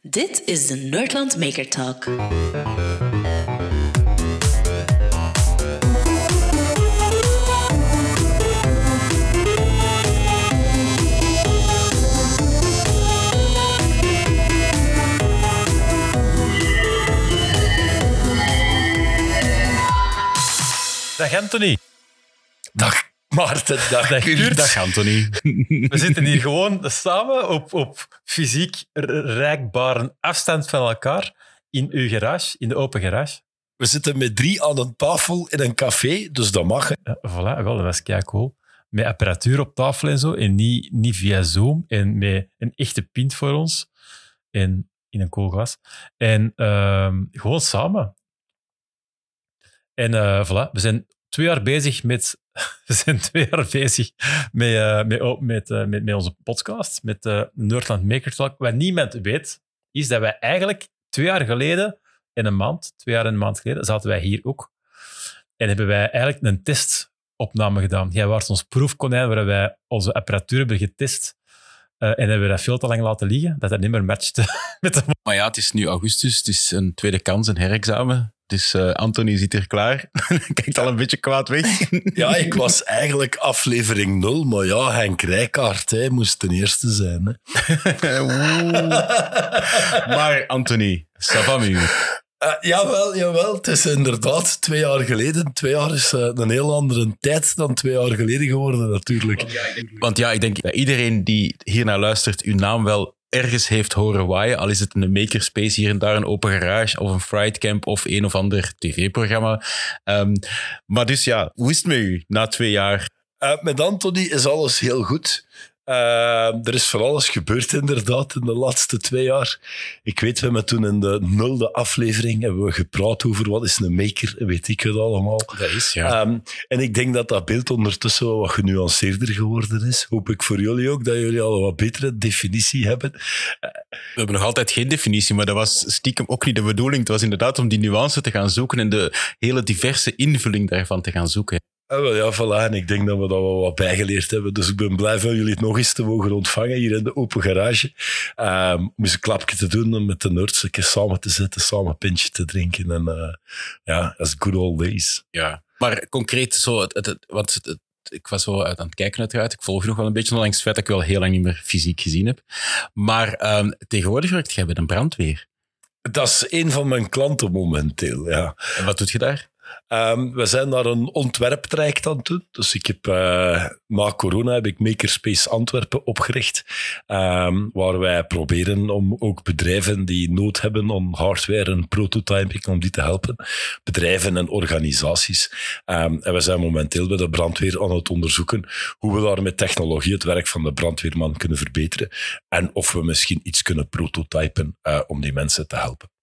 Dit is de Nerdland Maker Talk. Dag Anthony. Dag Maarten, dag, Dag Kurt. Kurt. Dag Anthony. We zitten hier gewoon samen op, op fysiek r- reikbare afstand van elkaar in uw garage, in de open garage. We zitten met drie aan een tafel in een café, dus dat mag. Ja, voilà, wel, dat was kei cool. Met apparatuur op tafel en zo, en niet, niet via Zoom, en met een echte pint voor ons, en in een koel glas. En ehm, gewoon samen. En eh, voilà, we zijn twee jaar bezig met... We zijn twee jaar bezig met, eh, met, oh, eh, met, met onze podcast, met eh Nerdland Maker. Wat niemand weet, is dat wij eigenlijk twee jaar geleden, in een maand, twee jaar en een maand geleden, zaten wij hier ook. En hebben wij eigenlijk een testopname gedaan. Jij was ons proefkonijn waar wij onze apparatuur hebben getest. En hebben we dat veel te lang laten liggen, dat dat niet meer matchte met de Maar ja, het is nu augustus, het is een tweede kans, een herexamen. Dus Anthony zit hier klaar. Kijkt al een beetje kwaad weg. Ja, ik was eigenlijk aflevering nul, maar ja, Henk Rijkaard hij moest ten eerste zijn. Hè. maar Anthony, ça va met u? Eh, jawel, jawel, het is inderdaad twee jaar geleden. Twee jaar is eh, een heel andere tijd dan twee jaar geleden geworden, natuurlijk. Want ja, ik denk dat iedereen die hier naar luistert, uw naam wel ergens heeft horen waaien. Al is het een makerspace hier en daar, een open garage of een fright camp of een of ander tv-programma. Ehm, maar dus ja, hoe is het met u na twee jaar? Eh, met Anthony is alles heel goed. Eh, er is van alles gebeurd inderdaad in de laatste twee jaar. Ik weet, we hebben toen in de nulde aflevering hebben we gepraat over wat is een maker, weet ik het allemaal. Dat is, ja. Ehm, en ik denk dat dat beeld ondertussen wel wat genuanceerder geworden is. Hoop ik voor jullie ook, dat jullie al een wat betere definitie hebben. We hebben nog altijd geen definitie, maar dat was stiekem ook niet de bedoeling. Het was inderdaad om die nuance te gaan zoeken en de hele diverse invulling daarvan te gaan zoeken. Ah, wel, ja, voilà. En ik denk dat we dat wel wat bijgeleerd hebben. Dus ik ben blij van jullie het nog eens te mogen ontvangen hier in de open garage. Ehm, om eens een klapje te doen en met de nerds een keer samen te zitten, samen een pintje te drinken. En eh, ja, as good old days. Ja. Maar concreet, zo, het, want het, ik was zo uit aan het kijken uiteraard. Ik volg nog wel een beetje, ondanks het feit dat ik wel heel lang niet meer fysiek gezien heb. Maar ehm, tegenwoordig werkt jij bij een brandweer. Dat is een van mijn klanten momenteel, ja. En wat doet je daar? Ehm, we zijn naar een ontwerptraject aan het doen. Dus ik heb, eh, na corona heb ik Makerspace Antwerpen opgericht. ehm, waar wij proberen om ook bedrijven die nood hebben aan hardware en prototyping, om die te helpen. Bedrijven en organisaties. Ehm, en we zijn momenteel bij de brandweer aan het onderzoeken hoe we daar met technologie het werk van de brandweerman kunnen verbeteren. En of we misschien iets kunnen prototypen eh, om die mensen te helpen.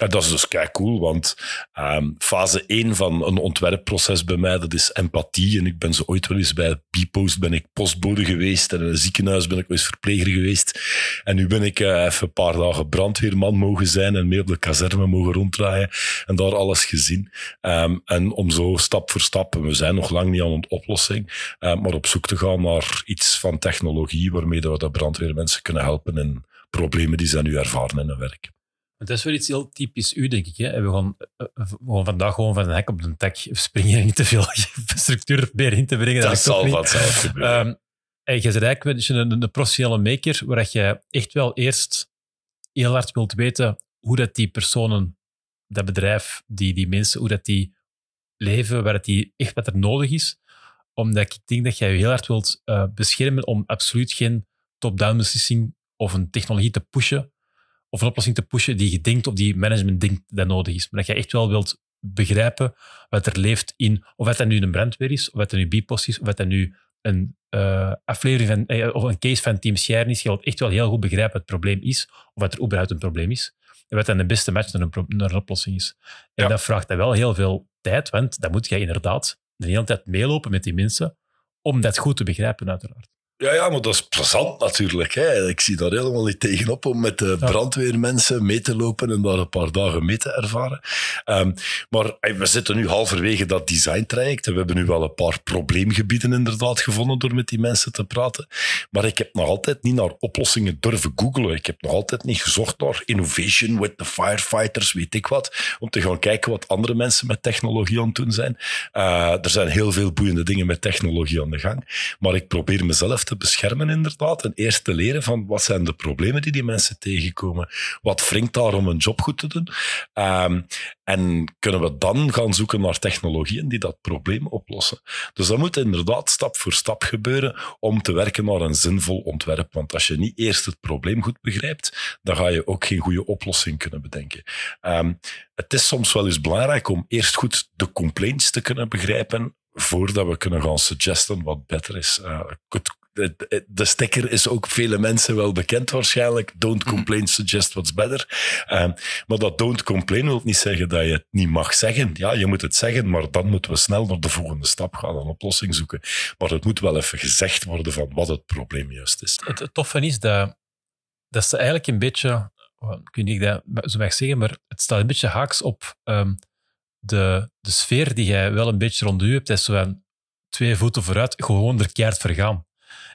En dat is dus kei cool, want ehm, fase 1 van een ontwerpproces bij mij, dat is empathie. En ik ben zo ooit wel eens bij Bpost ben ik postbode geweest en in een ziekenhuis ben ik wel eens verpleger geweest. En nu ben ik eh, even een paar dagen brandweerman mogen zijn en mee op de kazerne mogen ronddraaien en daar alles gezien. Ehm, en om zo stap voor stap, en we zijn nog lang niet aan een oplossing, eh, maar op zoek te gaan naar iets van technologie waarmee we de brandweermensen kunnen helpen in problemen die zij nu ervaren in hun werk. Het is wel iets heel typisch u, denk ik. Hè? En we gaan, eh, eh, vandaag gewoon van een hek op de tak springen en niet te veel structuur proberen in te brengen. Dat ook zal vanzelf gebeuren. Ehm, en je bent eigenlijk een, een professionele maker, waar dat je echt wel eerst heel hard wilt weten hoe dat die personen, dat bedrijf, die, die mensen, hoe dat die leven, waar dat die echt wat er nodig is. Omdat ik denk dat jij je heel hard wilt eh, beschermen om absoluut geen top-down beslissing of een technologie te pushen of een oplossing te pushen die je denkt of die management denkt dat nodig is. Maar dat je echt wel wilt begrijpen wat er leeft in, of wat dat nu een brandweer is, of wat dat nu Bipos is, of wat dat nu een eh, aflevering van, eh, of een case van Team Scheren is. Je wilt echt wel heel goed begrijpen wat het probleem is, of wat er überhaupt een probleem is. En wat dan de beste match naar een, pro- naar een oplossing is. En Ja. dat vraagt dan wel heel veel tijd, want dan moet jij inderdaad de hele tijd meelopen met die mensen, om dat goed te begrijpen, uiteraard. Ja, ja, maar dat is plezant natuurlijk. Hè. Ik zie daar helemaal niet tegenop om met de brandweermensen mee te lopen en daar een paar dagen mee te ervaren. Um, maar we zitten nu halverwege dat designtraject en we hebben nu wel een paar probleemgebieden inderdaad gevonden door met die mensen te praten. Maar ik heb nog altijd niet naar oplossingen durven googlen. Ik heb nog altijd niet gezocht naar innovation with the firefighters, weet ik wat, om te gaan kijken wat andere mensen met technologie aan het doen zijn. Uh, er zijn heel veel boeiende dingen met technologie aan de gang, maar ik probeer mezelf te beschermen inderdaad en eerst te leren van wat zijn de problemen die die mensen tegenkomen. Wat wringt daar om een job goed te doen? Um, en kunnen we dan gaan zoeken naar technologieën die dat probleem oplossen? Dus dat moet inderdaad stap voor stap gebeuren om te werken naar een zinvol ontwerp. Want als je niet eerst het probleem goed begrijpt, dan ga je ook geen goede oplossing kunnen bedenken. Um, het is soms wel eens belangrijk om eerst goed de complaints te kunnen begrijpen voordat we kunnen gaan suggesten wat beter is. Uh, de, de sticker is ook vele mensen wel bekend waarschijnlijk. Don't mhm. complain, suggest what's better. Um, maar dat don't complain wil niet zeggen dat je het niet mag zeggen. Ja, je moet het zeggen, maar dan moeten we snel naar de volgende stap gaan, een oplossing zoeken. Maar het moet wel even gezegd worden van wat het probleem juist is. Het, toffe is dat, dat ze eigenlijk een beetje, ik weet niet dat zo mag zeggen, maar het staat een beetje haaks op um, de, de sfeer die jij wel een beetje rond u hebt. Dat is zo twee voeten vooruit, gewoon er keihard vergaan.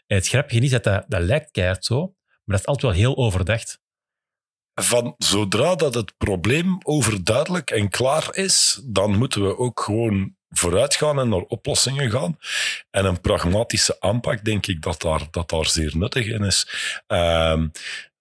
Het grappige is dat, dat dat lijkt keihard zo, maar dat is altijd wel heel overdacht. Van zodra dat het probleem overduidelijk en klaar is, dan moeten we ook gewoon vooruit gaan en naar oplossingen gaan. En een pragmatische aanpak, denk ik, dat daar, dat daar zeer nuttig in is. Um,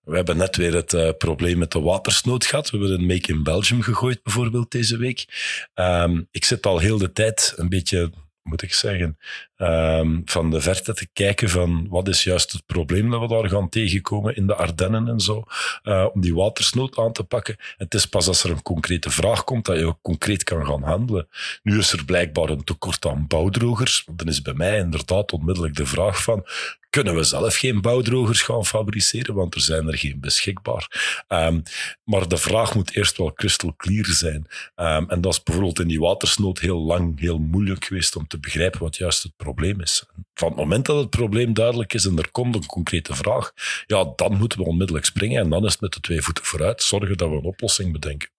we hebben net weer het uh, probleem met de watersnood gehad. We hebben een Make in Belgium gegooid, bijvoorbeeld, deze week. Um, ik zit al heel de tijd een beetje moet ik zeggen, um, van de verte te kijken van wat is juist het probleem dat we daar gaan tegenkomen in de Ardennen en zo, uh, om die watersnood aan te pakken. En het is pas als er een concrete vraag komt dat je ook concreet kan gaan handelen. Nu is er blijkbaar een tekort aan bouwdrogers. Dan is bij mij inderdaad onmiddellijk de vraag van, kunnen we zelf geen bouwdrogers gaan fabriceren, want er zijn er geen beschikbaar. Um, maar de vraag moet eerst wel crystal clear zijn. Um, en dat is bijvoorbeeld in die watersnood heel lang heel moeilijk geweest om te begrijpen wat juist het probleem is. Van het moment dat het probleem duidelijk is en er komt een concrete vraag, ja, dan moeten we onmiddellijk springen en dan is het met de twee voeten vooruit zorgen dat we een oplossing bedenken.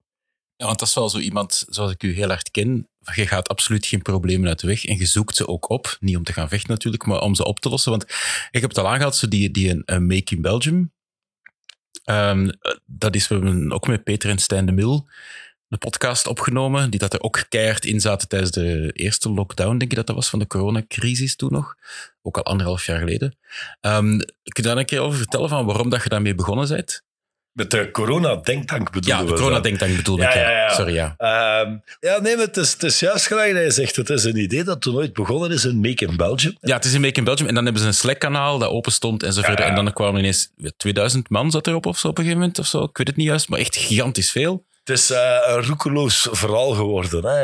Ja, want dat is wel zo iemand, zoals ik u heel hard ken, je gaat absoluut geen problemen uit de weg en je zoekt ze ook op. Niet om te gaan vechten natuurlijk, maar om ze op te lossen. Want ik heb het al aangehaald, zo die, die een, Make in Belgium. Um, dat is, we hebben ook met Peter en Stijn de Mil een podcast opgenomen, die dat er ook keihard in zaten tijdens de eerste lockdown, denk ik dat dat was, van de coronacrisis toen nog. Ook al anderhalf jaar geleden. Um, kun je daar een keer over vertellen van waarom dat je daarmee begonnen bent? Met de corona-denktank bedoel Ja, de corona-denktank bedoel ik, ja, ja, Sorry, ja. Um, ja, nee, maar het is, het is juist gelijk dat je zegt. Het is een idee dat toen ooit begonnen is in Make in Belgium. Ja, het is in Make in Belgium. En dan hebben ze een Slack-kanaal dat open stond en zo verder. En dan kwamen ineens 2000 man zat erop of zo op een gegeven moment of zo. Ik weet het niet juist, maar echt gigantisch veel. Het is uh, een roekeloos verhaal geworden. Hè.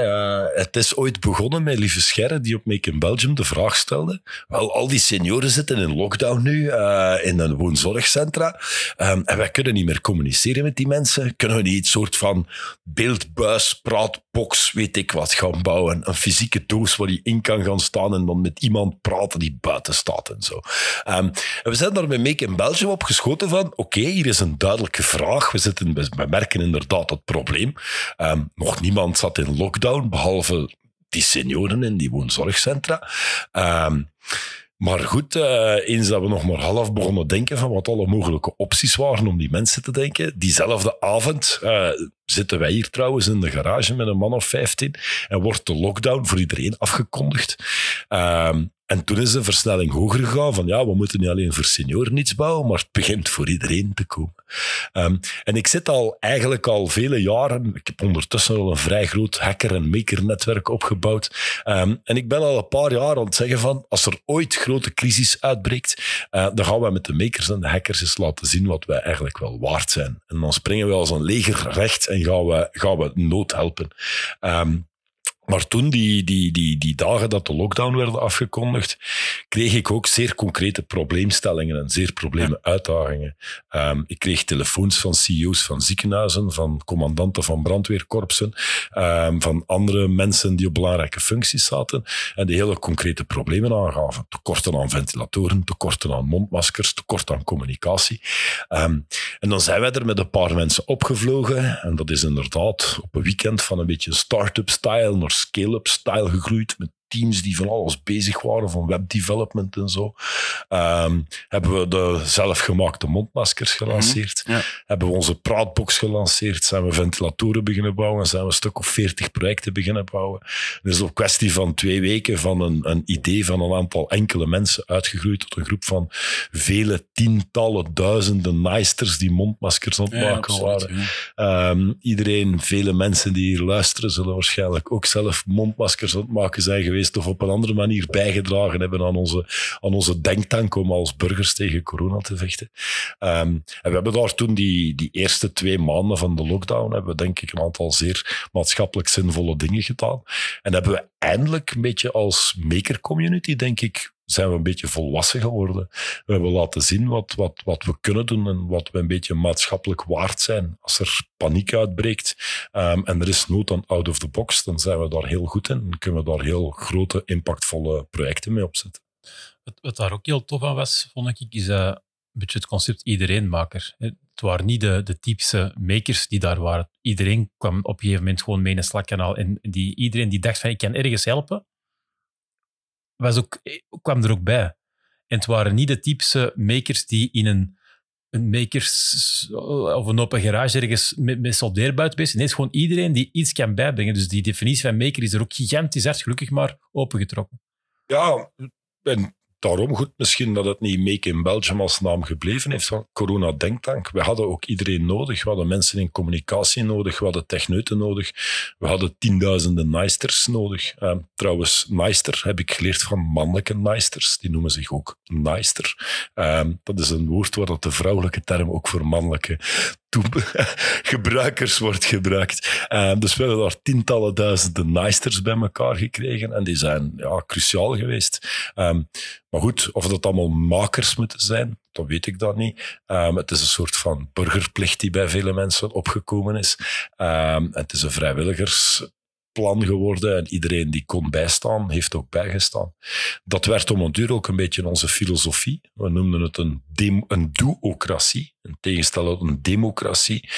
Het is ooit begonnen met Lieve Scherre, die op Make in Belgium de vraag stelde. Wel, al die senioren zitten in lockdown nu, uh, in een woonzorgcentra. Um, en wij kunnen niet meer communiceren met die mensen. Kunnen we niet een soort van beeldbuis, praatbox, weet ik wat, gaan bouwen? Een fysieke doos waar je in kan gaan staan en dan met iemand praten die buiten staat en zo. Um, en we zijn daar met Make in Belgium op geschoten van, oké, hier is een duidelijke vraag. We, zitten, we merken inderdaad dat probleem. Um, nog niemand zat in lockdown, behalve die senioren in die woonzorgcentra. Um, maar goed, uh, eens dat we nog maar half begonnen denken van wat alle mogelijke opties waren om die mensen te denken. Diezelfde avond uh, zitten wij hier trouwens in de garage met een man of 15 en wordt de lockdown voor iedereen afgekondigd. Um, en toen is de versnelling hoger gegaan van ja, we moeten niet alleen voor senioren iets bouwen, maar het begint voor iedereen te komen. Um, en ik zit al eigenlijk al vele jaren, ik heb ondertussen al een vrij groot hacker- en maker-netwerk opgebouwd. Um, en ik ben al een paar jaar aan het zeggen van, als er ooit grote crisis uitbreekt, uh, dan gaan wij met de makers en de hackers eens laten zien wat wij eigenlijk wel waard zijn. En dan springen we als een leger recht en gaan we, gaan we nood helpen. Um, Maar toen, die, die, die, die dagen dat de lockdown werden afgekondigd, kreeg ik ook zeer concrete probleemstellingen en zeer problemen uitdagingen. Um, ik kreeg telefoons van CEO's van ziekenhuizen, van commandanten van brandweerkorpsen, um, van andere mensen die op belangrijke functies zaten en die hele concrete problemen aangaven. Tekorten aan ventilatoren, tekorten aan mondmaskers, tekort aan communicatie. Um, en dan zijn wij er met een paar mensen opgevlogen en dat is inderdaad op een weekend van een beetje start-up style scale-up style gegroeid met teams die van alles bezig waren, van webdevelopment en zo. Um, hebben we de zelfgemaakte mondmaskers gelanceerd. Mhm, ja. Hebben we onze praatbox gelanceerd. Zijn we ventilatoren beginnen bouwen. Zijn we een stuk of veertig projecten beginnen bouwen. Het is op kwestie van twee weken van een, een idee van een aantal enkele mensen uitgegroeid tot een groep van vele tientallen duizenden naaisters die mondmaskers aan het Ja, maken absoluut, waren. ja. Ehm, iedereen, vele mensen die hier luisteren, zullen waarschijnlijk ook zelf mondmaskers aan het maken zijn geweest of op een andere manier bijgedragen hebben aan onze, aan onze denktank om als burgers tegen corona te vechten. Ehm, en we hebben daar toen die, die eerste twee maanden van de lockdown, hebben we denk ik een aantal zeer maatschappelijk zinvolle dingen gedaan. En hebben we eindelijk een beetje als maker community, denk ik, zijn we een beetje volwassen geworden. We hebben laten zien wat, wat, wat we kunnen doen en wat we een beetje maatschappelijk waard zijn. Als er paniek uitbreekt um, en er is nood aan out of the box, dan zijn we daar heel goed in en kunnen we daar heel grote, impactvolle projecten mee opzetten. Wat, wat daar ook heel tof aan was, vond ik, is uh, een het concept iedereenmaker. Het waren niet de, de typische makers die daar waren. Iedereen kwam op een gegeven moment gewoon mee in een Slack-kanaal. En die, iedereen die dacht van, ik kan ergens helpen, was ook, kwam er ook bij. En het waren niet de typische makers die in een, een makers of een open garage ergens met, met soldeerbuiten bezig Nee, het is gewoon iedereen die iets kan bijbrengen. Dus die definitie van maker is er ook gigantisch hard, gelukkig maar, opengetrokken. Ja, en daarom goed misschien dat het niet Make in Belgium als naam gebleven heeft van Corona Denktank. We hadden ook iedereen nodig. We hadden mensen in communicatie nodig. We hadden techneuten nodig. We hadden tienduizenden naaisters nodig. Uh, trouwens, naaister heb ik geleerd van mannelijke naaisters. Die noemen zich ook naaister. Uh, dat is een woord waar dat de vrouwelijke term ook voor mannelijke gebruikers wordt gebruikt. Uh, dus we hebben daar tientallen duizenden naaisters bij elkaar gekregen en die zijn ja, cruciaal geweest. Um, maar goed, of dat allemaal makers moeten zijn, dat weet ik dan niet. Um, het is een soort van burgerplicht die bij vele mensen opgekomen is. Um, het is een vrijwilligersplan geworden en iedereen die kon bijstaan, heeft ook bijgestaan. Dat werd om een duur ook een beetje onze filosofie. We noemden het een, een doocratie, in tegenstelling tot een democratie.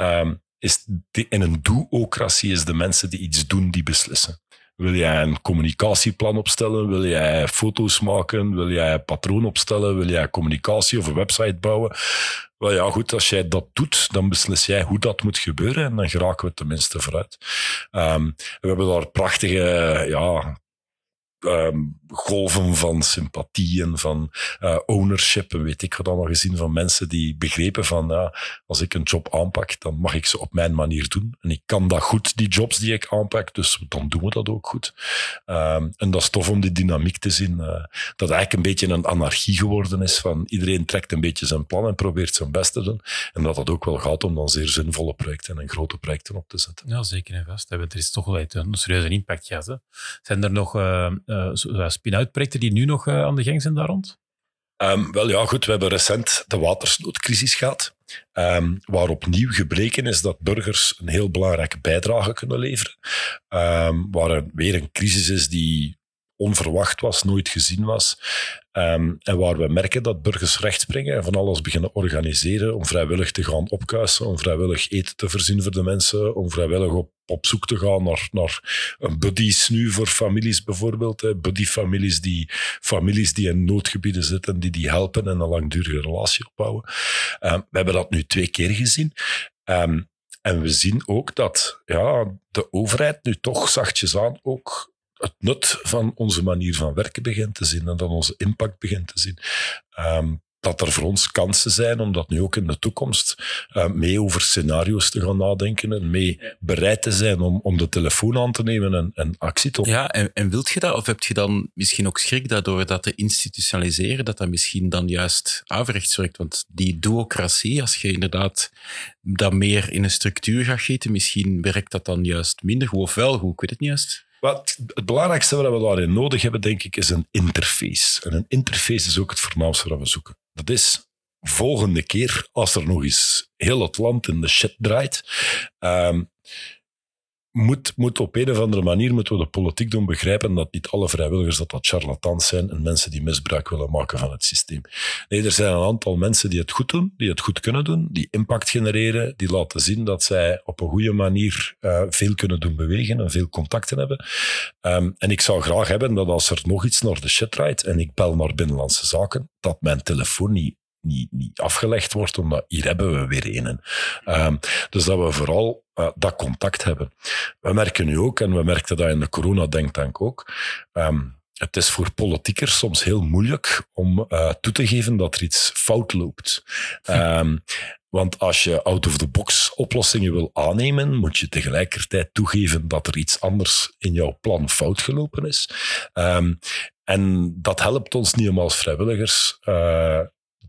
Um, is een doocratie is de mensen die iets doen, die beslissen. Wil jij een communicatieplan opstellen? Wil jij foto's maken? Wil jij een patroon opstellen? Wil jij communicatie of een website bouwen? Wel ja, goed, als jij dat doet, dan beslis jij hoe dat moet gebeuren en dan geraken we tenminste vooruit. Um, we hebben daar prachtige, ja, um, golven van sympathie en van uh, ownership en weet ik wat allemaal gezien van mensen die begrepen van als ik een job aanpak, dan mag ik ze op mijn manier doen. En ik kan dat goed, die jobs die ik aanpak, dus dan doen we dat ook goed. Um, en dat is tof om die dynamiek te zien, uh, dat eigenlijk een beetje een anarchie geworden is van iedereen trekt een beetje zijn plan en probeert zijn best te doen. En dat dat ook wel gaat om dan zeer zinvolle projecten en grote projecten op te zetten. Ja, zeker en vast. Er is toch wel een serieuze impact gehad. Zijn er nog uh, spin-out projecten die nu nog uh, aan de gang zijn daar rond? Um, wel ja, goed. We hebben recent de watersnoodcrisis gehad. Um, waar opnieuw gebleken is dat burgers een heel belangrijke bijdrage kunnen leveren. Um, waar er weer een crisis is die onverwacht was, nooit gezien was. Um, en waar we merken dat burgers recht springen en van alles beginnen organiseren om vrijwillig te gaan opkuisen, om vrijwillig eten te voorzien voor de mensen, om vrijwillig op, op zoek te gaan naar, naar buddies nu voor families bijvoorbeeld. Buddy-families die, families die in noodgebieden zitten, die die helpen en een langdurige relatie opbouwen. Um, we hebben dat nu twee keer gezien. Um, en we zien ook dat ja, de overheid nu toch zachtjes aan ook het nut van onze manier van werken begint te zien en dat onze impact begint te zien. Um, dat er voor ons kansen zijn om dat nu ook in de toekomst uh, mee over scenario's te gaan nadenken en mee ja. bereid te zijn om, om de telefoon aan te nemen en, en actie te Ja, en, en wilt je dat? Of heb je dan misschien ook schrik daardoor dat te institutionaliseren, dat dat misschien dan juist averechts werkt? Want die duocratie, als je inderdaad dat meer in een structuur gaat gieten, misschien werkt dat dan juist minder goed of wel goed, ik weet het niet juist. Wat, het belangrijkste wat we daarin nodig hebben, denk ik, is een interface. En een interface is ook het voornaamste wat we zoeken. Dat is volgende keer, als er nog eens heel het land in de shit draait, ehm, moet, moet op een of andere manier moeten we de politiek doen begrijpen dat niet alle vrijwilligers dat dat charlatans zijn en mensen die misbruik willen maken van het systeem. Nee, er zijn een aantal mensen die het goed doen, die het goed kunnen doen, die impact genereren, die laten zien dat zij op een goede manier uh, veel kunnen doen bewegen en veel contacten hebben. Um, en ik zou graag hebben dat als er nog iets naar de shit draait en ik bel naar Binnenlandse Zaken, dat mijn telefoon niet niet, niet afgelegd wordt, omdat hier hebben we weer een. Um, dus dat we vooral uh, dat contact hebben. We merken nu ook, en we merkten dat in de corona-denktank ook, um, het is voor politiekers soms heel moeilijk om uh, toe te geven dat er iets fout loopt. Um, want als je out-of-the-box oplossingen wil aannemen, moet je tegelijkertijd toegeven dat er iets anders in jouw plan fout gelopen is. Um, en dat helpt ons niet om als vrijwilligers uh,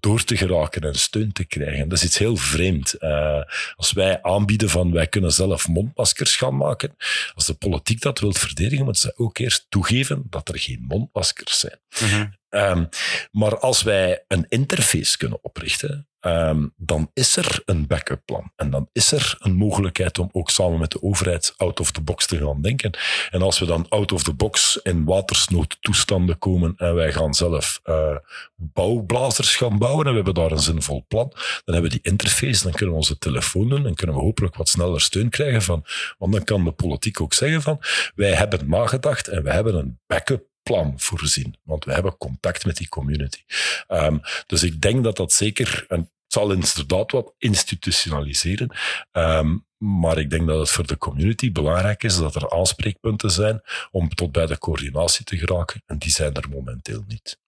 door te geraken en steun te krijgen. Dat is iets heel vreemd. Uh, als wij aanbieden van wij kunnen zelf mondmaskers gaan maken, als de politiek dat wil verdedigen, moet ze ook eerst toegeven dat er geen mondmaskers zijn. -hmm. Um, maar als wij een interface kunnen oprichten, um, dan is er een backup plan. En dan is er een mogelijkheid om ook samen met de overheid out of the box te gaan denken. En als we dan out of the box in watersnoodtoestanden komen en wij gaan zelf uh, bouwblazers gaan bouwen en we hebben daar een zinvol plan, dan hebben we die interface, dan kunnen we onze telefoon doen en kunnen we hopelijk wat sneller steun krijgen van, want dan kan de politiek ook zeggen van, wij hebben nagedacht en we hebben een backup plan voorzien. Want we hebben contact met die community. Um, dus ik denk dat dat zeker, en het zal inderdaad wat institutionaliseren, um, maar ik denk dat het voor de community belangrijk is dat er aanspreekpunten zijn om tot bij de coördinatie te geraken. En die zijn er momenteel niet.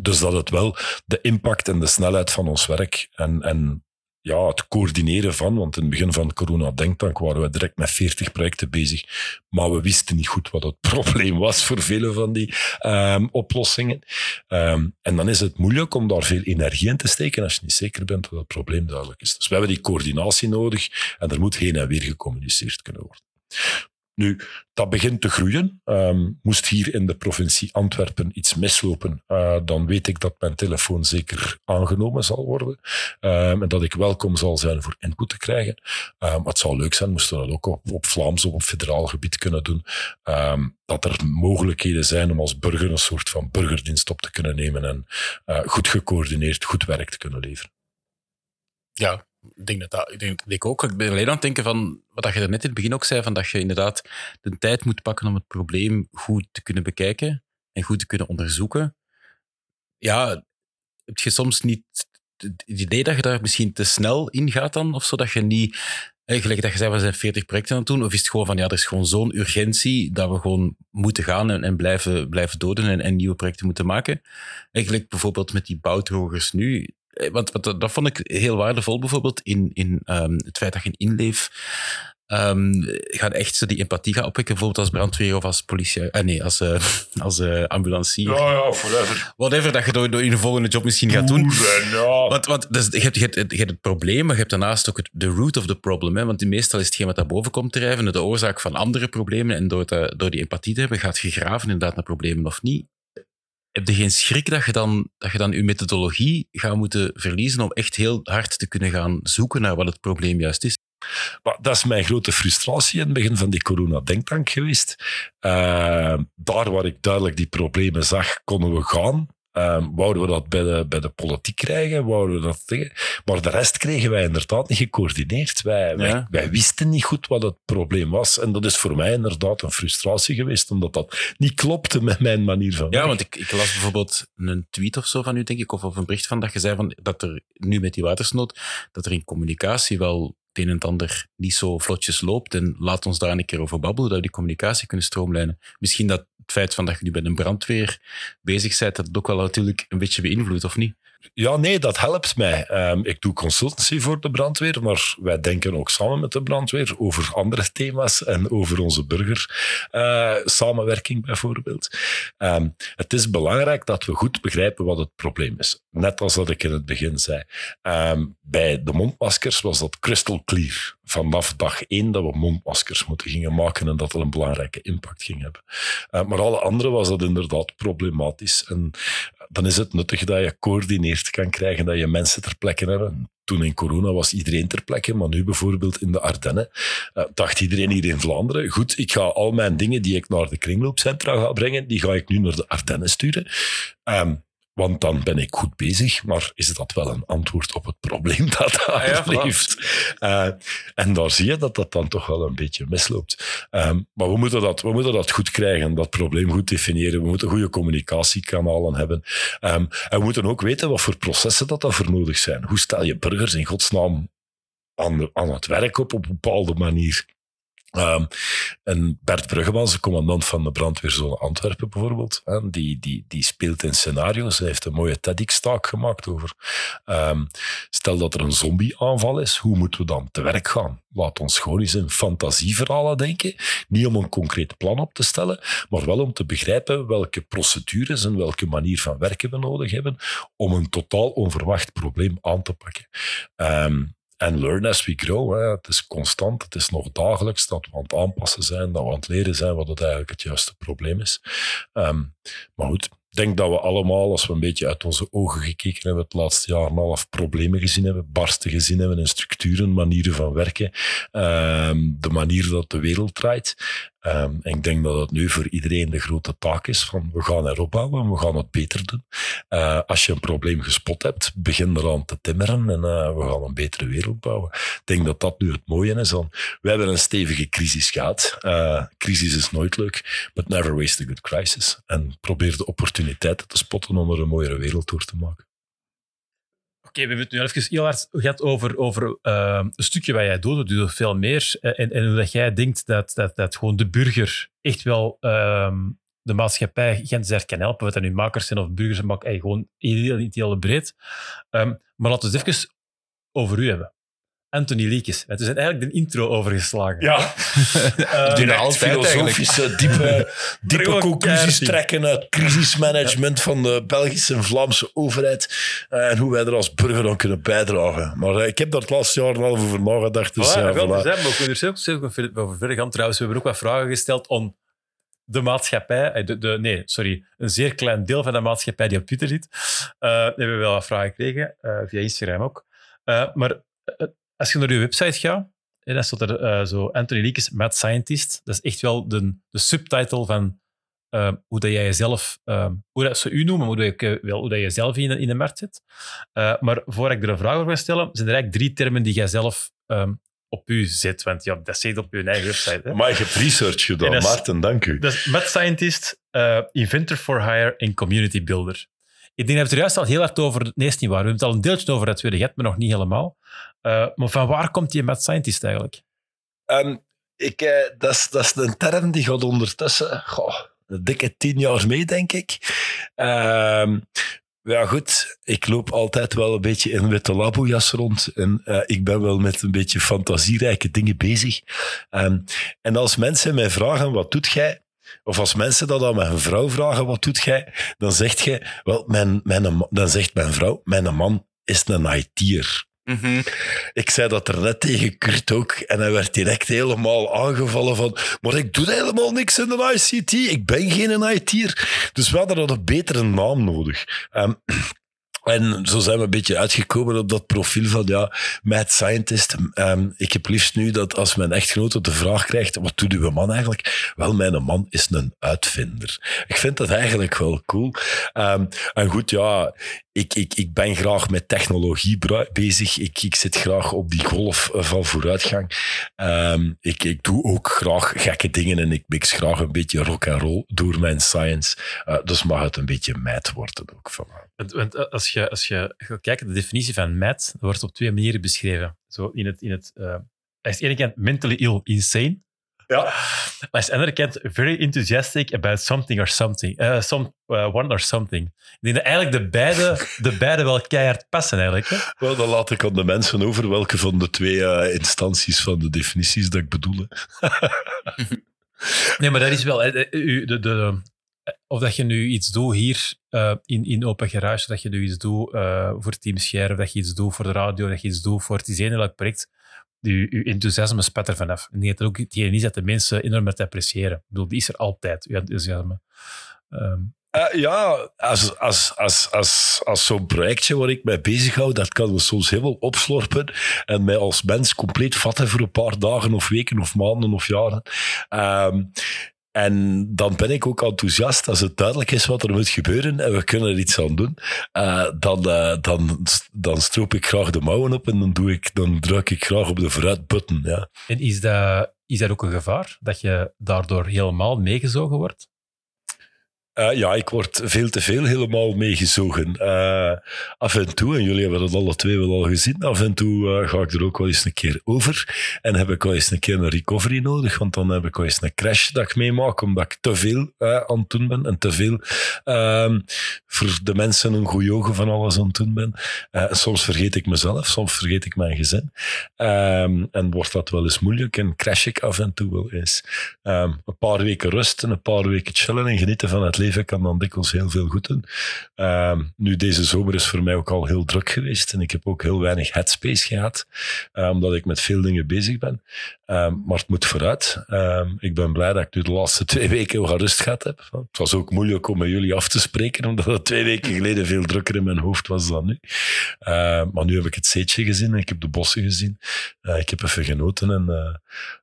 Dus dat het wel de impact en de snelheid van ons werk en, en ja, het coördineren van, want in het begin van de corona-denktank waren we direct met 40 projecten bezig, maar we wisten niet goed wat het probleem was voor vele van die um, oplossingen. Um, en dan is het moeilijk om daar veel energie in te steken als je niet zeker bent dat het probleem duidelijk is. Dus we hebben die coördinatie nodig en er moet heen en weer gecommuniceerd kunnen worden. Nu, dat begint te groeien. Um, moest hier in de provincie Antwerpen iets mislopen, uh, dan weet ik dat mijn telefoon zeker aangenomen zal worden. Um, en dat ik welkom zal zijn voor input te krijgen. Maar het zou leuk zijn, moesten we dat ook op, Vlaams of op federaal gebied kunnen doen. dat er mogelijkheden zijn om als burger een soort van burgerdienst op te kunnen nemen en uh, goed gecoördineerd goed werk te kunnen leveren. Ja, ik denk dat, dat ik, denk, ook. Ik ben alleen aan het denken van wat je net in het begin ook zei, van dat je inderdaad de tijd moet pakken om het probleem goed te kunnen bekijken en goed te kunnen onderzoeken. Ja, heb je soms niet het idee dat je daar misschien te snel in gaat dan, of zo, dat je niet, gelijk dat je zei, we zijn 40 projecten aan het doen, of is het gewoon van, ja, er is gewoon zo'n urgentie dat we gewoon moeten gaan en, en blijven, blijven doden en, en, nieuwe projecten moeten maken. Eigenlijk bijvoorbeeld met die bouwdrogers nu, want, want, dat vond ik heel waardevol bijvoorbeeld in, in um, het feit dat je een inleef um, gaat echt zo die empathie gaan opwekken, bijvoorbeeld als brandweer of als politie, eh, nee, als, uh, als uh, ambulancier. Ja, ja, whatever. Whatever dat je door, door in de volgende job misschien gaat doen. ja. Want, want dus, je, hebt, je, hebt, je hebt het probleem, maar je hebt daarnaast ook het, de root of the problem. Hè? Want meestal is hetgeen wat daar boven komt drijven, de oorzaak van andere problemen. En door, door die empathie te hebben, gaat je graven inderdaad naar problemen of niet heb je geen schrik dat je, dan, dat je dan je methodologie gaat moeten verliezen om echt heel hard te kunnen gaan zoeken naar wat het probleem juist is? Maar dat is mijn grote frustratie in het begin van die corona-denktank geweest. Uh, daar waar ik duidelijk die problemen zag, konden we gaan. Um, wouden we dat bij de, bij de politiek krijgen? Wouden we dat tegen? Maar de rest kregen wij inderdaad niet gecoördineerd. Wij, ja. wij, wij, wisten niet goed wat het probleem was. En dat is voor mij inderdaad een frustratie geweest, omdat dat niet klopte met mijn manier van Ja, want ik, ik las bijvoorbeeld een tweet of zo van u, denk ik, of, of een bericht van dat je zei van, dat er nu met die watersnood, dat er in communicatie wel het een en het ander niet zo vlotjes loopt. En laat ons daar een keer over babbelen, dat we die communicatie kunnen stroomlijnen. Misschien dat het feit van dat je nu bij een brandweer bezig bent, dat ook wel natuurlijk een beetje beïnvloedt, of niet? Ja, nee, dat helpt mij. Um, ik doe consultancy voor de brandweer, maar wij denken ook samen met de brandweer over andere thema's en over onze burgersamenwerking uh, bijvoorbeeld. Um, het is belangrijk dat we goed begrijpen wat het probleem is. Net als dat ik in het begin zei. Um, bij de mondmaskers was dat crystal clear. Vanaf dag één dat we mondmaskers moeten gingen maken en dat dat een belangrijke impact ging hebben. Uh, maar alle andere was dat inderdaad problematisch. En dan is het nuttig dat je coördineerd kan krijgen, dat je mensen ter plekke hebben. Toen in corona was iedereen ter plekke, maar nu bijvoorbeeld in de Ardennen uh, dacht iedereen hier in Vlaanderen, goed, ik ga al mijn dingen die ik naar de kringloopcentra ga brengen, die ga ik nu naar de Ardennen sturen. Um, want dan ben ik goed bezig, maar is dat wel een antwoord op het probleem dat daar ah, ja, leeft? Uh, en daar zie je dat dat dan toch wel een beetje misloopt. Um, maar we moeten, dat, we moeten dat goed krijgen, dat probleem goed definiëren. We moeten goede communicatiekanalen hebben. Um, en we moeten ook weten wat voor processen dat daarvoor nodig zijn. Hoe stel je burgers in godsnaam aan, aan het werk op op een bepaalde manier? Um, en Bert Bruggemans, de commandant van de brandweerzone Antwerpen bijvoorbeeld, die, die, die speelt in scenario's. Hij heeft een mooie TEDx-taak gemaakt over. Um, stel dat er een zombie-aanval is, hoe moeten we dan te werk gaan? Laat ons gewoon eens in fantasieverhalen denken. Niet om een concreet plan op te stellen, maar wel om te begrijpen welke procedures en welke manier van werken we nodig hebben om een totaal onverwacht probleem aan te pakken. Um, en learn as we grow. Hè. Het is constant, het is nog dagelijks dat we aan het aanpassen zijn, dat we aan het leren zijn wat het eigenlijk het juiste probleem is. Um, maar goed, ik denk dat we allemaal, als we een beetje uit onze ogen gekeken hebben, het laatste jaar en half problemen gezien hebben, barsten gezien hebben in structuren, manieren van werken, um, de manier dat de wereld draait. En ik denk dat het nu voor iedereen de grote taak is van we gaan erop bouwen, we gaan het beter doen. Uh, als je een probleem gespot hebt, begin eraan te timmeren en uh, we gaan een betere wereld bouwen. Ik denk dat dat nu het mooie is. Dan. We hebben een stevige crisis gehad. Uh, crisis is nooit leuk, but never waste a good crisis. En probeer de opportuniteiten te spotten om er een mooiere wereld door te maken. Oké, we hebben het nu even heel hard over, over uh, een stukje wat jij doet. Doet veel meer. En, en hoe dat jij denkt dat, dat, dat gewoon de burger echt wel um, de maatschappij Gent kan helpen. Wat dat nu makers zijn of burgers, maar gewoon heel, heel, breed. Um, maar laten we het even over u hebben. Anthony Liekes. Het is eigenlijk de intro overgeslagen. Ja. uh, die altijd filosofische, diepe, diepe conclusies trekken uit crisismanagement van de Belgische en Vlaamse overheid uh, en hoe wij er als burger aan kunnen bijdragen. Maar uh, ik heb daar het laatste jaar al over nagedacht. Dus, ja, wel, voilà. zijn, we kunnen er zelf over verder gaan. Trouwens, we hebben ook wat vragen gesteld om de maatschappij, de, de, nee, sorry, een zeer klein deel van de maatschappij die op Twitter zit. hebben we wel wat vragen gekregen, via Instagram ook. maar als je naar je website gaat, dan staat er uh, zo Anthony Leakes, Mad Scientist. Dat is echt wel de, de subtitle van uh, hoe dat jij jezelf, uh, hoe dat ze u noemen, hoe dat je, wel, hoe dat je zelf in, in de markt zit. maar voor ik er een vraag over ga stellen, zijn er eigenlijk drie termen die jij zelf um, op u zet. Want ja, dat zit op je eigen website. Hè. Maar je hebt research gedaan, Maarten, dank u. Dat is Mad Scientist, Inventor for Hire en Community Builder. Ik denk dat we het er juist al heel hard over... Nee, niet waar. We hebben het al een deeltje over het tweede get, maar nog niet helemaal. Uh, maar van waar komt die mad scientist eigenlijk? Um, ik, uh, dat, is, dat is een term die gaat ondertussen goh, een dikke tien jaar mee, denk ik. Um, ja, goed. Ik loop altijd wel een beetje in witte labojas rond. En uh, ik ben wel met een beetje fantasierijke dingen bezig. Um, en als mensen mij vragen, wat doet jij? Of als mensen dat aan mijn vrouw vragen, wat doet jij? Dan zegt jij, wel, mijn, mijn, dan zegt mijn vrouw, mijn man is een IT'er. Mm Ik zei dat er net tegen Kurt ook en hij werd direct helemaal aangevallen van maar ik doe helemaal niks in de ICT. Ik ben geen IT'er. Dus we hadden een betere naam nodig. Um, en zo zijn we een beetje uitgekomen op dat profiel van ja, mad scientist. Um, ik heb liefst nu dat als mijn echtgenote de vraag krijgt, wat doet uw man eigenlijk? Wel, mijn man is een uitvinder. Ik vind dat eigenlijk wel cool. Um, en goed, ja, ik, ik, ik ben graag met technologie bezig. Ik, ik zit graag op die golf van vooruitgang. Um, ik, ik doe ook graag gekke dingen en ik mix graag een beetje rock and roll door mijn science. Uh, dus mag het een beetje mad worden ook van want, eh, als, je, als je gaat kijken, de definitie van mad wordt op twee manieren beschreven. Zo in het, in het, uh, de ene kant mentally ill, insane. Ja. Maar aan de kant very enthusiastic about something or something. Uh, some, uh, one or something. Ik denk dat eigenlijk de beide, de beide wel keihard passen eigenlijk. Hè? Wel, dan laat ik aan de mensen over welke van de twee uh, instanties van de definities dat ik bedoel. nee, maar dat is wel... De, de, de, of dat je nu iets doet hier in, in Open Garage, dat je nu iets doet voor Team Share, of dat je iets doet voor de radio, dat je iets doet voor het is een project je, je enthousiasme spat er vanaf. En dat ook hetgeen is dat de mensen enorm met appreciëren. Ik bedoel, die is er altijd, je enthousiasme. Ehm, Uh, ja, als, als, als, als, als zo'n projectje waar ik mee bezig hou, dat kan we soms helemaal opslorpen en mij als mens compleet vatten voor een paar dagen of weken of maanden of jaren. Um, en dan ben ik ook enthousiast als het duidelijk is wat er moet gebeuren en we kunnen er iets aan doen. Uh, dan, uh, dan, dan stroop ik graag de mouwen op en dan, ik, dan druk ik graag op de vooruitbutton. Ja. En is dat, is dat ook een gevaar, dat je daardoor helemaal meegezogen wordt? Uh, ja, ik word veel te veel helemaal meegezogen. Uh, af en toe, en jullie hebben dat alle twee wel al gezien, af en toe uh, ga ik er ook wel eens een keer over. En heb ik wel eens een keer een recovery nodig, want dan heb ik wel eens een crash dat ik meemaak, omdat ik te veel aan het doen ben en te veel ehm, voor de mensen een goede ogen van alles aan het doen ben. soms vergeet ik mezelf, soms vergeet ik mijn gezin. Um, en wordt dat wel eens moeilijk en crash ik af en toe wel eens. Um, een paar weken rust en een paar weken chillen en genieten van het leven kan dan dikwijls heel veel goed doen. Uh, nu, deze zomer is voor mij ook al heel druk geweest en ik heb ook heel weinig headspace gehad, uh, omdat ik met veel dingen bezig ben. Uh, maar het moet vooruit. ik ben blij dat ik nu de laatste twee weken wat rust gehad heb. Het was ook moeilijk om met jullie af te spreken, omdat het twee weken geleden veel drukker in mijn hoofd was dan nu. maar nu heb ik het zeetje gezien en ik heb de bossen gezien. ik heb even genoten en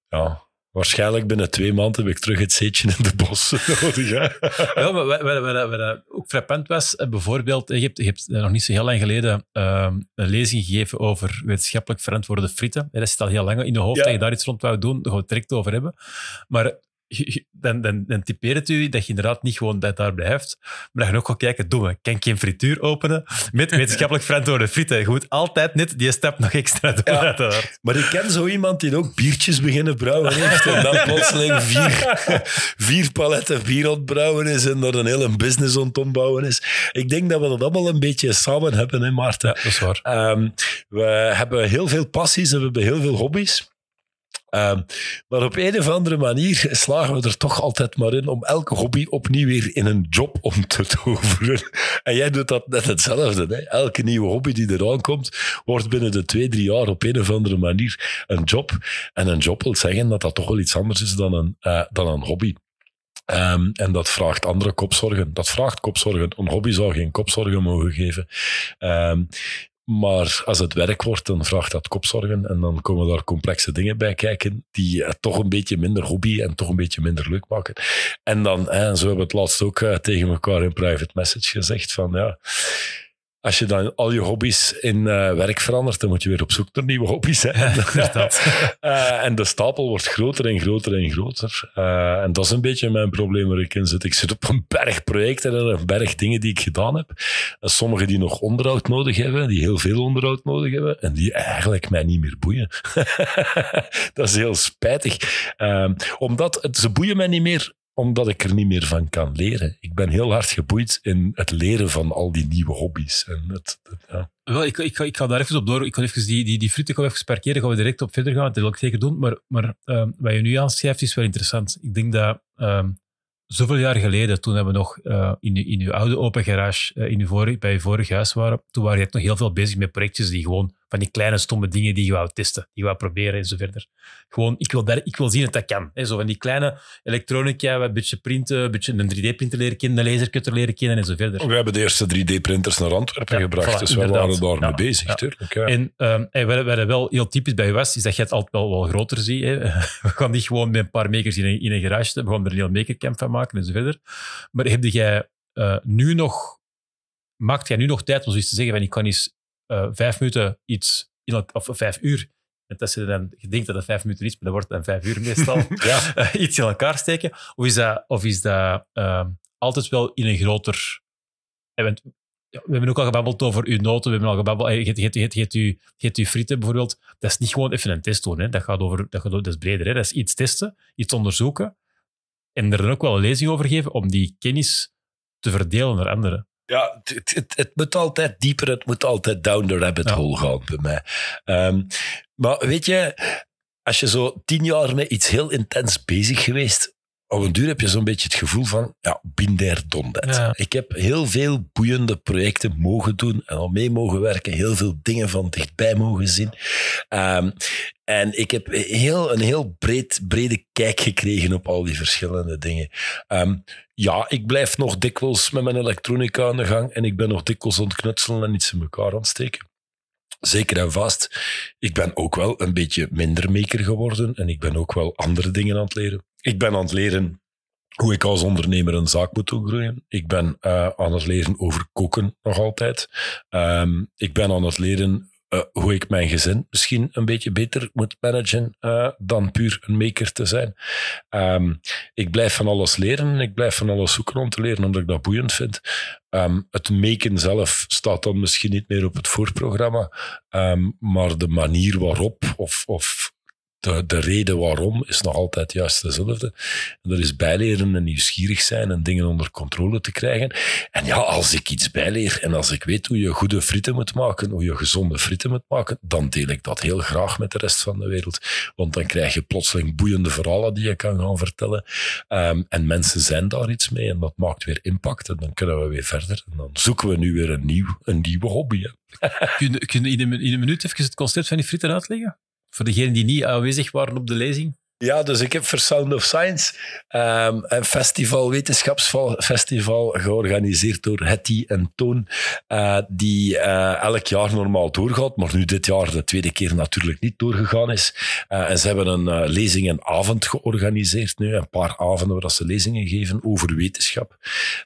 ja, Waarschijnlijk binnen twee maanden heb ik terug het zeetje in de bossen nodig. Ja, maar wat, wat, wat, ook frappant was, bijvoorbeeld, je hebt, je hebt nog niet zo heel lang geleden um, een lezing gegeven over wetenschappelijk verantwoorde frieten. Dat zit al heel lang in de hoofd ja. dat je daar iets rond wou doen, daar gaan we het direct over hebben. Maar dan, dan, dan typeert het u dat je inderdaad niet gewoon dat daar blijft, maar dat je ook gaat kijken, doen we, kan ik geen frituur openen met wetenschappelijk verantwoorde frieten? Je moet altijd net die stap nog extra doen. Ja, maar ik ken zo iemand die ook biertjes beginnen brouwen heeft en dan plotseling vier, vier paletten bier ontbrouwen is en er een hele business ontbouwen is. Ik denk dat we dat allemaal een beetje samen hebben, hè Maarten? Ja, dat is waar. Um, we hebben heel veel passies en we hebben heel veel hobby's. Um, maar op een of andere manier slagen we er toch altijd maar in om elke hobby opnieuw weer in een job om te toveren. En jij doet dat net hetzelfde. Hè? Elke nieuwe hobby die eraan komt, wordt binnen de twee, drie jaar op een of andere manier een job. En een job wil zeggen dat dat toch wel iets anders is dan een, uh, dan een hobby. Um, en dat vraagt andere kopzorgen. Dat vraagt kopzorgen. Een hobby zou geen kopzorgen mogen geven. Um, maar als het werk wordt, dan vraagt dat kopzorgen en dan komen daar complexe dingen bij kijken die het toch een beetje minder hobby en toch een beetje minder leuk maken. En dan, en zo hebben we het laatst ook uh, tegen elkaar in private message gezegd van ja, als je dan al je hobby's in uh, werk verandert, dan moet je weer op zoek naar nieuwe hobby's. Hè. uh, en de stapel wordt groter en groter en groter. Uh, en dat is een beetje mijn probleem waar ik in zit. Ik zit op een berg projecten en een berg dingen die ik gedaan heb. En sommige die nog onderhoud nodig hebben, die heel veel onderhoud nodig hebben, en die eigenlijk mij niet meer boeien. dat is heel spijtig. omdat het, ze boeien mij niet meer omdat ik er niet meer van kan leren. Ik ben heel hard geboeid in het leren van al die nieuwe hobby's. En het, het, ja. Wel, ik, ik, ik, ga daar even op door. Ik ga even die, die, die frieten even parkeren. Gaan we direct op verder gaan. Dat wil ik zeker doen. Maar, maar um, wat je nu aanschrijft is wel interessant. Ik denk dat um, zoveel jaar geleden, toen we nog uh, in, in uw oude open garage uh, in uw vorige, bij je vorige huis waren, toen waren je nog heel veel bezig met projectjes die gewoon van die kleine stomme dingen die je wou testen, die je wou proberen en zo verder. Gewoon, ik wil, daar, ik wil zien dat dat kan. Hè. Zo van die kleine elektronica, een beetje printen, een beetje een 3D-printer leren kennen, een lasercutter leren kennen en zo verder. We hebben de eerste 3D-printers naar Antwerpen ja, gebracht, voilà, dus we waren daar mee bezig. Ja. Tuurlijk, ja. En, um, en wat, wat wel heel typisch bij was, is dat je het altijd wel, wel groter ziet. Hè. We gaan niet gewoon met een paar makers in een, in een garage, we gaan er een heel makercamp van maken en zo verder. Maar heb jij uh, nu nog, maakt jij nu nog tijd om zoiets te zeggen van ik kan eens uh, vijf minuten iets, in, of vijf uur, en als je dan je denkt dat het vijf minuten is, maar dat wordt dan vijf uur meestal, ja. uh, iets in elkaar steken? Of is dat, of is dat uh, altijd wel in een groter... Ja, we hebben ook al gebabbeld over uw noten, we hebben al gebabbeld, je, je, je, je, je, je frieten bijvoorbeeld. Dat is niet gewoon even een test doen, hè. Dat, gaat over, dat, gaat, dat is breder. Hè. Dat is iets testen, iets onderzoeken en er dan ook wel een lezing over geven om die kennis te verdelen naar anderen. Ja, het, het, het, moet altijd dieper, het moet altijd down the rabbit hole gaan bij mij. Um, maar weet je, als je zo tien jaar met iets heel intens bezig geweest, op een duur heb je zo'n beetje het gevoel van, ja, binder dondet. Ja. Ik heb heel veel boeiende projecten mogen doen en al mee mogen werken, heel veel dingen van dichtbij mogen zien. Ehm, en ik heb heel, een heel breed, brede kijk gekregen op al die verschillende dingen. Ehm, ja, ik blijf nog dikwijls met mijn elektronica aan de gang en ik ben nog dikwijls aan het knutselen en iets in elkaar aan het steken. Zeker en vast. Ik ben ook wel een beetje minder maker geworden en ik ben ook wel andere dingen aan het leren. Ik ben aan het leren hoe ik als ondernemer een zaak moet groeien. Ik ben uh, aan het leren over koken nog altijd. Um, ik ben aan het leren uh, hoe ik mijn gezin misschien een beetje beter moet managen uh, dan puur een maker te zijn. Um, ik blijf van alles leren en ik blijf van alles zoeken om te leren, omdat ik dat boeiend vind. Um, het maken zelf staat dan misschien niet meer op het voorprogramma, maar de manier waarop of, of de, de reden waarom is nog altijd juist dezelfde. En dat is bijleren en nieuwsgierig zijn en dingen onder controle te krijgen. En ja, als ik iets bijleer en als ik weet hoe je goede frieten moet maken, hoe je gezonde frieten moet maken, dan deel ik dat heel graag met de rest van de wereld. Want dan krijg je plotseling boeiende verhalen die je kan gaan vertellen. Um, en mensen zijn daar iets mee en dat maakt weer impact. En dan kunnen we weer verder. En dan zoeken we nu weer een, nieuw, een nieuwe hobby. kun, je, kun je in, een, in een minuut even het concept van die frieten uitleggen? Voor degenen die niet aanwezig waren op de lezing? Ja, dus ik heb voor Sound of Science um, een festival, wetenschapsfestival, georganiseerd door Hetty en Toon, uh, die uh, elk jaar normaal doorgaat, maar nu dit jaar de tweede keer natuurlijk niet doorgegaan is. Uh, en ze hebben een lezing en avond georganiseerd nu, een paar avonden waar ze lezingen geven over wetenschap.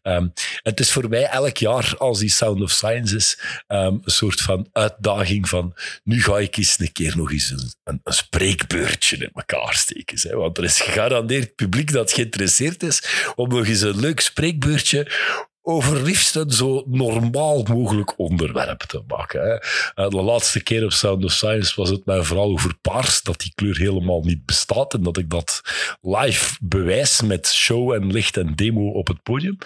Um, het is voor mij elk jaar, als die Sound of Science is, um, een soort van uitdaging van nu ga ik eens een keer nog eens een, een, een spreekbeurtje in elkaar steken. Want er is gegarandeerd publiek dat geïnteresseerd is om nog eens een leuk spreekbeurtje over liefst een zo normaal mogelijk onderwerp te maken. Eh, de laatste keer op Sound of Science was het mij vooral over paars, dat die kleur helemaal niet bestaat en dat ik dat live bewijs met show en licht en demo op het podium.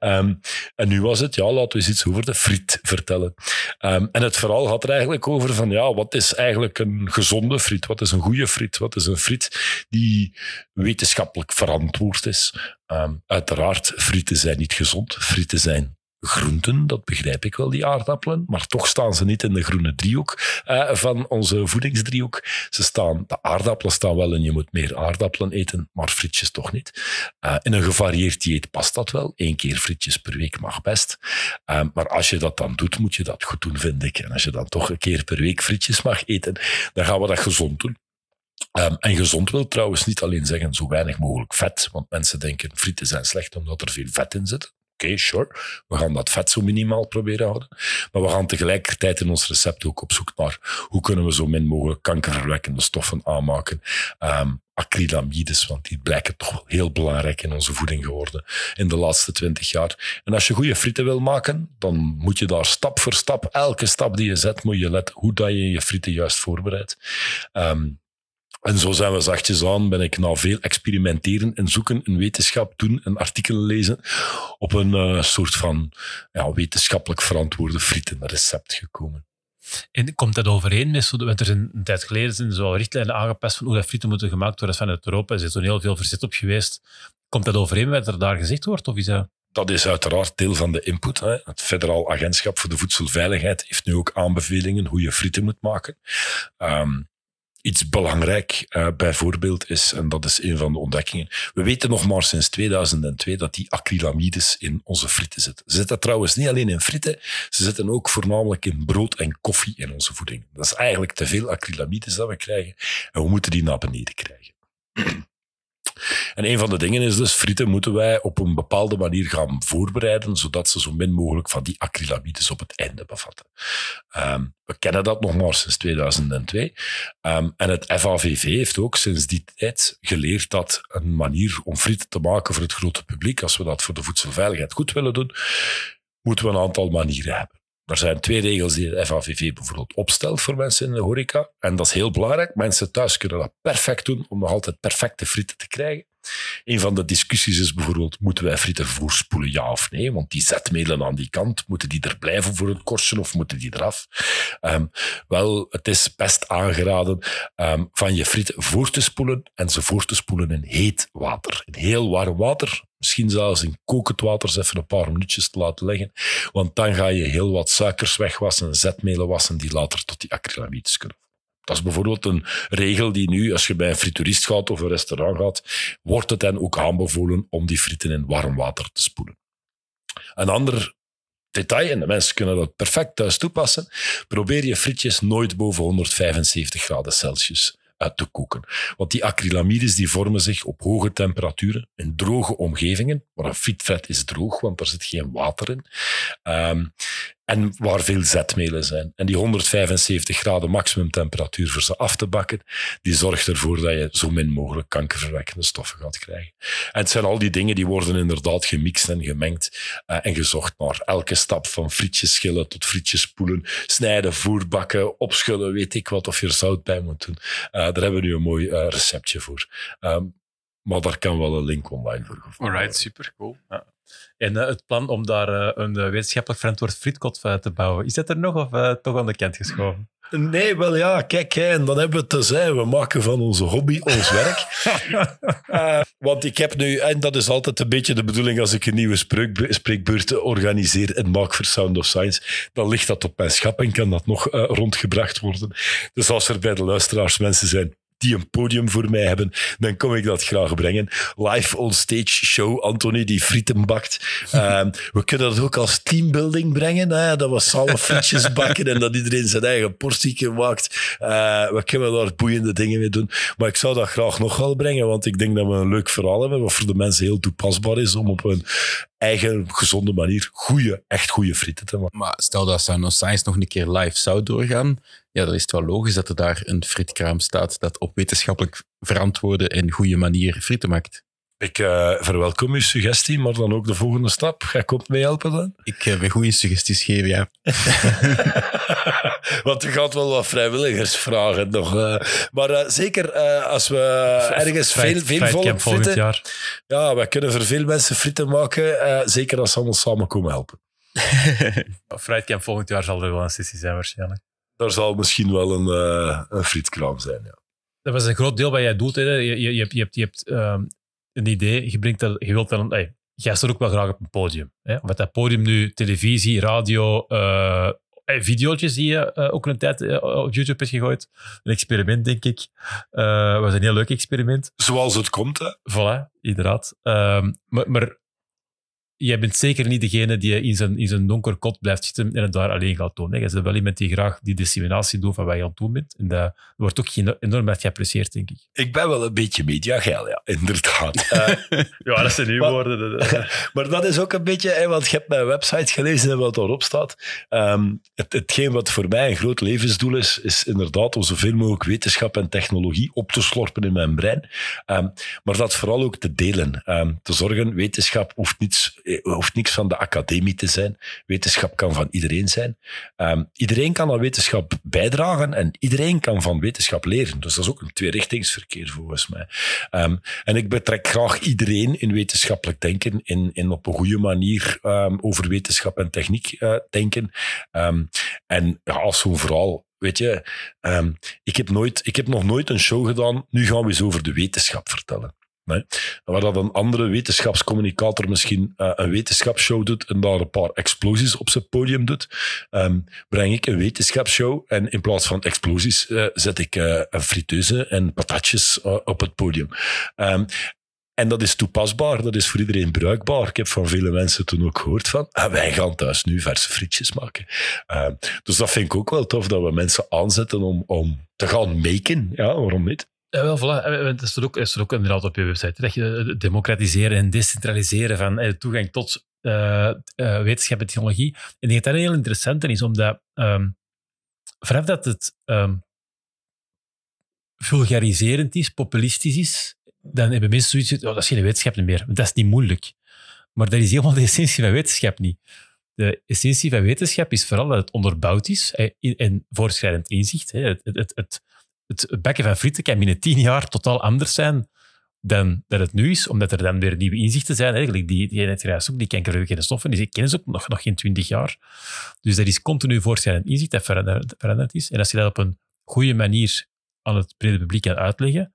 Um, en nu was het, ja, laten we eens iets over de friet vertellen. Um, en het verhaal gaat er eigenlijk over van, ja, wat is eigenlijk een gezonde friet? Wat is een goede friet? Wat is een friet die wetenschappelijk verantwoord is? Um, uiteraard, frieten zijn niet gezond. Frieten zijn groenten, dat begrijp ik wel, die aardappelen. Maar toch staan ze niet in de groene driehoek uh, van onze voedingsdriehoek. Ze staan, de aardappelen staan wel en je moet meer aardappelen eten, maar frietjes toch niet. Uh, in een gevarieerd dieet past dat wel. Eén keer frietjes per week mag best. Uh, maar als je dat dan doet, moet je dat goed doen, vind ik. En als je dan toch een keer per week frietjes mag eten, dan gaan we dat gezond doen. Um, en gezond wil trouwens niet alleen zeggen zo weinig mogelijk vet, want mensen denken frieten zijn slecht omdat er veel vet in zit. Oké, sure. We gaan dat vet zo minimaal proberen houden. Maar we gaan tegelijkertijd in ons recept ook op zoek naar hoe kunnen we zo min mogelijk kankerverwekkende stoffen aanmaken. Um, acrylamides, want die blijken toch heel belangrijk in onze voeding geworden in de laatste twintig jaar. En als je goede frieten wil maken, dan moet je daar stap voor stap, elke stap die je zet, moet je letten hoe dat je je frieten juist voorbereidt. Um, en zo zijn we zachtjes aan, ben ik na veel experimenteren en zoeken en wetenschap doen en artikelen lezen op een uh, soort van ja, wetenschappelijk verantwoorde frietenrecept gekomen. En komt dat overeen met, want er zijn een tijd geleden zijn zo richtlijnen aangepast van hoe dat frieten moeten gemaakt worden vanuit Europa. Er is er heel veel verzet op geweest. Komt dat overeen met wat er daar gezegd wordt? Of is dat... Dat is uiteraard deel van de input. Hè. Het Federaal Agentschap voor de Voedselveiligheid heeft nu ook aanbevelingen hoe je frieten moet maken. Um, iets belangrijk uh, bijvoorbeeld is, en dat is een van de ontdekkingen. We weten nog maar sinds 2002 dat die acrylamides in onze frieten zitten. Ze zitten trouwens niet alleen in frieten, ze zitten ook voornamelijk in brood en koffie in onze voeding. Dat is eigenlijk te veel acrylamides dat we krijgen en we moeten die naar beneden krijgen. En een van de dingen is dus, frieten moeten wij op een bepaalde manier gaan voorbereiden, zodat ze zo min mogelijk van die acrylamides op het einde bevatten. Um, we kennen dat nog maar sinds 2002. Um, ehm, en het FAVV heeft ook sinds die tijd geleerd dat een manier om frieten te maken voor het grote publiek, als we dat voor de voedselveiligheid goed willen doen, moeten we een aantal manieren hebben. Er zijn twee regels die het FAVV bijvoorbeeld opstelt voor mensen in de horeca. En dat is heel belangrijk. Mensen thuis kunnen dat perfect doen om nog altijd perfecte frieten te krijgen. Een van de discussies is bijvoorbeeld, moeten wij frieten voorspoelen, ja of nee? Want die zetmelen aan die kant, moeten die er blijven voor het korsen of moeten die eraf? Um, wel, het is best aangeraden um, van je frieten voor te spoelen en ze voor te spoelen in heet water. In heel warm water, misschien zelfs in kokend water even een paar minuutjes te laten leggen. Want dan ga je heel wat suikers wegwassen, zetmelen wassen die later tot die acrylamides kunnen Dat is bijvoorbeeld een regel die nu, als je bij een frituurist gaat of een restaurant gaat, wordt het hen ook aanbevolen om die frieten in warm water te spoelen. Een ander detail, en de mensen kunnen dat perfect thuis toepassen, probeer je frietjes nooit boven 175 graden Celsius uit te koken. Want die acrylamides die vormen zich op hoge temperaturen in droge omgevingen, waar een frietvet is droog, want er zit geen water in. Um, en waar veel zetmelen zijn. En die 175 graden maximumtemperatuur voor ze af te bakken, die zorgt ervoor dat je zo min mogelijk kankerverwekkende stoffen gaat krijgen. En het zijn al die dingen die worden inderdaad gemixt en gemengd uh, en gezocht naar elke stap van frietjes schillen tot frietjes spoelen, snijden, voerbakken, opschullen, weet ik wat, of je er zout bij moet doen. Uh, daar hebben we nu een mooi uh, receptje voor. Um, maar daar kan wel een link online voor gevonden Alright, super, cool. Ja. En uh, het plan om daar uh, een uh, wetenschappelijk verantwoord frietkot te bouwen, is dat er nog of toch aan de kant geschoven? Nee, wel ja, kijk, hè, en dan hebben we het te zijn. We maken van onze hobby ons werk. want ik heb nu, en dat is altijd een beetje de bedoeling als ik een nieuwe spreekbeurt organiseer en maak voor Sound of Science, dan ligt dat op mijn schap en kan dat nog rondgebracht worden. Dus als er bij de luisteraars mensen zijn die een podium voor mij hebben, dan kom ik dat graag brengen. Live on stage show, Anthony die frieten bakt. Ehm, we kunnen dat ook als teambuilding brengen. Hè? Dat we samen frietjes bakken en dat iedereen zijn eigen portieke maakt. Uh, we kunnen daar boeiende dingen mee doen. Maar ik zou dat graag nog wel brengen, want ik denk dat we een leuk verhaal hebben, wat voor de mensen heel toepasbaar is om op een eigen, gezonde manier goede, echt goede frieten te maken. Maar stel dat Sound Science nog een keer live zou doorgaan, ja, dan is het wel logisch dat er daar een frietkraam staat dat op wetenschappelijk verantwoorde en goede manier frieten maakt. Ik uh, verwelkom uw suggestie, maar dan ook de volgende stap. Ga komt mee helpen dan? Ik uh, wil goede suggesties geven, ja. Want u gaat wel wat vrijwilligers vragen nog. Uh, maar zeker als we ergens veel, veel volk. Jaar. Ja, we kunnen voor veel mensen frieten maken. zeker als ze allemaal samen komen helpen. Fruitcamp volgend jaar zal er wel een sessie zijn waarschijnlijk. Daar zal misschien wel een, een frietkraam zijn, ja. Dat was een groot deel wat jij doet. Hè. Je, je, je hebt, je hebt, je hebt um, een idee, je, brengt dat, je wilt dan... Hey, jij staat ook wel graag op een podium. Hè? Met dat podium nu televisie, radio, uh, video's die je uh, ook een tijd uh, op YouTube hebt gegooid. Een experiment, denk ik. Was een heel leuk experiment. Zoals het komt, hè? Voilà, inderdaad. Um, maar, maar jij bent zeker niet degene die in zijn, in zijn donker kot blijft zitten en het daar alleen gaat doen. Jij bent wel iemand die graag die disseminatie doet van wat je aan het doen bent. En dat wordt ook enorm uit geapprecieerd, denk ik. Ik ben wel een beetje mediageil, ja, inderdaad. Uh, ja, dat zijn uw woorden. maar dat is ook een beetje, hè, want je hebt mijn website gelezen en wat daarop staat. Um, het, hetgeen wat voor mij een groot levensdoel is, is inderdaad om zoveel mogelijk wetenschap en technologie op te slorpen in mijn brein. Um, maar dat vooral ook te delen. Um, te zorgen, wetenschap hoeft niets hoeft niks van de academie te zijn. Wetenschap kan van iedereen zijn. Um, iedereen kan aan wetenschap bijdragen en iedereen kan van wetenschap leren. Dus dat is ook een tweerichtingsverkeer volgens mij. Um, en ik betrek graag iedereen in wetenschappelijk denken, in, in op een goede manier um, over wetenschap en techniek uh, denken. en als zo'n verhaal weet je, ik, heb nooit, ik heb nog nooit een show gedaan, nu gaan we eens over de wetenschap vertellen. Nee. Waar dat een andere wetenschapscommunicator misschien uh, een wetenschapsshow doet en daar een paar explosies op zijn podium doet, um, breng ik een wetenschapsshow en in plaats van explosies uh, zet ik uh, een friteuse en patatjes op het podium. Um, en dat is toepasbaar, dat is voor iedereen bruikbaar. Ik heb van vele mensen toen ook gehoord van, ah, wij gaan thuis nu verse frietjes maken. Uh, dus dat vind ik ook wel tof, dat we mensen aanzetten om, om te gaan maken. Ja, waarom niet? Ja, wel, voilà. Het is er ook, is er ook inderdaad op je website. Dat je democratiseren en decentraliseren van eh, toegang tot wetenschap en technologie. En ik denk dat dat heel interessant is, omdat um, vanaf dat het um, vulgariserend is, populistisch is, dan hebben mensen zoiets oh, dat is geen wetenschap meer. Dat is niet moeilijk. Maar dat is helemaal de essentie van wetenschap niet. De essentie van wetenschap is vooral dat het onderbouwd is en voorschrijdend inzicht. Het, het, het, het bakken van frieten kan binnen tien jaar totaal anders zijn dan dat het nu is, omdat er dan weer nieuwe inzichten zijn. Eigenlijk die, die net juist ook, die kankerverwekkende stoffen, die kennen ze ook nog, nog geen twintig jaar. Dus dat is continu voorschrijdend inzicht dat veranderd, veranderd is. En als je dat op een goede manier aan het brede publiek kan uitleggen,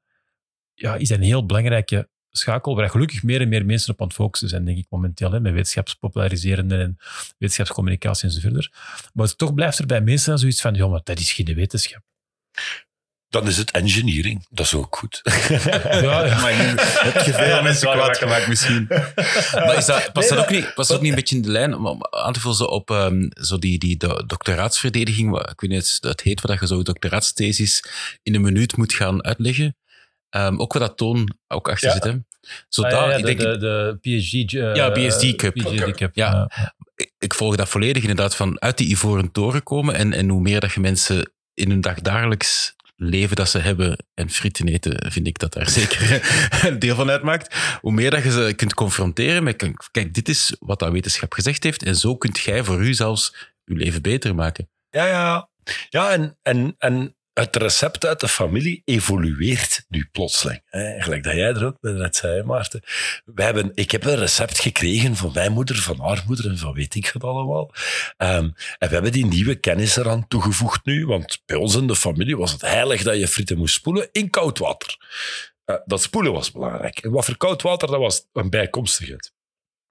ja, is dat een heel belangrijke schakel waar gelukkig meer en meer mensen op aan het focussen zijn, denk ik momenteel, hè, met wetenschapspopulariserende en wetenschapscommunicatie enzovoort. Maar toch blijft er bij mensen zoiets van, ja, maar dat is geen wetenschap. Dan is het engineering. Dat is ook goed. Ja, ja. Maar nu heb je veel mensen kwaad gemaakt misschien. Maar is dat, past, Nee, dat ook niet, past dat ook niet een beetje in de lijn om om aan te vullen zo op ehm, zo die, die do- doctoraatsverdediging, ik weet niet het heet, wat je zo doctoraatsthesis in een minuut moet gaan uitleggen. Ehm, ook wat dat toon ook achter Ja. zit. Hè. Zo Ah, daar, ja, ja, ik de, denk, de, de PSG... eh, Ja, PSG Cup. PSG Cup. Ja. ik- ik volg dat volledig inderdaad van uit die ivoren toren komen en, en hoe meer dat je mensen in hun dagdagelijks leven dat ze hebben en frieten eten, vind ik dat daar zeker een deel van uitmaakt. Hoe meer dat je ze kunt confronteren met, kijk, dit is wat dat wetenschap gezegd heeft en zo kunt jij voor u zelfs je leven beter maken. Ja, ja. Ja, en, en, en het recept uit de familie evolueert nu plotseling. Gelijk dat jij er ook net zei, Maarten. We hebben, ik heb een recept gekregen van mijn moeder, van haar moeder en van weet ik het allemaal. Ehm, en we hebben die nieuwe kennis eraan toegevoegd nu, want bij ons in de familie was het heilig dat je frieten moest spoelen in koud water. Eh, dat spoelen was belangrijk. En wat voor koud water, dat was een bijkomstigheid.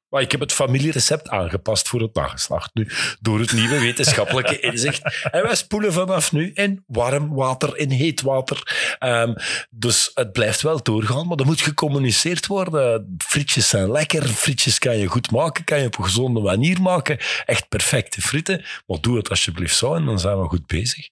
Maar ik heb het familierecept aangepast voor het nageslacht nu, door het nieuwe wetenschappelijke inzicht. En wij spoelen vanaf nu in warm water, in heet water. Ehm, dus het blijft wel doorgaan, maar er moet gecommuniceerd worden. Frietjes zijn lekker, frietjes kan je goed maken, kan je op een gezonde manier maken. Echt perfecte frieten, maar doe het alsjeblieft zo en dan zijn we goed bezig.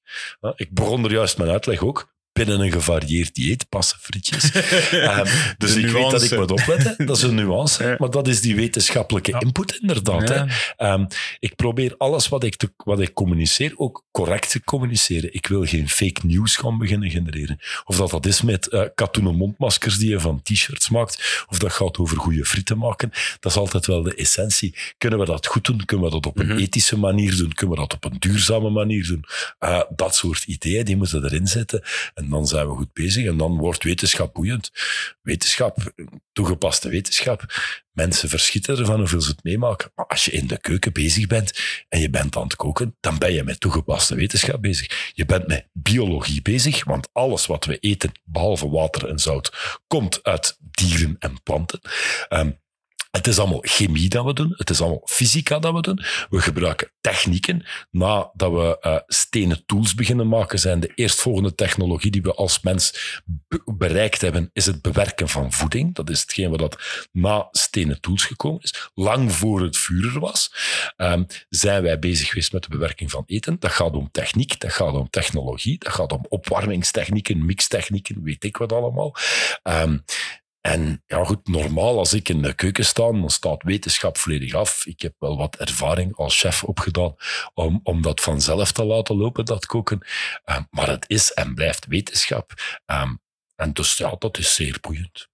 Ik begon er juist mijn uitleg ook. Binnen een gevarieerd dieet passen frietjes. Ehm, dus ik weet dat ik moet opletten. Dat is een nuance. Ja. Maar dat is die wetenschappelijke Ja. input inderdaad. Hè. Ehm, ik probeer alles wat ik, te- wat ik communiceer ook correct te communiceren. Ik wil geen fake news gaan beginnen genereren. Of dat dat is met eh katoenen mondmaskers die je van t-shirts maakt, of dat gaat over goede frieten maken. Dat is altijd wel de essentie. Kunnen we dat goed doen? Kunnen we dat op een Mhm. ethische manier doen? Kunnen we dat op een duurzame manier doen? Eh, dat soort ideeën, die moeten erin zitten. En dan zijn we goed bezig. En dan wordt wetenschap boeiend. Wetenschap, toegepaste wetenschap. Mensen verschieten ervan hoeveel ze het meemaken. Maar als je in de keuken bezig bent en je bent aan het koken, dan ben je met toegepaste wetenschap bezig. Je bent met biologie bezig, want alles wat we eten, behalve water en zout, komt uit dieren en planten. Ehm, het is allemaal chemie dat we doen. Het is allemaal fysica dat we doen. We gebruiken technieken. Nadat we eh, stenen tools beginnen maken, zijn de eerstvolgende technologie die we als mens be- bereikt hebben, is het bewerken van voeding. Dat is hetgeen wat dat na stenen tools gekomen is. Lang voor het vuur er was, ehm, zijn wij bezig geweest met de bewerking van eten. Dat gaat om techniek, dat gaat om technologie, dat gaat om opwarmingstechnieken, mixtechnieken, weet ik wat allemaal. Ehm, en ja, goed, normaal als ik in de keuken sta, dan staat wetenschap volledig af. Ik heb wel wat ervaring als chef opgedaan om, om dat vanzelf te laten lopen, dat koken. Ehm, maar het is en blijft wetenschap. Ehm, en dus ja, dat is zeer boeiend.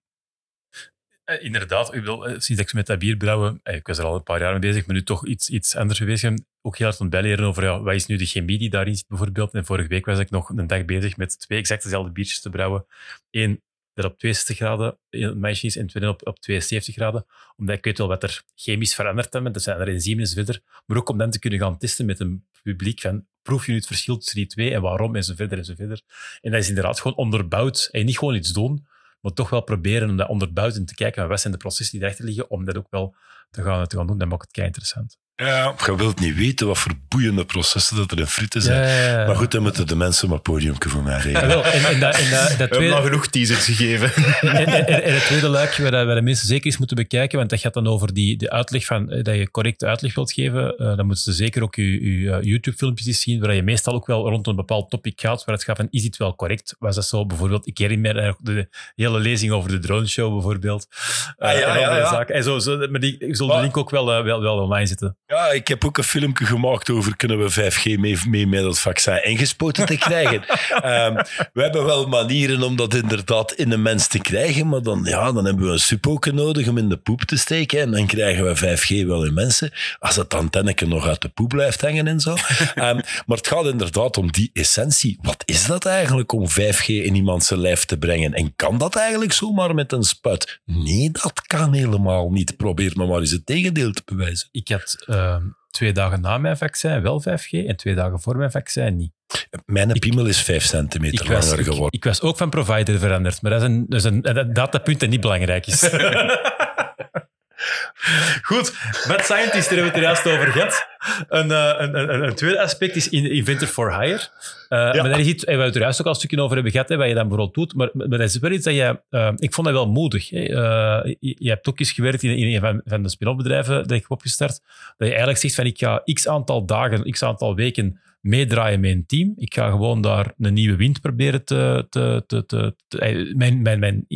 Eh, inderdaad, ik bedoel, eh, sinds ik met dat bier brouwen, eh, ik was er al een paar jaar mee bezig, maar nu toch iets, iets anders geweest. Ook heel hard aan bijleren over ja, wat is nu de chemie die daarin zit bijvoorbeeld. En vorige week was ik nog een dag bezig met twee exact dezelfde biertjes te brouwen. Eén dat op 62 graden meisje is en tweede op, op 72 graden. Omdat ik weet wel wat er chemisch veranderd hebben. Er zijn er enzymen enzovoort. Maar ook om dan te kunnen gaan testen met een publiek van proef je nu het verschil tussen die twee en waarom enzovoort enzovoort. En dat is inderdaad gewoon onderbouwd. En niet gewoon iets doen, maar toch wel proberen om dat onderbouwd en te kijken wat zijn de processen die erachter liggen, om dat ook wel te gaan, te gaan doen. Dat maakt het kei interessant. Ja, je wilt niet weten wat voor boeiende processen dat er in frieten zijn. Maar goed, dan moeten de mensen maar podiumke voor mij regelen. wel, en, en, dat, en dat, dat We hebben al genoeg teasers gegeven. en, en, en- en het tweede luikje waar, waar de mensen zeker eens moeten bekijken, want dat gaat dan over die, de uitleg van, eh, dat je correcte uitleg wilt geven, eh, dan moeten ze zeker ook je, je eh, YouTube-filmpjes zien, waar je meestal ook wel rond een bepaald topic gaat, waar het gaat van, is dit wel correct? Was dat zo? Bijvoorbeeld, ik herinner me nog de hele lezing over de drone show bijvoorbeeld. Eh, Ah, ja, en ja, andere ja. zaken. En zo, zo, maar die, ik zal de link ook wel, eh, wel, wel online zetten. Ja, ik heb ook een filmpje gemaakt over kunnen we 5G mee, mee met het vaccin ingespoten te krijgen. Ehm, we hebben wel manieren om dat inderdaad in een mens te krijgen, maar dan, ja, dan hebben we een suppoken nodig om in de poep te steken en dan krijgen we 5G wel in mensen. Als het antenneke nog uit de poep blijft hangen en zo. Ehm, maar het gaat inderdaad om die essentie. Wat is dat eigenlijk om 5G in iemand zijn lijf te brengen? En kan dat eigenlijk zomaar met een spuit? Nee, dat kan helemaal niet. Probeer me maar eens het tegendeel te bewijzen. Ik had ehm, twee dagen na mijn vaccin wel 5G en twee dagen voor mijn vaccin niet. Mijn piemel is 5 centimeter Ik was, langer geworden. ik was ook van provider veranderd, maar dat is een, dat is een dat datapunt dat niet belangrijk is. Goed, Mad Scientist, daar hebben we het er juist over gehad. Een, uh, een, een, een, tweede aspect is in, Inventor for Hire. Uh, ja. Maar daar is iets, waar we het er juist ook al een stukje over hebben gehad, hè, wat je dan bijvoorbeeld doet. Maar, maar dat is wel iets dat je... Uh, ik vond dat wel moedig. Hè. Je, je, hebt ook eens gewerkt in, in een van, van de spin-off bedrijven dat ik heb opgestart. Dat je eigenlijk zegt van ik ga x aantal dagen, x aantal weken meedraaien met een team. Ik ga gewoon daar een nieuwe wind proberen te... te, te, te, te mijn, mijn, mijn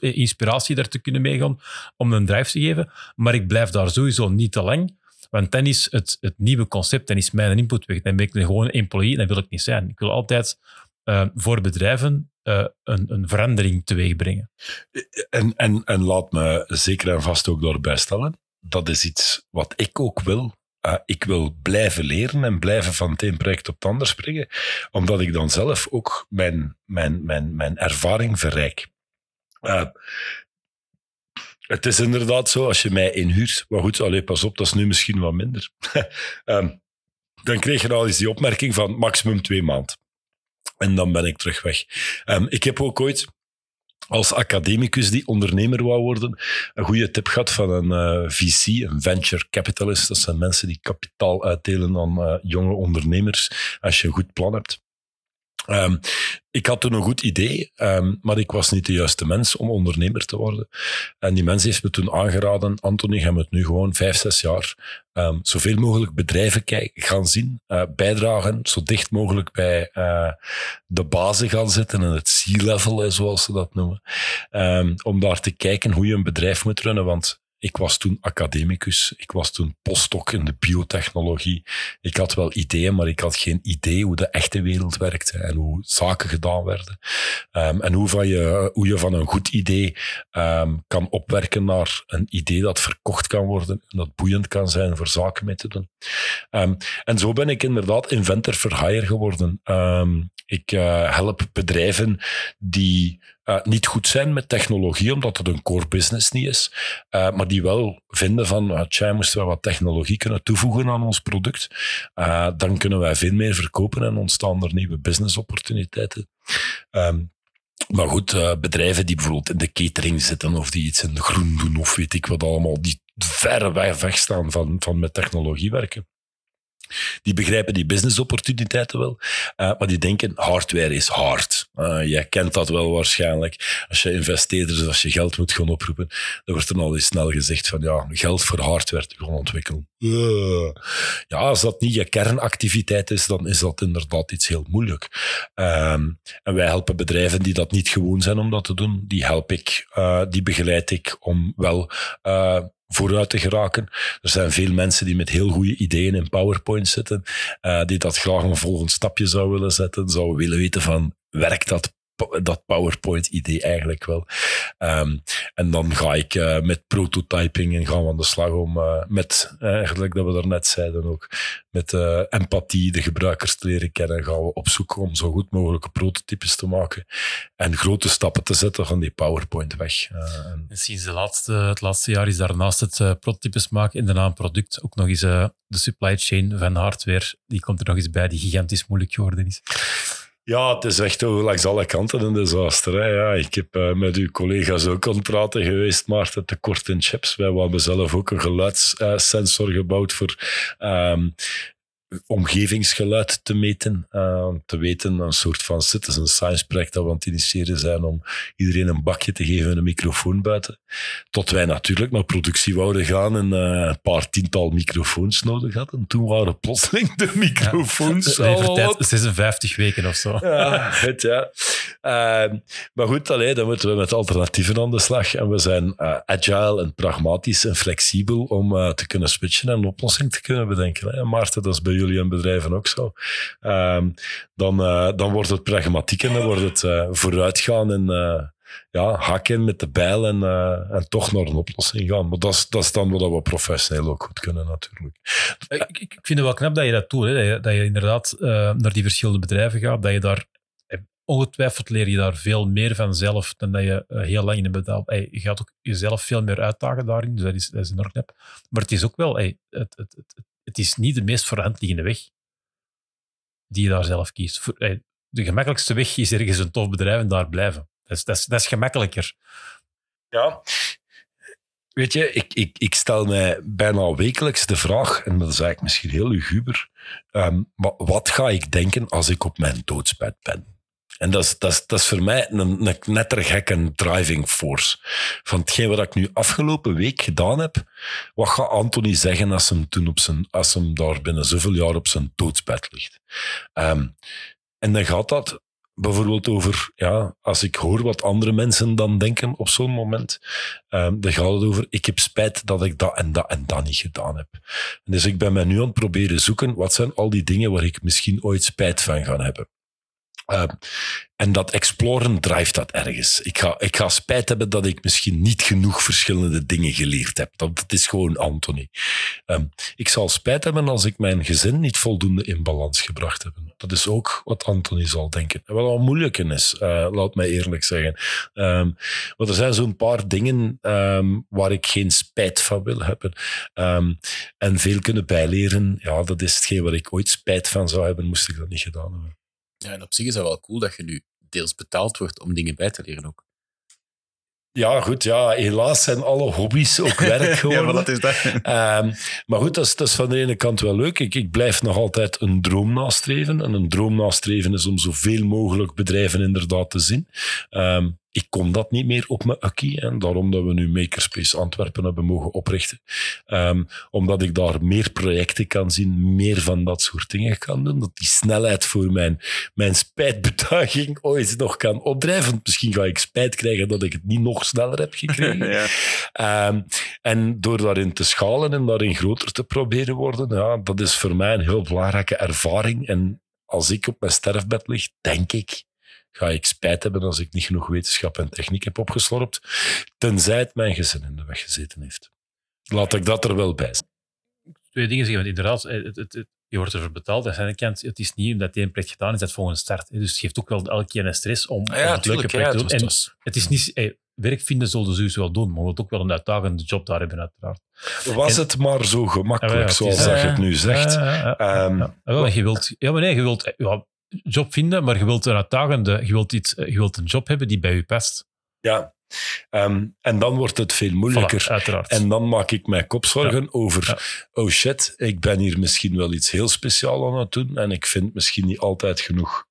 inspiratie daar te kunnen meegaan om een drive te geven. Maar ik blijf daar sowieso niet te lang. Want dan is het, het nieuwe concept, dan is mijn input weg. Dan ben ik gewoon een employee en dat wil ik niet zijn. Ik wil altijd uh, voor bedrijven uh, een, een verandering teweeg brengen. En, en, en laat me zeker en vast ook doorbij stellen, dat is iets wat ik ook wil. Uh, ik wil blijven leren en blijven van het een project op het ander springen, omdat ik dan zelf ook mijn, mijn, mijn, mijn ervaring verrijk. Het is inderdaad zo, als je mij inhuurt, maar goed, allee, pas op, dat is nu misschien wat minder. um, dan kreeg je al eens die opmerking van maximum twee maanden. En dan ben ik terug weg. Um, ik heb ook ooit als academicus die ondernemer wou worden, een goede tip gehad van een uh, VC, een venture capitalist. Dat zijn mensen die kapitaal uitdelen aan uh, jonge ondernemers als je een goed plan hebt. Um, ik had toen een goed idee, um, maar ik was niet de juiste mens om ondernemer te worden. En die mens heeft me toen aangeraden, Anthony, ga het nu gewoon vijf, zes jaar um, zoveel mogelijk bedrijven gaan zien, uh, bijdragen, zo dicht mogelijk bij uh, de bazen gaan zitten en het C-level, zoals ze dat noemen. om daar te kijken hoe je een bedrijf moet runnen, want ik was toen academicus, ik was toen postdoc in de biotechnologie. Ik had wel ideeën, maar ik had geen idee hoe de echte wereld werkte en hoe zaken gedaan werden. Um, en hoe, van je, hoe je van een goed idee um, kan opwerken naar een idee dat verkocht kan worden en dat boeiend kan zijn voor zaken mee te doen. Um, en zo ben ik inderdaad inventor for hire geworden. ik uh, help bedrijven die uh, niet goed zijn met technologie, omdat het een core business niet is, uh, maar die wel vinden van, uh, tja, moesten we wat technologie kunnen toevoegen aan ons product, dan kunnen wij veel meer verkopen en ontstaan er nieuwe business opportuniteiten. Um, maar goed, bedrijven die bijvoorbeeld in de catering zitten of die iets in de groen doen of weet ik wat allemaal, die ver weg staan van, van met technologie werken. Die begrijpen die business-opportuniteiten wel, uh, maar die denken hardware is hard. Uh, jij kent dat wel waarschijnlijk. Als je investeerders, als je geld moet gaan oproepen, dan wordt er al eens snel gezegd van ja, geld voor hardware te gaan ontwikkelen. Uh. Ja, als dat niet je kernactiviteit is, dan is dat inderdaad iets heel moeilijk. Um, en wij helpen bedrijven die dat niet gewoon zijn om dat te doen. Die help ik, die begeleid ik om wel vooruit te geraken. Er zijn veel mensen die met heel goede ideeën in PowerPoint zitten, uh, die dat graag een volgend stapje zouden willen zetten, zouden willen weten van, werkt dat dat PowerPoint-idee eigenlijk wel. Um, en dan ga ik uh, met prototyping en gaan we aan de slag om uh, met, eigenlijk dat we daarnet zeiden ook, met empathie de gebruikers te leren kennen. Gaan we op zoek om zo goed mogelijke prototypes te maken en grote stappen te zetten van die PowerPoint weg. en Sinds de laatste, het laatste jaar is daarnaast het prototypes maken in de naam product ook nog eens de supply chain van hardware, die komt er nog eens bij, die gigantisch moeilijk geworden is. Ja, het is echt langs alle kanten een disaster. Ja, ik heb uh, met uw collega's ook aan geweest, Maarten, tekort in chips. Wij hebben zelf ook een geluidssensor gebouwd voor um, omgevingsgeluid te meten. Uh, te weten, een soort van citizen science project dat we aan het initiëren zijn om iedereen een bakje te geven en een microfoon buiten. Tot wij natuurlijk naar productie wouden gaan en uh, een paar tiental microfoons nodig hadden. Toen waren plotseling de microfoons ja, al 56 weken of zo. Ja, het, ja. Uh, maar goed, allee, dan moeten we met alternatieven aan de slag. En we zijn uh, agile en pragmatisch en flexibel om te kunnen switchen en een oplossing te kunnen bedenken. Hè. Maarten, dat is bij jullie en bedrijven ook zo. Um, dan, uh, dan wordt het pragmatiek en dan wordt het uh, vooruitgaan en uh, ja, hakken met de bijl en, en toch naar een oplossing gaan. Maar dat is, dat is dan wat we professioneel ook goed kunnen natuurlijk. Ik, ik vind het wel knap dat je dat doet, hè? Dat, je, inderdaad naar die verschillende bedrijven gaat, dat je daar ongetwijfeld leer je daar veel meer van zelf dan dat je heel lang in bedrijf... Hey, je gaat ook jezelf veel meer uitdagen daarin, dus dat is, dat is enorm knap. Maar het is ook wel... Hey, het, het, het is niet de meest voor de hand liggende weg die je daar zelf kiest. De gemakkelijkste weg is ergens een tof bedrijf en daar blijven. Dat is, dat is, dat is gemakkelijker. Ja, Weet je, ik, ik, ik stel mij bijna wekelijks de vraag, en dat is eigenlijk misschien heel luguber, ehm, maar wat ga ik denken als ik op mijn doodsbed ben? En dat is, dat is, dat is voor mij een, een driving force. Van hetgeen wat ik nu afgelopen week gedaan heb, wat gaat Anthony zeggen als hem, toen op zijn, als hem daar binnen zoveel jaar op zijn doodsbed ligt? Ehm, en dan gaat dat bijvoorbeeld over, ja, als ik hoor wat andere mensen dan denken op zo'n moment, um, dan gaat het over, ik heb spijt dat ik dat en dat en dat niet gedaan heb. En dus ik ben mij nu aan het proberen zoeken, wat zijn al die dingen waar ik misschien ooit spijt van ga hebben. Uh, en dat exploren drijft dat ergens. Ik ga, ik ga spijt hebben dat ik misschien niet genoeg verschillende dingen geleerd heb. Dat, is gewoon Anthony. Um, ik zal spijt hebben als ik mijn gezin niet voldoende in balans gebracht heb. Dat is ook wat Anthony zal denken. wat al moeilijk is, uh, laat mij eerlijk zeggen. Um, want er zijn zo'n paar dingen waar ik geen spijt van wil hebben. en veel kunnen bijleren. Ja, dat is hetgeen waar ik ooit spijt van zou hebben, moest ik dat niet gedaan hebben. Ja, en op zich is dat wel cool dat je nu deels betaald wordt om dingen bij te leren ook. Ja, goed. Ja, helaas zijn alle hobby's ook werk geworden. ja, maar dat is dat. Um, maar goed, dat is, dat is, van de ene kant wel leuk. Ik, ik blijf nog altijd een droom nastreven. En een droom nastreven is om zoveel mogelijk bedrijven inderdaad te zien. Um, ik kon dat niet meer op mijn ukkie. En daarom dat we nu Makerspace Antwerpen hebben mogen oprichten. Um, omdat ik daar meer projecten kan zien, meer van dat soort dingen kan doen. Dat die snelheid voor mijn, mijn spijtbetuiging ooit nog kan opdrijven. Misschien ga ik spijt krijgen dat ik het niet nog sneller heb gekregen. ja. um, en door daarin te schalen en daarin groter te proberen worden, ja, dat is voor mij een heel belangrijke ervaring. En als ik op mijn sterfbed lig, denk ik, ga ik spijt hebben als ik niet genoeg wetenschap en techniek heb opgeslorpt, tenzij het mijn gezin in de weg gezeten heeft. Laat ik dat er wel bij zijn. Twee dingen zeggen, want inderdaad, het, het, het, je wordt ervoor betaald. Aan de kant, het is niet omdat één project gedaan is, dat volgende start. Dus het geeft ook wel elke keer een stress om, ja, om het leuke project te doen. Het, is niet... Hey, werk vinden zullen ze dus wel doen, maar we ook wel een uitdagende job daar hebben, uiteraard. Was en, het maar zo gemakkelijk, ja, zoals je het nu zegt. Um, ja, je wilt, ja, maar nee, je wilt ja, job vinden, maar je wilt een uitdagende, je wilt, iets, je wilt een job hebben die bij je past. Ja, um, en dan wordt het veel moeilijker. Voilà, uiteraard. En dan maak ik mij kopzorgen ja. over, ja. oh shit, ik ben hier misschien wel iets heel speciaals aan het doen en ik vind misschien niet altijd genoeg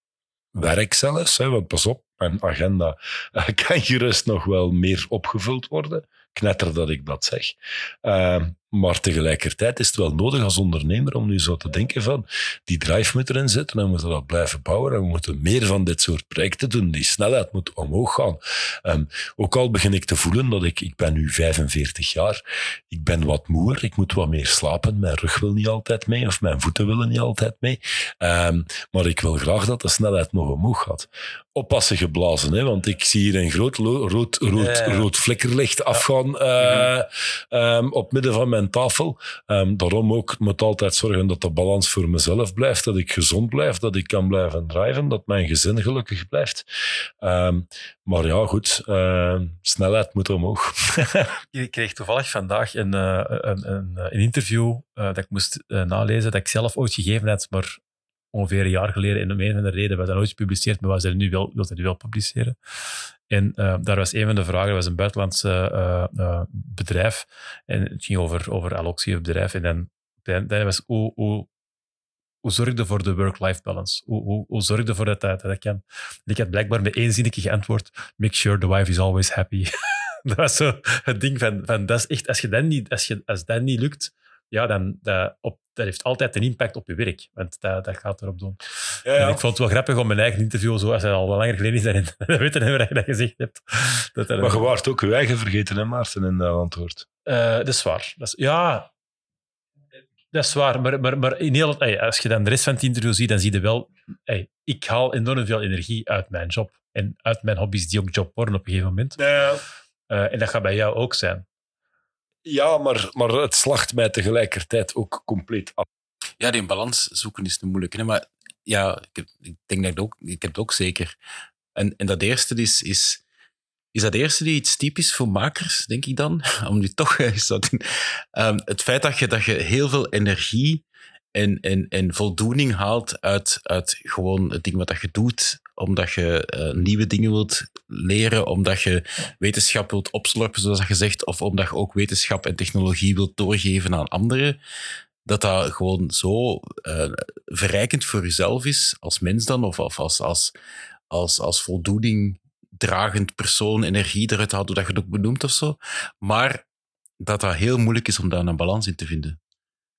werk zelfs. Hè, want pas op, mijn agenda uh, kan gerust nog wel meer opgevuld worden. Knetter dat ik dat zeg. Uh, maar tegelijkertijd is het wel nodig als ondernemer om nu zo te denken van die drive moet erin zitten en we moeten dat blijven bouwen en we moeten meer van dit soort projecten doen. Die snelheid moet omhoog gaan. Um, ook al begin ik te voelen dat ik, ik ben nu 45 jaar, ik ben wat moer, ik moet wat meer slapen, mijn rug wil niet altijd mee of mijn voeten willen niet altijd mee. Um, maar ik wil graag dat de snelheid nog omhoog gaat. Oppassen geblazen, hè, want ik zie hier een groot rood, rood, rood, rood flikkerlicht afgaan uh, um, op midden van mijn tafel. Um, daarom ook, moet altijd zorgen dat de balans voor mezelf blijft, dat ik gezond blijf, dat ik kan blijven drijven, dat mijn gezin gelukkig blijft. Um, maar ja, goed, uh, snelheid moet omhoog. ik kreeg toevallig vandaag een, uh, een, een, een, interview uh, dat ik moest nalezen, dat ik zelf ooit gegeven had, maar ongeveer een jaar geleden in een van de reden we dat nooit gepubliceerd, maar we zijn nu wel, nu wel publiceren. En uh, daar was een van de vragen, dat was een buitenlands uh, uh, bedrijf. En het ging over, over alloxie bedrijf. En dan, dan, was hoe, hoe, zorg je voor de work-life balance? Hoe, hoe, zorg je ervoor dat dat, dat kan? Ik had blijkbaar met één zinnetje geantwoord, make sure the wife is always happy. dat was zo het ding van, van dat is echt, als, je dat niet, als, je, als dat niet lukt, ja, dan dat, op, dat heeft altijd een impact op je werk. Want dat, dat gaat erop doen. Ja, ja. ik vond het wel grappig om mijn eigen interview, zo, als hij al langer geleden is, daarin te weten wat je dat gezegd hebt. Dat maar je waart ook je eigen vergeten, hè, Maarten, in dat antwoord. Uh, dat is waar. Dat is, ja, dat is waar. Maar, maar, maar in heel, hey, als je dan de rest van het interview ziet, dan zie je wel... Hey, ik haal enorm veel energie uit mijn job. En uit mijn hobby's die ook job worden op een gegeven moment. Ja. Uh, en dat gaat bij jou ook zijn. Ja, maar, maar het slacht mij tegelijkertijd ook compleet af. Ja, die balans zoeken is te moeilijk. Hè? Maar ja, ik, denk dat ik, ook, ik heb het ook zeker. En, en dat eerste is, is, is dat eerste die iets typisch voor makers, denk ik dan? Om nu toch eens dat doen. Um, het feit dat je, dat je heel veel energie en, en, en voldoening haalt uit, uit gewoon het ding wat dat je doet, omdat je uh, nieuwe dingen wilt leren omdat je wetenschap wilt opslorpen, zoals je zegt, of omdat je ook wetenschap en technologie wilt doorgeven aan anderen, dat dat gewoon zo uh, verrijkend voor jezelf is als mens dan, of, of als, als, als, als voldoening dragend persoon energie eruit haalt, hoe dat je het ook benoemt of zo. Maar dat dat heel moeilijk is om daar een balans in te vinden.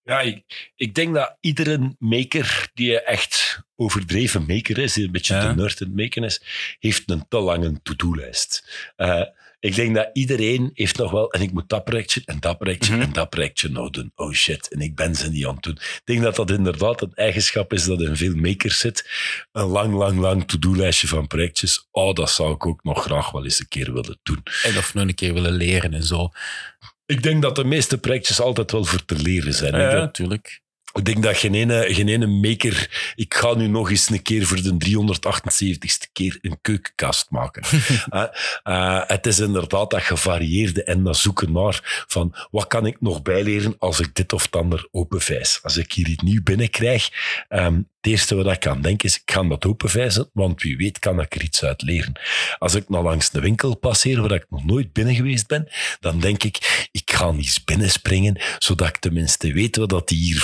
Ja, ik, ik denk dat iedere maker die echt overdreven maker is, die een beetje ja. de nerd in het maken is, heeft een te lange to-do-lijst. Uh, ik denk dat iedereen heeft nog wel, en ik moet dat projectje en dat projectje mm -hmm. en dat projectje nog doen. Oh shit, en ik ben ze niet aan het doen. Ik denk dat dat inderdaad een eigenschap is dat in veel makers zit. Een lang, lang, lang to-do-lijstje van projectjes. Oh, dat zou ik ook nog graag wel eens een keer willen doen. En of nog een keer willen leren en zo. Ik denk dat de meeste projectjes altijd wel voor te leren zijn. Ja, natuurlijk. Ik denk dat geen ene, geen ene maker... Ik ga nu nog eens een keer voor de 378ste keer een keukenkast maken. uh, uh, het is inderdaad dat gevarieerde en dat zoeken naar van wat kan ik nog bijleren als ik dit of dat ander openvijs. Als ik hier iets nieuw binnenkrijg, um, het eerste wat ik kan denken is, ik ga dat openvijzen, want wie weet kan ik er iets uit leren. Als ik nou langs de winkel passeer waar ik nog nooit binnen geweest ben, dan denk ik, ik ga eens binnenspringen, zodat ik tenminste weet wat dat die hier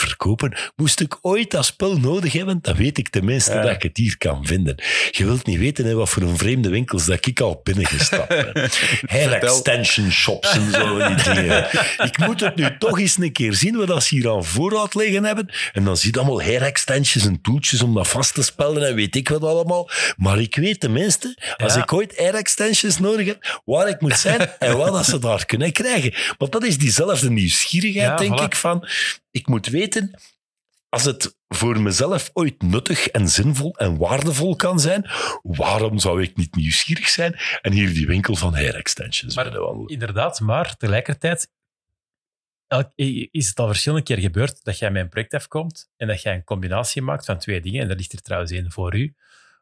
Moest ik ooit dat spul nodig hebben, dan weet ik tenminste ja. dat ik het hier kan vinden. Je wilt niet weten hè, wat voor een vreemde winkels dat ik al binnengestapt ben. Hair extension shops en zo die dingen. Ik moet het nu toch eens een keer zien wat ze hier aan voorraad liggen hebben. En dan zie je allemaal hair extensions en toeltjes om dat vast te spelden en weet ik wat allemaal. Maar ik weet tenminste, als ja. ik ooit air extensions nodig heb, waar ik moet zijn en wat dat ze daar kunnen krijgen. Want dat is diezelfde nieuwsgierigheid, ja, denk voilà. ik, van ik moet weten, als het voor mezelf ooit nuttig en zinvol en waardevol kan zijn, waarom zou ik niet nieuwsgierig zijn en hier die winkel van hair extensions maar, Inderdaad, maar tegelijkertijd is het al verschillende keer gebeurd dat jij met een project afkomt en dat jij een combinatie maakt van twee dingen. En dat ligt er trouwens één voor u.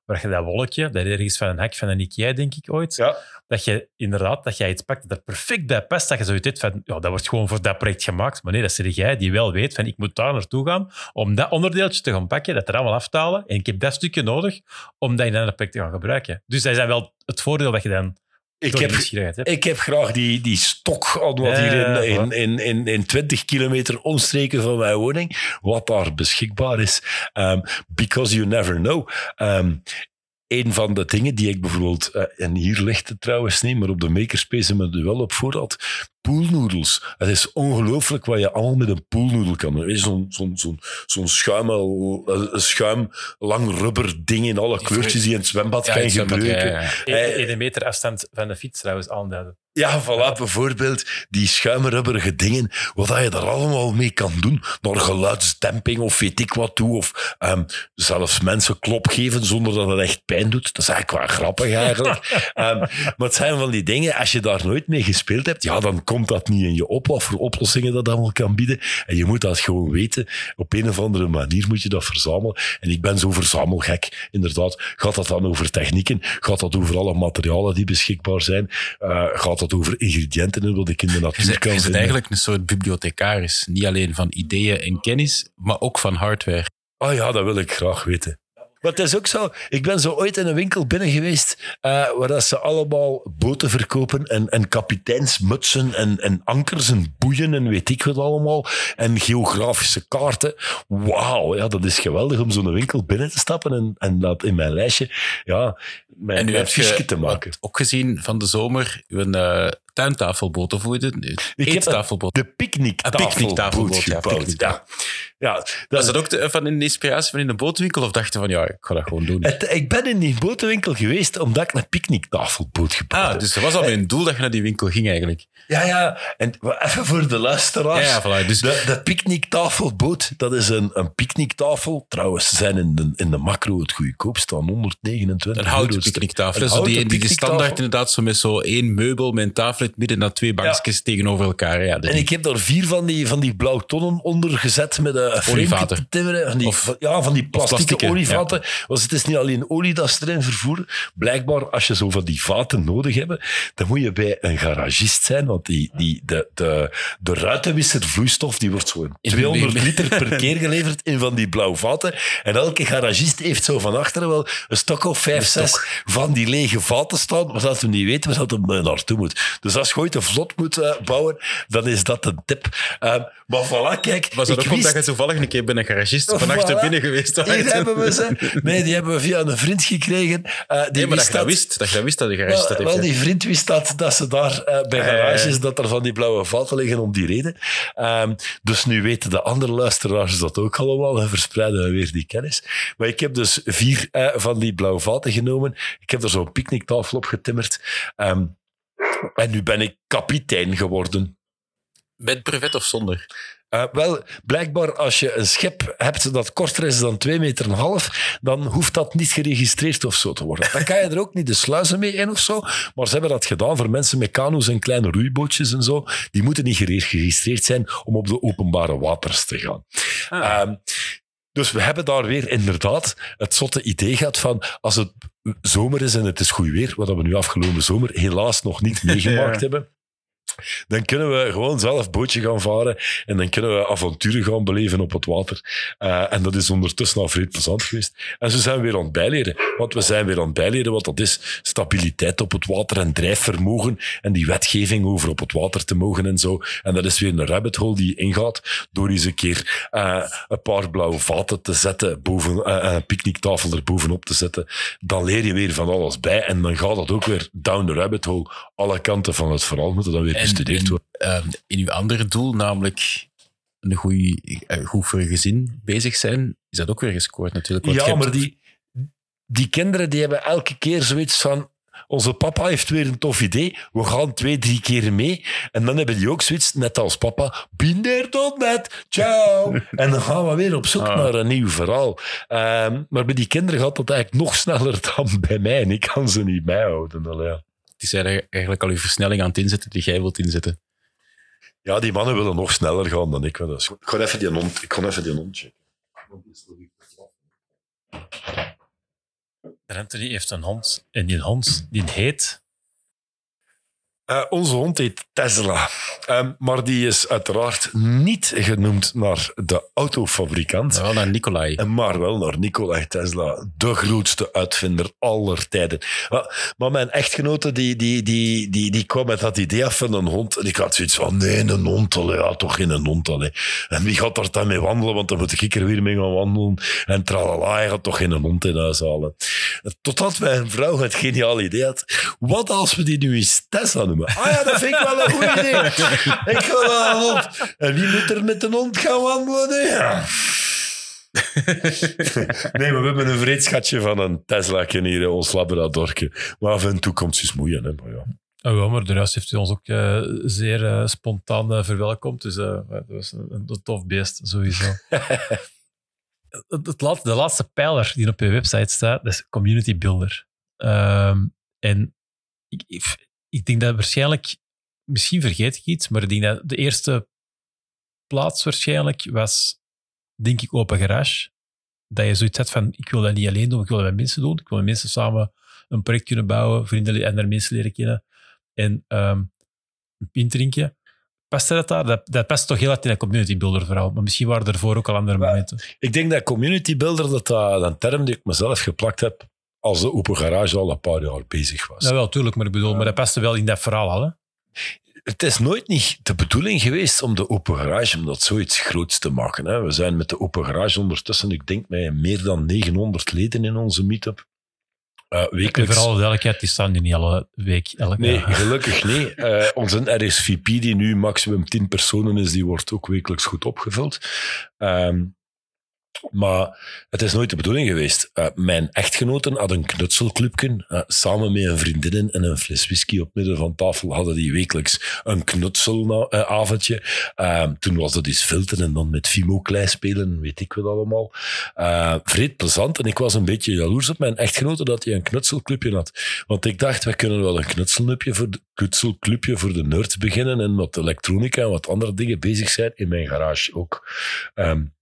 Waar je dat wolkje, dat ergens van een hek van een Ikea, denk ik ooit, ja. Dat je inderdaad, dat jij iets pakt dat er perfect bij past, dat je zoiets hebt van, ja, dat wordt gewoon voor dat project gemaakt. Maar nee, dat is jij die wel weet van, ik moet daar naartoe gaan om dat onderdeeltje te gaan pakken, dat er allemaal aftalen. En ik heb dat stukje nodig om dat in een project te gaan gebruiken. Dus dat is dan wel het voordeel dat je dan ik heb, ik heb graag die, die stok wat ja, hier in, in, in, in, in 20 kilometer omstreken van mijn woning, wat daar beschikbaar is. Um, because you never know. Um, een van de dingen die ik bijvoorbeeld, uh, en hier ligt het trouwens niet, maar op de Makerspace hebben we het wel op voorhad, poolnoedels. Het is ongelooflijk wat je allemaal met een poolnoedel kan doen. Zo'n zo'n zo'n zo'n schuim, schuim, lang rubber ding in alle kleurtjes die in het zwembad ja, kan gebruiken. Ja, ja. Eén meter afstand van de fiets trouwens aanduiden. Ja, voilà, bijvoorbeeld die schuimrubberige dingen, wat je daar allemaal mee kan doen, naar geluidsdemping of weet ik wat toe, of um, zelfs mensen klop geven zonder dat het echt pijn doet. Dat is eigenlijk wel grappig eigenlijk. um, maar het zijn van die dingen, als je daar nooit mee gespeeld hebt, ja, dan komt dat niet in je op, wat voor oplossingen dat allemaal kan bieden. En je moet dat gewoon weten. Op een of andere manier moet je dat verzamelen. En ik ben zo verzamelgek, inderdaad. Gaat dat dan over technieken? Gaat dat over alle materialen die beschikbaar zijn? Uh, gaat dat over ingrediënten wat ik in de natuur je kan Je bent eigenlijk een soort bibliothecaris. Niet alleen van ideeën en kennis, maar ook van hardware. Oh ja, dat wil ik graag weten. Maar het is ook zo, ik ben zo ooit in een winkel binnen geweest uh, waar dat ze allemaal boten verkopen en, en kapiteinsmutsen en, en ankers en boeien en weet ik wat allemaal. En geografische kaarten. Wauw, ja, dat is geweldig om zo'n winkel binnen te stappen en, en dat in mijn lijstje, ja, mijn, en mijn heb je te maken. Ook gezien van de zomer, uh, tuintafelboot, of hoe heet het? Ik Eettafelboot. de picknicktafelboot gebouwd. picknick. Ja. Ja, dat Was dat ook de, van een inspiratie van in de bootwinkel? Of dacht je van, ja, ik ga dat gewoon doen? Het, ik ben in die botenwinkel geweest omdat ik een picknicktafelboot gebouwd Ah, heb. dus dat was al mijn doel dat je naar die winkel ging eigenlijk. Ja, ja. En even voor de luisteraars. Ja, ja, voilà. Dus De, de picknicktafelboot, dat is een, een picknicktafel. Trouwens, ze zijn in de, in de macro het goedkoopst aan 129 een houten picknicktafel. Een houten die, die standaard inderdaad, zo met zo één meubel met een tafel het midden, naar twee bankjes tegenover elkaar. Ja, En ik heb daar vier van die, van die blauwtonnen onder gezet met een frame Olievaten. te timmeren. Van die, Of- ja, van die plastieke, plastieke, olievaten. Want het is niet alleen olie dat ze erin vervoeren. Blijkbaar, als je zo van die vaten nodig hebt, dan moet je bij een garagist zijn. Want die, die, de, de, de ruitenwisservloeistof die wordt zo in In 200 een- liter per keer geleverd in van die blauwe vaten. En elke garagist heeft zo van achteren wel een stok of vijf, zes van die lege vaten staan, maar dat we niet weten waar dat hem eh, naartoe moet. Dus als je ooit een vlot moet eh, bouwen, dan is dat een tip. Ehm, maar voilà, kijk, Was dat ik ook omdat wist- je toevallig een keer bij een garagist van achter Voilà. binnen geweest was? Hier hebben we ze. Nee, die hebben we via een vriend gekregen. Eh, die Nee, maar dat wist je dat wist, dat je dat wist dat de wel, garagist dat heeft. wel, die vriend wist dat, dat ze daar eh, bij Ah, garages, dat er van die blauwe vaten liggen om die reden. Ehm, dus nu weten de andere luisteraars dat ook allemaal en verspreiden we weer die kennis. Maar ik heb dus vier van die blauwe vaten genomen. Ik heb er zo'n picknicktafel op getimmerd. Ehm, en nu ben ik kapitein geworden. Met brevet of zonder? Eh, wel, blijkbaar als je een schip hebt dat korter is dan 2 meter en half, dan hoeft dat niet geregistreerd of zo te worden. Dan kan je er ook niet de sluizen mee in of zo. Maar ze hebben dat gedaan voor mensen met kano's en kleine roeibootjes en zo. Die moeten niet geregistreerd zijn om op de openbare waters te gaan. Ehm, dus we hebben daar weer inderdaad het zotte idee gehad van als het zomer is en het is goed weer, wat we nu afgelopen zomer helaas nog niet meegemaakt Ja. hebben, dan kunnen we gewoon zelf bootje gaan varen en dan kunnen we avonturen gaan beleven op het water. Eh, en dat is ondertussen al vrij plezant geweest. En zo zijn we weer aan het bijleren. Want we zijn weer aan het bijleren wat dat is. Stabiliteit op het water en drijfvermogen en die wetgeving over op het water te mogen en zo. En dat is weer een rabbit hole die je ingaat door eens een keer eh, een paar blauwe vaten te zetten, boven, eh, een picknicktafel er bovenop te zetten. Dan leer je weer van alles bij en dan gaat dat ook weer down the rabbit hole. Alle kanten van het verhaal moeten dan weer bestudeerd worden. ehm, in uw andere doel, namelijk een goeie, eh, goed voor je gezin bezig zijn, is dat ook weer gescoord natuurlijk. want Ja, maar die, die kinderen die hebben elke keer zoiets van... Onze papa heeft weer een tof idee. We gaan twee, drie keer mee. En dan hebben die ook zoiets, net als papa. There, done that. Ciao. en dan gaan we weer op zoek Ah. naar een nieuw verhaal. Ehm, maar bij die kinderen gaat dat eigenlijk nog sneller dan bij mij. En ik kan ze niet bijhouden. Allee, ja. Die zijn eigenlijk al uw versnelling aan het inzetten die jij wilt inzetten. ja, die mannen willen nog sneller gaan dan ik. Dus ik ga even die hond, ik ga even die hond checken. Anthony heeft een hond. En die hond, die heet... Eh, onze hond heet Tesla. Ehm, maar die is uiteraard niet genoemd naar de autofabrikant. Wel naar Nicolai. En Maar wel naar Nikola Tesla, de grootste uitvinder aller tijden. Maar, maar mijn echtgenote die, die, die, die, die kwam met dat idee af van een hond. En ik had zoiets van, nee, een hond, allee, ja, toch geen een hond. Allee. En wie gaat daar dan mee wandelen? Want dan moet ik er weer mee gaan wandelen. En tralala, je gaat toch geen hond in huis halen. Totdat mijn vrouw het geniaal idee had. Wat als we die nu eens Tesla noemen? Ah ja, dat vind ik wel een goed idee. Ik wil wel een hond. En wie moet er met een hond gaan wandelen? Ja. Nee, maar we hebben een vreedschatje van een Tesla hier, ons labradorke. Maar af en toe komt ze eens moeien. Hè, maar ja. Oh, ja, maar de rest heeft hij ons ook eh, zeer eh, spontaan eh, verwelkomd. Dus eh, dat was een, een tof beest, sowieso. het, de laatste pijler die op je website staat, dat is Community Builder. Ehm, en ik, ik, ik denk dat waarschijnlijk, misschien vergeet ik iets, maar ik denk dat de eerste plaats waarschijnlijk was, denk ik, Open Garage. Dat je zoiets had van, ik wil dat niet alleen doen, ik wil dat met mensen doen. Ik wil met mensen samen een project kunnen bouwen, vrienden en daar mensen leren kennen en ehm, een pint drinken. Past dat daar? Dat, dat past toch heel hard in een community builder verhaal. Maar misschien waren er voor ook al andere Maar- momenten. Ik denk dat community builder, dat, dat een term die ik mezelf geplakt heb, als de open garage al een paar jaar bezig was. Ja, wel, tuurlijk. Maar ik bedoel, maar dat paste wel in dat verhaal al. Hè? Het is nooit niet de bedoeling geweest om de open garage, om dat zoiets groots te maken. Hè. We zijn met de open garage ondertussen, ik denk met meer dan 900 leden in onze meetup. Uh, wekelijks. voor alle duidelijkheid, die staan niet alle week. Elke Nee, gelukkig niet. Eh, onze RSVP, die nu maximum 10 personen is, die wordt ook wekelijks goed opgevuld. Ehm, Maar het is nooit de bedoeling geweest. Uh, mijn echtgenoten hadden een knutselclubje. Uh, samen met een vriendin en een fles whisky op midden van tafel hadden die wekelijks een knutselavondje. Uh, toen was dat eens filteren en dan met Fimo klei spelen, weet ik wat allemaal. vreed plezant. En ik was een beetje jaloers op mijn echtgenoten dat hij een knutselclubje had. Want ik dacht, we kunnen wel een knutselclubje voor de, knutselclubje voor de nerds beginnen en wat elektronica en wat andere dingen bezig zijn in mijn garage ook. Um,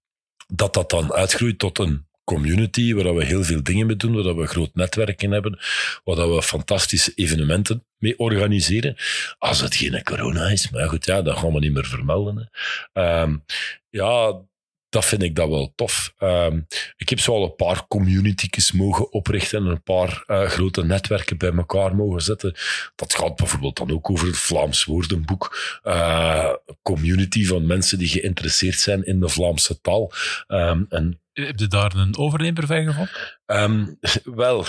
dat dat dan uitgroeit tot een community waar we heel veel dingen mee doen, waar we groot netwerken hebben, waar we fantastische evenementen mee organiseren. Als het geen corona is, maar goed, ja, dat gaan we niet meer vermelden. Um, ja, dat vind ik dat wel tof. Um, ik heb zo al een paar communities mogen oprichten en een paar uh, grote netwerken bij elkaar mogen zetten. Dat gaat bijvoorbeeld dan ook over het Vlaams woordenboek. Uh, community van mensen die geïnteresseerd zijn in de Vlaamse taal. Um, en heb je daar een overnemer van gevonden? Um, wel,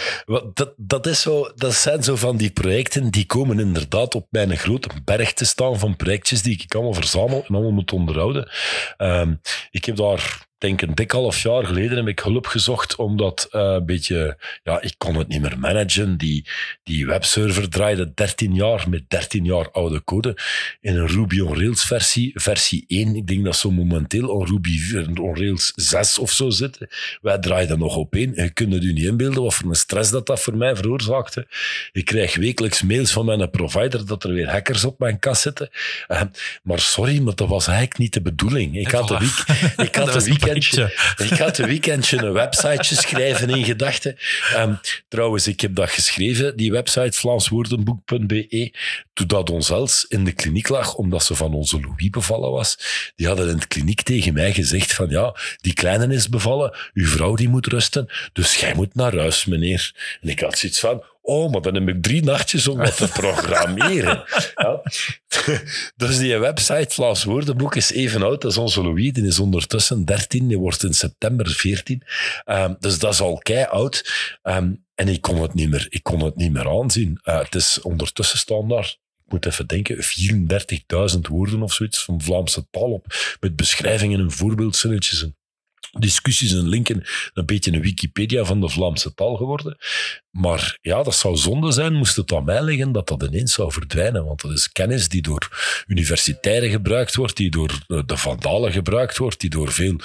dat, dat, is zo, dat zijn zo van die projecten die komen inderdaad op mijn grote berg te staan van projectjes die ik allemaal verzamel en allemaal moet onderhouden. Um, ik heb daar denk een dik half jaar geleden heb ik hulp gezocht, omdat uh, een beetje, ja, ik kon het niet meer managen. Die, die webserver draaide 13 jaar met 13 jaar oude code in een Ruby on Rails versie, versie 1. Ik denk dat zo momenteel on Ruby on Rails 6 of zo zitten. Wij draaiden nog op één. Je kunt het u niet inbeelden wat voor een stress dat dat voor mij veroorzaakte. Ik krijg wekelijks mails van mijn provider dat er weer hackers op mijn kast zitten. Uh, maar sorry, maar dat was eigenlijk niet de bedoeling. Ik had de, week, ik had de ik had een weekendje een websiteje schrijven in gedachten. Um, trouwens, ik heb dat geschreven, die website vlaamswoordenboek.be, toen dat ons Els in de kliniek lag, omdat ze van onze Louis bevallen was. Die hadden in de kliniek tegen mij gezegd van ja, die kleine is bevallen, uw vrouw die moet rusten, dus jij moet naar huis, meneer. En ik had zoiets van, Oh, maar dan heb ik drie nachtjes om wat te programmeren. ja. Dus die website Vlaams Woordenboek is even oud als onze Louis. Die is ondertussen 13, die wordt in september 14. Um, ehm, dus dat is al kei oud. Um, en ik kon het niet meer, ik kon het niet meer aanzien. Uh, het is ondertussen staan daar ik moet even denken, 34.000 woorden of zoiets van Vlaamse taal op, met beschrijvingen en voorbeeldzinnetjes en discussies en linken, een beetje een Wikipedia van de Vlaamse taal geworden. Maar ja, dat zou zonde zijn, moest het aan mij liggen, dat dat ineens zou verdwijnen. Want dat is kennis die door universitairen gebruikt wordt, die door de vandalen gebruikt wordt, die door veel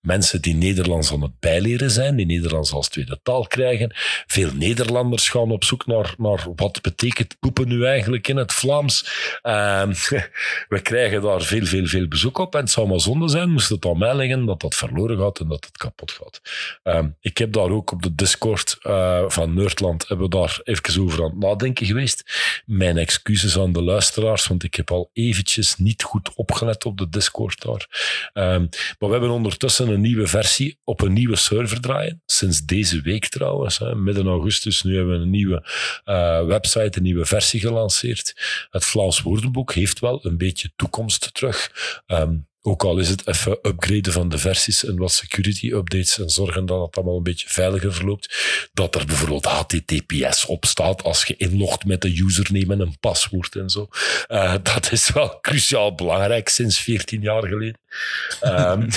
mensen die Nederlands aan het bijleren zijn, die Nederlands als tweede taal krijgen. Veel Nederlanders gaan op zoek naar, naar wat betekent poepen nu eigenlijk in het Vlaams. Uh, we krijgen daar veel, veel, veel bezoek op. En het zou maar zonde zijn, moest het aan mij liggen, dat dat verloren en dat het kapot gaat. Uh, ik heb daar ook op de Discord uh, van Nerdland hebben we daar even over aan het nadenken geweest. Mijn excuses aan de luisteraars, want ik heb al eventjes niet goed opgelet op de Discord daar. Um, maar we hebben ondertussen een nieuwe versie op een nieuwe server draaien. Sinds deze week trouwens, hè, midden augustus. Nu hebben we een nieuwe uh, website, een nieuwe versie gelanceerd. Het Vlaams woordenboek heeft wel een beetje toekomst terug. Um, ook al is het even upgraden van de versies en wat security updates en zorgen dat het allemaal een beetje veiliger verloopt. Dat er bijvoorbeeld HTTPS op staat als je inlogt met een username en een paswoord en zo. Uh, dat is wel cruciaal belangrijk sinds 14 jaar geleden. um,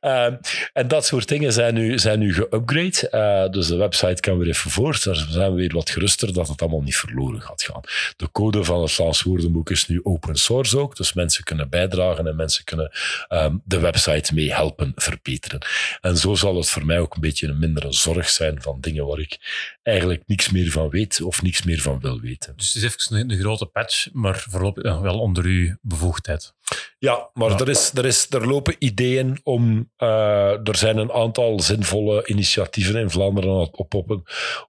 um, en dat soort dingen zijn nu, zijn nu geupgrade. Uh, dus de website kan weer even voort. Daar zijn we weer wat geruster dat het allemaal niet verloren gaat gaan. De code van het Vlaams woordenboek is nu open source ook. Dus mensen kunnen bijdragen en mensen kunnen um, de website mee helpen verbeteren. En zo zal het voor mij ook een beetje een mindere zorg zijn van dingen waar ik eigenlijk niks meer van weet of niks meer van wil weten. Dus het is even een, grote patch, maar voorlopig wel onder uw bevoegdheid. Ja, maar Er, is, er, is, er lopen ideeën om. Uh, er zijn een aantal zinvolle initiatieven in Vlaanderen aan het oppoppen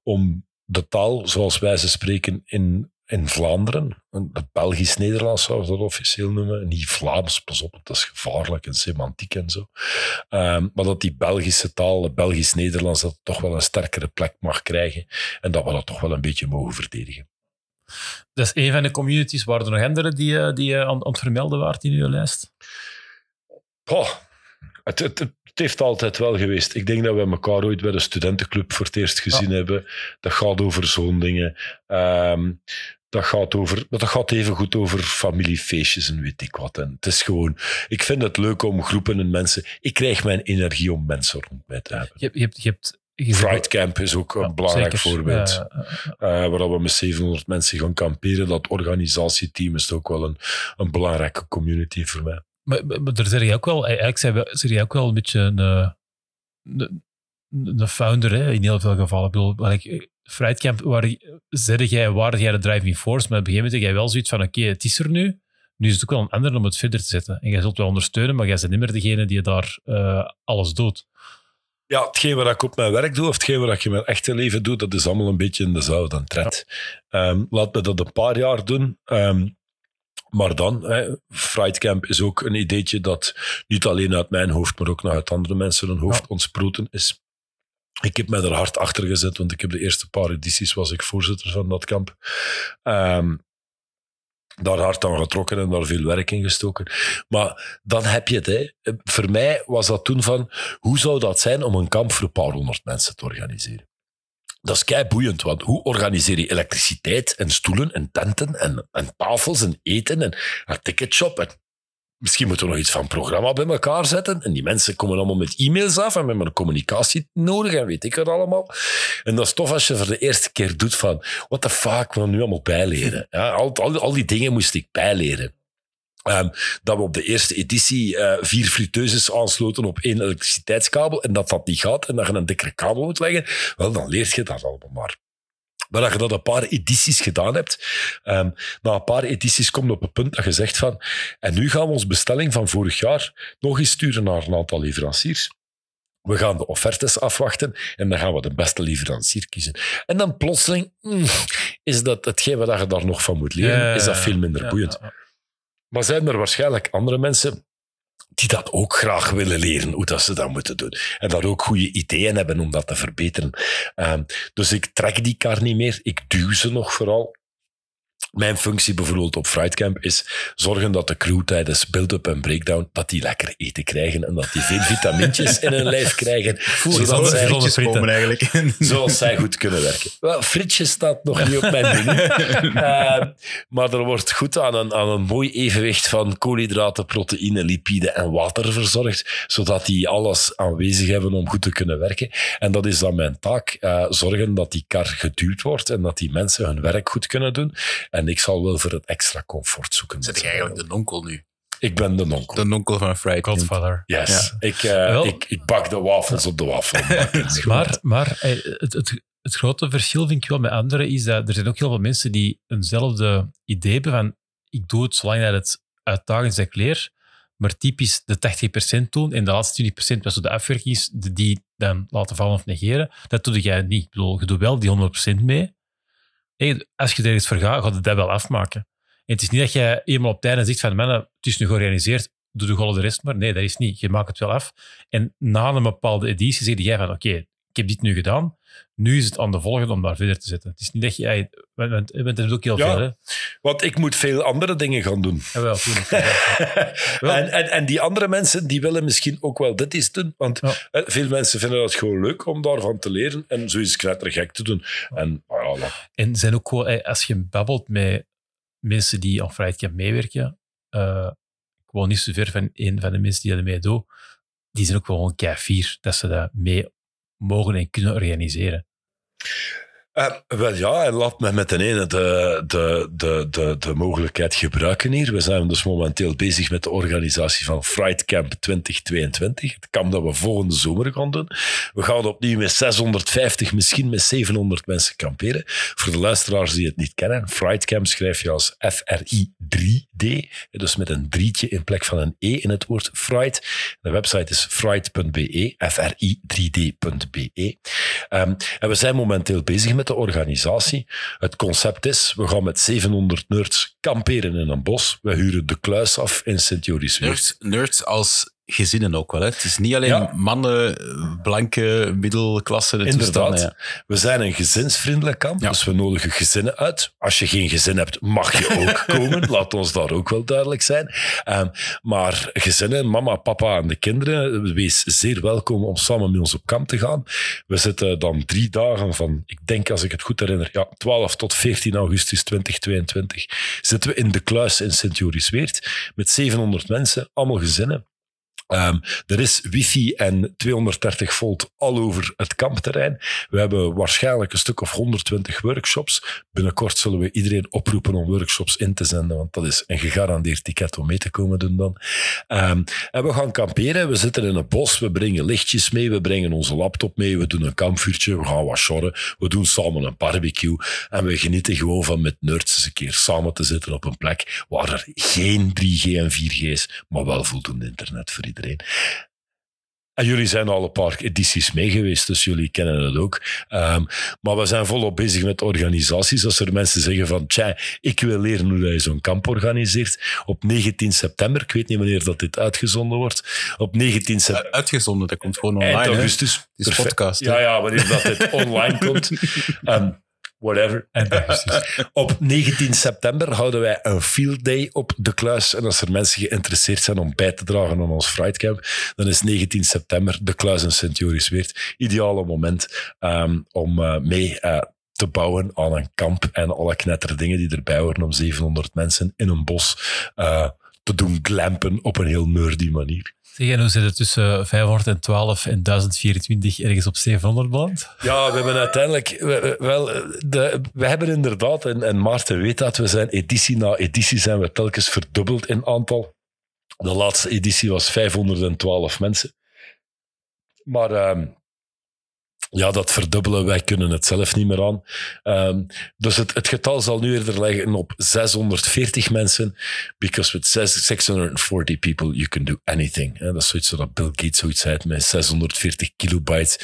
om de taal, zoals wij ze spreken, in in Vlaanderen, het Belgisch-Nederlands zou we dat officieel noemen, niet Vlaams, pas op, dat is gevaarlijk en semantiek en zo. Um, maar dat die Belgische taal, het Belgisch-Nederlands, dat toch wel een sterkere plek mag krijgen en dat we dat toch wel een beetje mogen verdedigen. Dat is een van de communities. Waren er nog andere die, eh, die aan, aan het vermelden waren in uw lijst? Oh, het, het, het, heeft altijd wel geweest. Ik denk dat we elkaar ooit bij de studentenclub voor het eerst gezien hebben. Dat gaat over zo'n dingen. Um, dat gaat, over, dat gaat even goed over familiefeestjes en weet ik wat. En het is gewoon, ik vind het leuk om groepen en mensen. Ik krijg mijn energie om mensen rond mij te hebben. Je, hebt- je hebt, je hebt, Fright Camp is ook een Ja, belangrijk zeker. voorbeeld. Ja, Eh, waar we met 700 mensen gaan kamperen. Dat organisatieteam is ook wel een, een belangrijke community voor mij. Maar, maar, maar daar zeg je ook wel, eigenlijk zijn je ook wel een beetje een, eh, een, een founder hè, in heel veel gevallen. Ik bedoel, like, Fruitcamp, waar zette jij, waar jij de driving force, maar op een gegeven moment heb jij wel zoiets van, oké, het is er nu. Nu is het ook wel een ander om het verder te zetten. En jij zult wel ondersteunen, maar jij bent niet meer degene die daar eh, alles doet. Ja, hetgeen wat ik op mijn werk doe, of hetgeen wat ik in mijn echte leven doe, dat is allemaal een beetje in dezelfde tred. Ehm, laat me dat een paar jaar doen. Ehm, maar dan, hè, is ook een ideetje dat niet alleen uit mijn hoofd, maar ook nog uit andere mensen hun hoofd Ja. ontsproten is. Ik heb mij er hard achter gezet, want ik heb de eerste paar edities was ik voorzitter van dat kamp. Ehm, daar hard aan getrokken en daar veel werk in gestoken. Maar dan heb je het. Hè. Voor mij was dat toen van, hoe zou dat zijn om een kamp voor een paar honderd mensen te organiseren? Dat is kei boeiend, want hoe organiseer je elektriciteit en stoelen en tenten en, en tafels en eten en een ticketshop en misschien moeten we nog iets van programma bij elkaar zetten en die mensen komen allemaal met e-mails af en hebben communicatie nodig en weet ik het allemaal. En dat is tof als je voor de eerste keer doet van, what the fuck, we nu allemaal bijleren. Ja, al, al, die dingen moest ik bijleren. Ehm, dat we op de eerste editie eh, vier friteuses aansloten op één elektriciteitskabel en dat dat niet gaat en dat je een dikkere kabel moet leggen, wel, dan leert je dat allemaal maar. Maar als je dat een paar edities gedaan hebt, ehm, na een paar edities komt op het punt dat je zegt van en nu gaan we onze bestelling van vorig jaar nog eens sturen naar een aantal leveranciers. We gaan de offertes afwachten en dan gaan we de beste leverancier kiezen. En dan plotseling mm, is dat hetgeen wat je daar nog van moet leren, Ja, is dat veel minder ja, boeiend. ja. Maar zijn er waarschijnlijk andere mensen die dat ook graag willen leren, hoe dat ze dat moeten doen. En daar ook goede ideeën hebben om dat te verbeteren. Ehm, dus ik trek die kar niet meer. Ik duw ze nog vooral. Mijn functie bijvoorbeeld op Frightcamp is zorgen dat de crew tijdens build-up en breakdown dat die lekker eten krijgen en dat die veel vitamintjes in hun lijf krijgen, zodat zij, frietjes Frietjes komen eigenlijk. zoals zij goed kunnen werken. Wel, frietje staat nog niet op mijn menu. Eh, maar er wordt goed aan een, aan een mooi evenwicht van koolhydraten, proteïne, lipide en water verzorgd, zodat die alles aanwezig hebben om goed te kunnen werken. En dat is dan mijn taak, eh, zorgen dat die kar geduwd wordt en dat die mensen hun werk goed kunnen doen. En ik zal wel voor het extra comfort zoeken. Zet ik eigenlijk de nonkel nu? Ik ben de nonkel. De nonkel van Friday. Godfather. Yes. Ik, eh, Wel- ik, ik bak de wafels op de wafel. Maar, maar eh, het, het, het grote verschil vind ik wel met anderen is dat er zijn ook heel veel mensen die eenzelfde idee hebben van ik doe het zolang dat het uitdagend is dat ik leer, maar typisch de 80% doen en de laatste 20% wat zo de afwerking is, de- die dan laten vallen of negeren, dat doe jij niet. Ik bedoel, je doet wel die 100% mee. Hey, als je er iets voor gaat, gaat het dat wel afmaken. En het is niet dat jij eenmaal op het einde zegt van mannen, het is nu georganiseerd, doe de gewoon de rest maar. Nee, dat is niet. Je maakt het wel af. En na een bepaalde editie zeg jij van oké, ik heb dit nu gedaan, nu is het aan de volgende om daar verder te zetten. Het is niet dat je... Want, dat is ook heel Ja. veel, hè? Want ik moet veel andere dingen gaan doen. Tuurlijk. Wel. en, en, en die andere mensen die willen misschien ook wel dit eens doen. Want Ja. eh, veel mensen vinden dat gewoon leuk om daarvan te leren en zoiets knettergek te doen. En ja, dat- En zijn ook gewoon, ey, als je babbelt met mensen die aan Friday Camp meewerken, eh, ik woon niet zo ver van een van de mensen die dat mee doen, die zijn ook wel gewoon kei fier dat ze dat mee mogen en kunnen organiseren. Eh, wel ja, en laat me met de ene de, de, de, de, de mogelijkheid gebruiken hier. We zijn dus momenteel bezig met de organisatie van Fright Camp 2022. Het kamp dat we volgende zomer gaan doen. We gaan opnieuw met 650, misschien met 700 mensen kamperen. Voor de luisteraars die het niet kennen, Fright Camp schrijf je als F-R-I-3-D. Dus met een drietje in plek van een E in het woord Fright. De website is fright.be, F-R-I-3D.be. Ehm, en we zijn momenteel bezig met organisatie. Het concept is, we gaan met 700 nerds kamperen in een bos. We huren de kluis af in Sint-Joris-Weert. Nerds, nerds als gezinnen ook wel. Hè? Het is niet alleen Ja. mannen, blanke, middelklasse Inderdaad. toestanden. Ja. We zijn een gezinsvriendelijk kamp, Ja. dus we nodigen gezinnen uit. Als je geen gezin hebt, mag je ook komen. Laat ons daar ook wel duidelijk zijn. Ehm, maar gezinnen, mama, papa en de kinderen, wees zeer welkom om samen met ons op kamp te gaan. We zitten dan drie dagen van, ik denk als ik het goed herinner, ja, 12 tot 14 augustus 2022, zitten we in de kluis in Sint-Jorisweert met 700 mensen, allemaal gezinnen. Ehm, er is wifi en 230 volt al over het kampterrein. We hebben waarschijnlijk een stuk of 120 workshops. Binnenkort zullen we iedereen oproepen om workshops in te zenden, want dat is een gegarandeerd ticket om mee te komen doen dan. Ehm, en we gaan kamperen. We zitten in een bos. We brengen lichtjes mee. We brengen onze laptop mee. We doen een kampvuurtje. We gaan wat sjorren. We doen samen een barbecue. En we genieten gewoon van met nerds eens een keer samen te zitten op een plek waar er geen 3G en 4G is, maar wel voldoende internet voor iedereen. En jullie zijn al een paar edities mee geweest, dus jullie kennen het ook. Ehm, maar we zijn volop bezig met organisaties. Als er mensen zeggen van, tja, ik wil leren hoe je zo'n kamp organiseert. Op 19 september, ik weet niet wanneer dat dit uitgezonden wordt, op 19 september, Uitgezonden, dat komt gewoon eind online. hè. augustus. Het is podcast. hè. Ja, ja, wanneer dat dit online komt. Ehm, whatever. En. Op 19 september houden wij een field day op de kluis. En als er mensen geïnteresseerd zijn om bij te dragen aan ons Fright Camp, dan is 19 september de kluis in Sint-Jorisweert. Ideale moment ehm, om eh, mee eh, te bouwen aan een kamp en alle knetterdingen die erbij horen om 700 mensen in een bos eh, te doen glampen op een heel nerdy manier. Zeg, en hoe zit het tussen 512 en 1024 ergens op 700 beland? Ja, we hebben uiteindelijk... we- we- Wel, de, we hebben inderdaad, en, en Maarten weet dat, we zijn editie na editie zijn we telkens verdubbeld in aantal. De laatste editie was 512 mensen. Maar ehm, ja, dat verdubbelen, wij kunnen het zelf niet meer aan. Ehm, dus het, het getal zal nu eerder liggen op 640 mensen. Because with zes- 640 people, you can do anything. Dat is zoiets wat Bill Gates zoiets zei. Met 640 kilobytes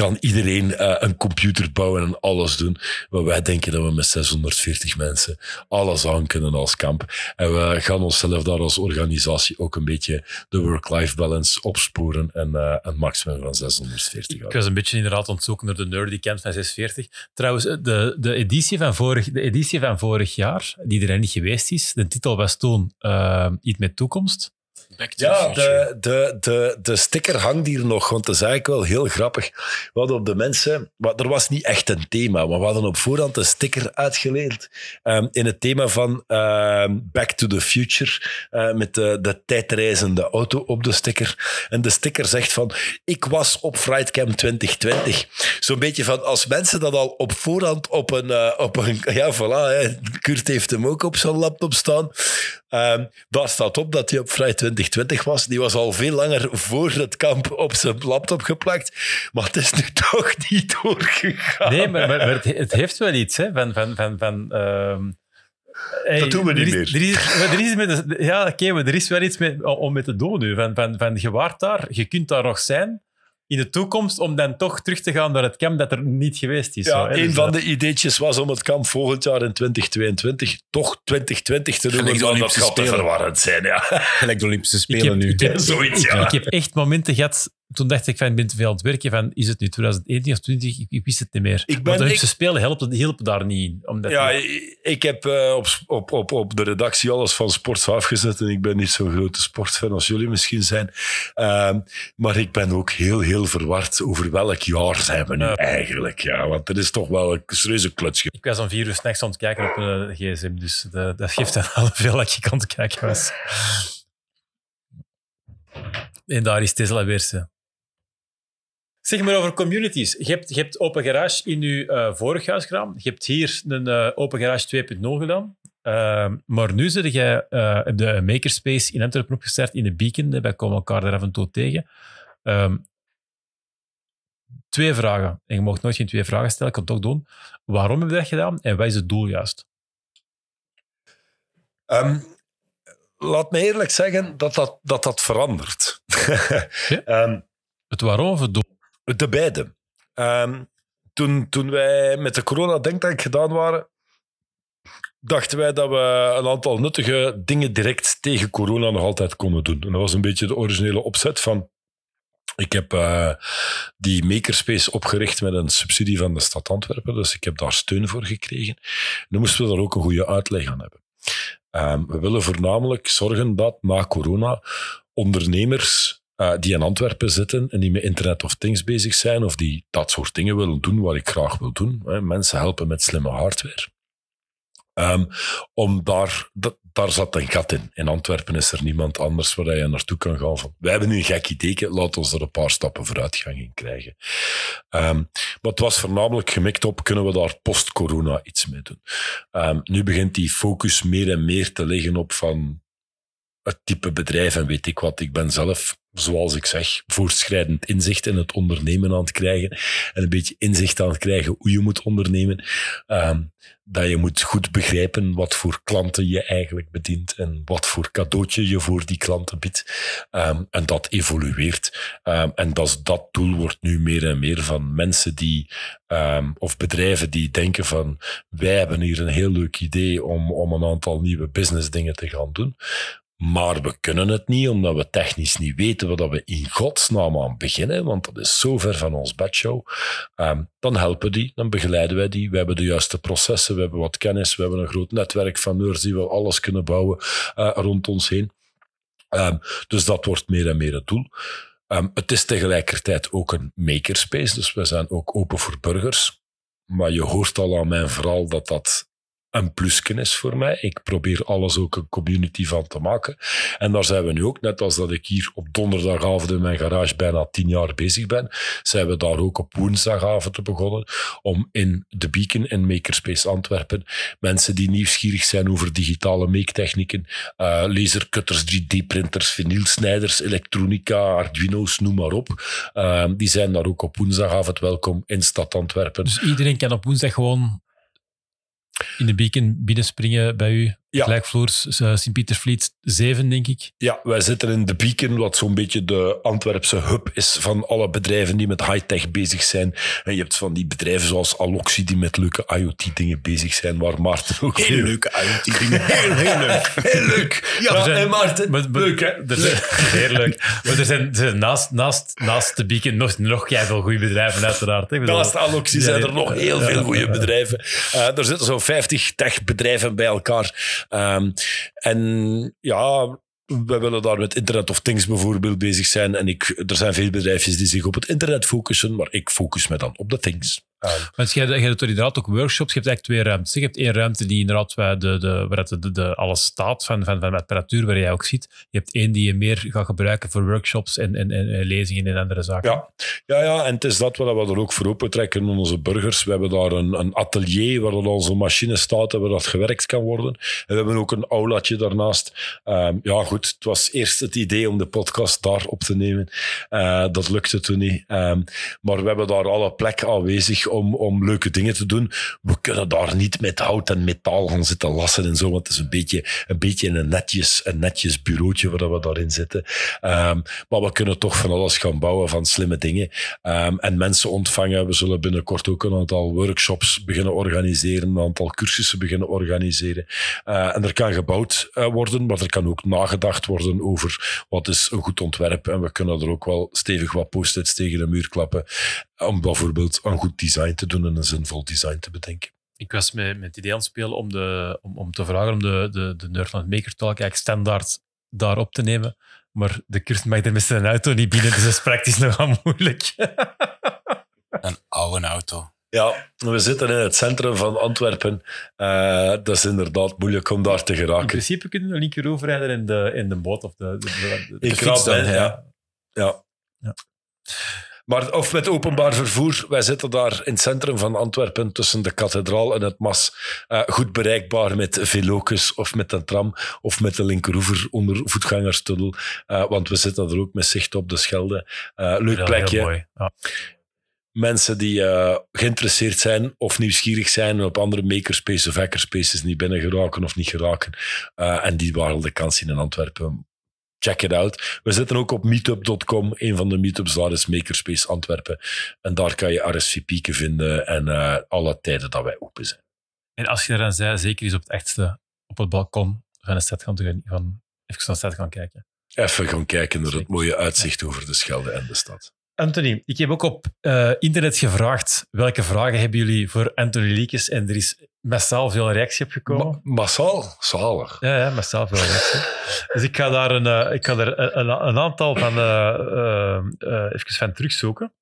kan iedereen eh, een computer bouwen en alles doen. Maar wij denken dat we met 640 mensen alles aan kunnen als kamp. En we gaan onszelf daar als organisatie ook een beetje de work-life balance opsporen en eh, een maximum van 640 Ik was een beetje inderdaad aan het zoeken naar de nerdy camp van 640. Trouwens, de, de, editie van vorig, de editie van vorig jaar, die er niet geweest is, de titel was toen eh, Iets met toekomst. Back to Ja, the de, de, de, de sticker hangt hier nog, want dat is eigenlijk wel heel grappig. We hadden op de mensen, maar er was niet echt een thema, maar we hadden op voorhand een sticker uitgeleend ehm, in het thema van ehm, Back to the Future, eh, met de, de tijdreizende auto op de sticker. En de sticker zegt van, ik was op Frightcamp 2020. Zo'n beetje van, als mensen dat al op voorhand op een, eh, op een ja voilà, hè, Kurt heeft hem ook op zijn laptop staan. Ehm, daar staat op dat hij op Vrij 2020 was. Die was al veel langer voor het kamp op zijn laptop geplakt. Maar het is nu toch niet doorgegaan. Nee, maar, maar, maar het, heeft wel iets hè, van... van, van, van ehm, hey, Dat doen we niet er is, meer. Er is, er is met, ja, oké, maar er is wel iets met, om mee te doen nu. Van, van, van, je waart daar, je kunt daar nog zijn in de toekomst om dan toch terug te gaan naar het camp dat er niet geweest is. Ja, een Dus, van de ideetjes was om het kamp volgend jaar in 2022 toch 2020 te Gelijk want dat Olympische gaat te Spelen. verwarrend zijn. Ja. Gelijk de Olympische ik Spelen heb, nu. ik, heb, Zoiets, ik, ja. ik heb echt momenten gehad. Toen dacht ik van, ik ben te veel aan het werken. Van, is het nu 2021 of 20? Ik, ik wist het niet meer. ben- Want de Olympische ik- Spelen helpen, hielpen daar niet in. Omdat Ja, ik heb eh, op, op, op, op de redactie alles van sport afgezet en ik ben niet zo'n grote sportfan als jullie misschien zijn. Ehm, maar ik ben ook heel, heel verward over welk jaar zijn we nu Ja. eigenlijk. Ja, want er is toch wel een serieuze kluts. ge- Ik was om vier uur s'nachts aan het kijken op een gsm, dus de- dat geeft dan al veel dat ik aan het kijken was. En daar is Tesla weer. Ze. Zeg maar over communities. Je hebt, je hebt Open Garage in je eh, vorig huis gedaan. Je hebt hier een eh, Open Garage 2.0 gedaan. Ehm, maar nu zit jij eh, de Makerspace in Antwerpen opgestart in de Beacon. Wij komen elkaar daar af en toe tegen. Ehm, twee vragen. En je mag nooit geen twee vragen stellen, ik kan het toch doen. Waarom heb je dat gedaan en wat is het doel juist? Ehm, laat me eerlijk zeggen dat dat, dat, dat verandert. Het waarom of het doel? De beide. Ehm, toen, toen wij met de corona-denktank gedaan waren, dachten wij dat we een aantal nuttige dingen direct tegen corona nog altijd konden doen. En dat was een beetje de originele opzet van ik heb uh, die makerspace opgericht met een subsidie van de stad Antwerpen, dus ik heb daar steun voor gekregen. En dan moesten we daar ook een goede uitleg aan hebben. Um, we willen voornamelijk zorgen dat na corona ondernemers uh, die in Antwerpen zitten en die met Internet of Things bezig zijn, of die dat soort dingen willen doen wat ik graag wil doen, hè, mensen helpen met slimme hardware. Um, om daar, daar zat een gat in. In Antwerpen is er niemand anders waar je naartoe kan gaan. Van, wij hebben nu een gek idee, laat ons er een paar stappen vooruitgang in krijgen. Um, maar het was voornamelijk gemikt op, kunnen we daar post-corona iets mee doen? Um, nu begint die focus meer en meer te liggen op van het type bedrijf en weet ik wat. Ik ben zelf, zoals ik zeg, voortschrijdend inzicht in het ondernemen aan het krijgen en een beetje inzicht aan het krijgen hoe je moet ondernemen. Um, dat je moet goed begrijpen wat voor klanten je eigenlijk bedient en wat voor cadeautje je voor die klanten biedt. Um, en dat evolueert. Um, en dat, dat doel wordt nu meer en meer van mensen die, of bedrijven die denken van, wij hebben hier een heel leuk idee om, om een aantal nieuwe business dingen te gaan doen. Maar we kunnen het niet, omdat we technisch niet weten wat we in godsnaam aan beginnen, want dat is zo ver van ons bedshow. Um, dan helpen die, dan begeleiden wij die. We hebben de juiste processen, we hebben wat kennis, we hebben een groot netwerk van neurs die we alles kunnen bouwen uh, rond ons heen. Um, dus dat wordt meer en meer het doel. Um, het is tegelijkertijd ook een makerspace, dus we zijn ook open voor burgers. Maar je hoort al aan mijn verhaal dat dat een pluskennis voor mij. Ik probeer alles ook een community van te maken. En daar zijn we nu ook, net als dat ik hier op donderdagavond in mijn garage bijna tien jaar bezig ben, zijn we daar ook op woensdagavond begonnen om in de Beacon in Makerspace Antwerpen mensen die nieuwsgierig zijn over digitale make-technieken, uh, lasercutters, 3D-printers, vinylsnijders, elektronica, Arduino's, noem maar op. Uh, die zijn daar ook op woensdagavond welkom in stad Antwerpen. Dus iedereen kan op woensdag gewoon in de beacon binnenspringen bij u. Ja. Gelijkvloers, uh, Sint-Pietersvliet 7, denk ik. Ja, wij zitten in de Beacon, wat zo'n beetje de Antwerpse hub is van alle bedrijven die met high-tech bezig zijn. En je hebt van die bedrijven zoals Aloxi die met leuke IoT-dingen bezig zijn, waar Maarten ook... Heel leuke IoT-dingen. Heel, heel leuk. Heel leuk. Ja, zijn- en Maarten, Maar- maar- leuk hè? Er zijn, heel leuk. Maar er zijn, er zijn naast, naast, naast de beacon nog, nog veel goede bedrijven, uiteraard. hè. Ik bedoel- Naast Ja, zijn er nog heel Ja, veel goede ja. bedrijven. Eh, er zitten zo'n 50 techbedrijven bij elkaar. Ehm, en ja, we willen daar met Internet of Things bijvoorbeeld bezig zijn. En ik, er zijn veel bedrijfjes die zich op het internet focussen, maar ik focus me dan op de things. Want je hebt, je hebt inderdaad ook workshops. Je hebt eigenlijk twee ruimtes. Je hebt één ruimte die inderdaad waar, de, de, waar de, de, de- alles staat van, van, van de apparatuur waar jij ook ziet. Je hebt één die je meer gaat gebruiken voor workshops en, en, en, en lezingen en andere zaken. Ja. Ja, ja, en het is dat wat we er ook voor open trekken aan onze burgers. We hebben daar een, een atelier waar onze machine staat en waar dat gewerkt kan worden. En we hebben ook een aulatje daarnaast. Ehm, ja, goed, het was eerst het idee om de podcast daar op te nemen. Eh, dat lukte toen niet. Ehm, maar we hebben daar alle plek aanwezig om, om leuke dingen te doen. We kunnen daar niet met hout en metaal gaan zitten lassen en zo, want het is een beetje een, beetje een, netjes, een netjes bureautje waar we daarin zitten. Ehm, maar we kunnen toch van alles gaan bouwen, van slimme dingen. Ehm, en mensen ontvangen. We zullen binnenkort ook een aantal workshops beginnen organiseren, een aantal cursussen beginnen organiseren. Eh, en er kan gebouwd eh, worden, maar er kan ook nagedacht worden over wat is een goed ontwerp. En we kunnen er ook wel stevig wat post-its tegen de muur klappen om bijvoorbeeld een goed design te doen en een zinvol design te bedenken. Ik was met, met het idee aan het spelen om, de, om, om te vragen om de, de, de Nerdland Maker Talk eigenlijk standaard daar op te nemen. Maar de Kirsten mag er met zijn auto niet binnen, dus dat is praktisch nogal moeilijk. Een oude auto. Ja, we zitten in het centrum van Antwerpen. Eh, dat is inderdaad moeilijk om daar te In geraken. principe kunnen we een linker overrijden in de, in de boot of de, de, de, de Ik fiets dan, ja. Ja. Ja. Maar of met openbaar vervoer, wij zitten daar in het centrum van Antwerpen tussen de kathedraal en het Mas. Eh, goed bereikbaar met velocus of met een tram of met de linkeroever onder voetgangerstunnel. Eh, want we zitten er ook met zicht op de Schelde. Leuk plekje. heel mooi. Ja. Mensen die eh, geïnteresseerd zijn of nieuwsgierig zijn en op andere makerspaces of hackerspaces niet binnen geraken of niet geraken. eh, en die waren de kans in Antwerpen. Check it out. We zitten ook op meetup.com. Een van de meetups daar is Makerspace Antwerpen. En daar kan je RSVP'ken vinden en eh, alle tijden dat wij open zijn. En als je er dan zei, zeker eens op het echtste, op het balkon van de stad gaan, gaan, even naar de stad gaan kijken. Even gaan kijken naar het mooie uitzicht over de Schelde en de stad. Anthony, ik heb ook op eh, internet gevraagd welke vragen hebben jullie voor Anthony Liekes en er is massaal veel reactie op gekomen. Ma massaal, zalig. Ja, ja, massaal veel reactie. Dus ik ga daar een, eh, ik ga er een, een- aantal van, eh, eh, eh, even van terugzoeken.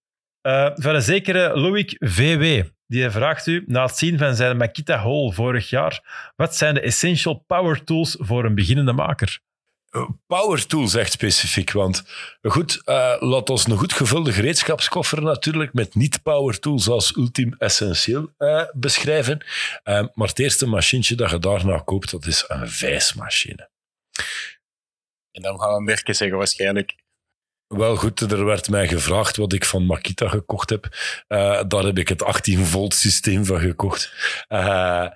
Eh, van een zekere Loïc VW. Die vraagt u, na het zien van zijn Makita Hole vorig jaar, wat zijn de essential power tools voor een beginnende maker? Power tools echt specifiek, want goed, eh, laat ons een goed gevulde gereedschapskoffer natuurlijk met niet-power tools als ultiem essentieel eh, beschrijven. Eh, maar het eerste machientje dat je daarna koopt, dat is een vijsmachine. En dan gaan we merken zeggen waarschijnlijk. Wel goed, er werd mij gevraagd wat ik van Makita gekocht heb. Eh, daar heb ik het 18 volt systeem van gekocht. Eh,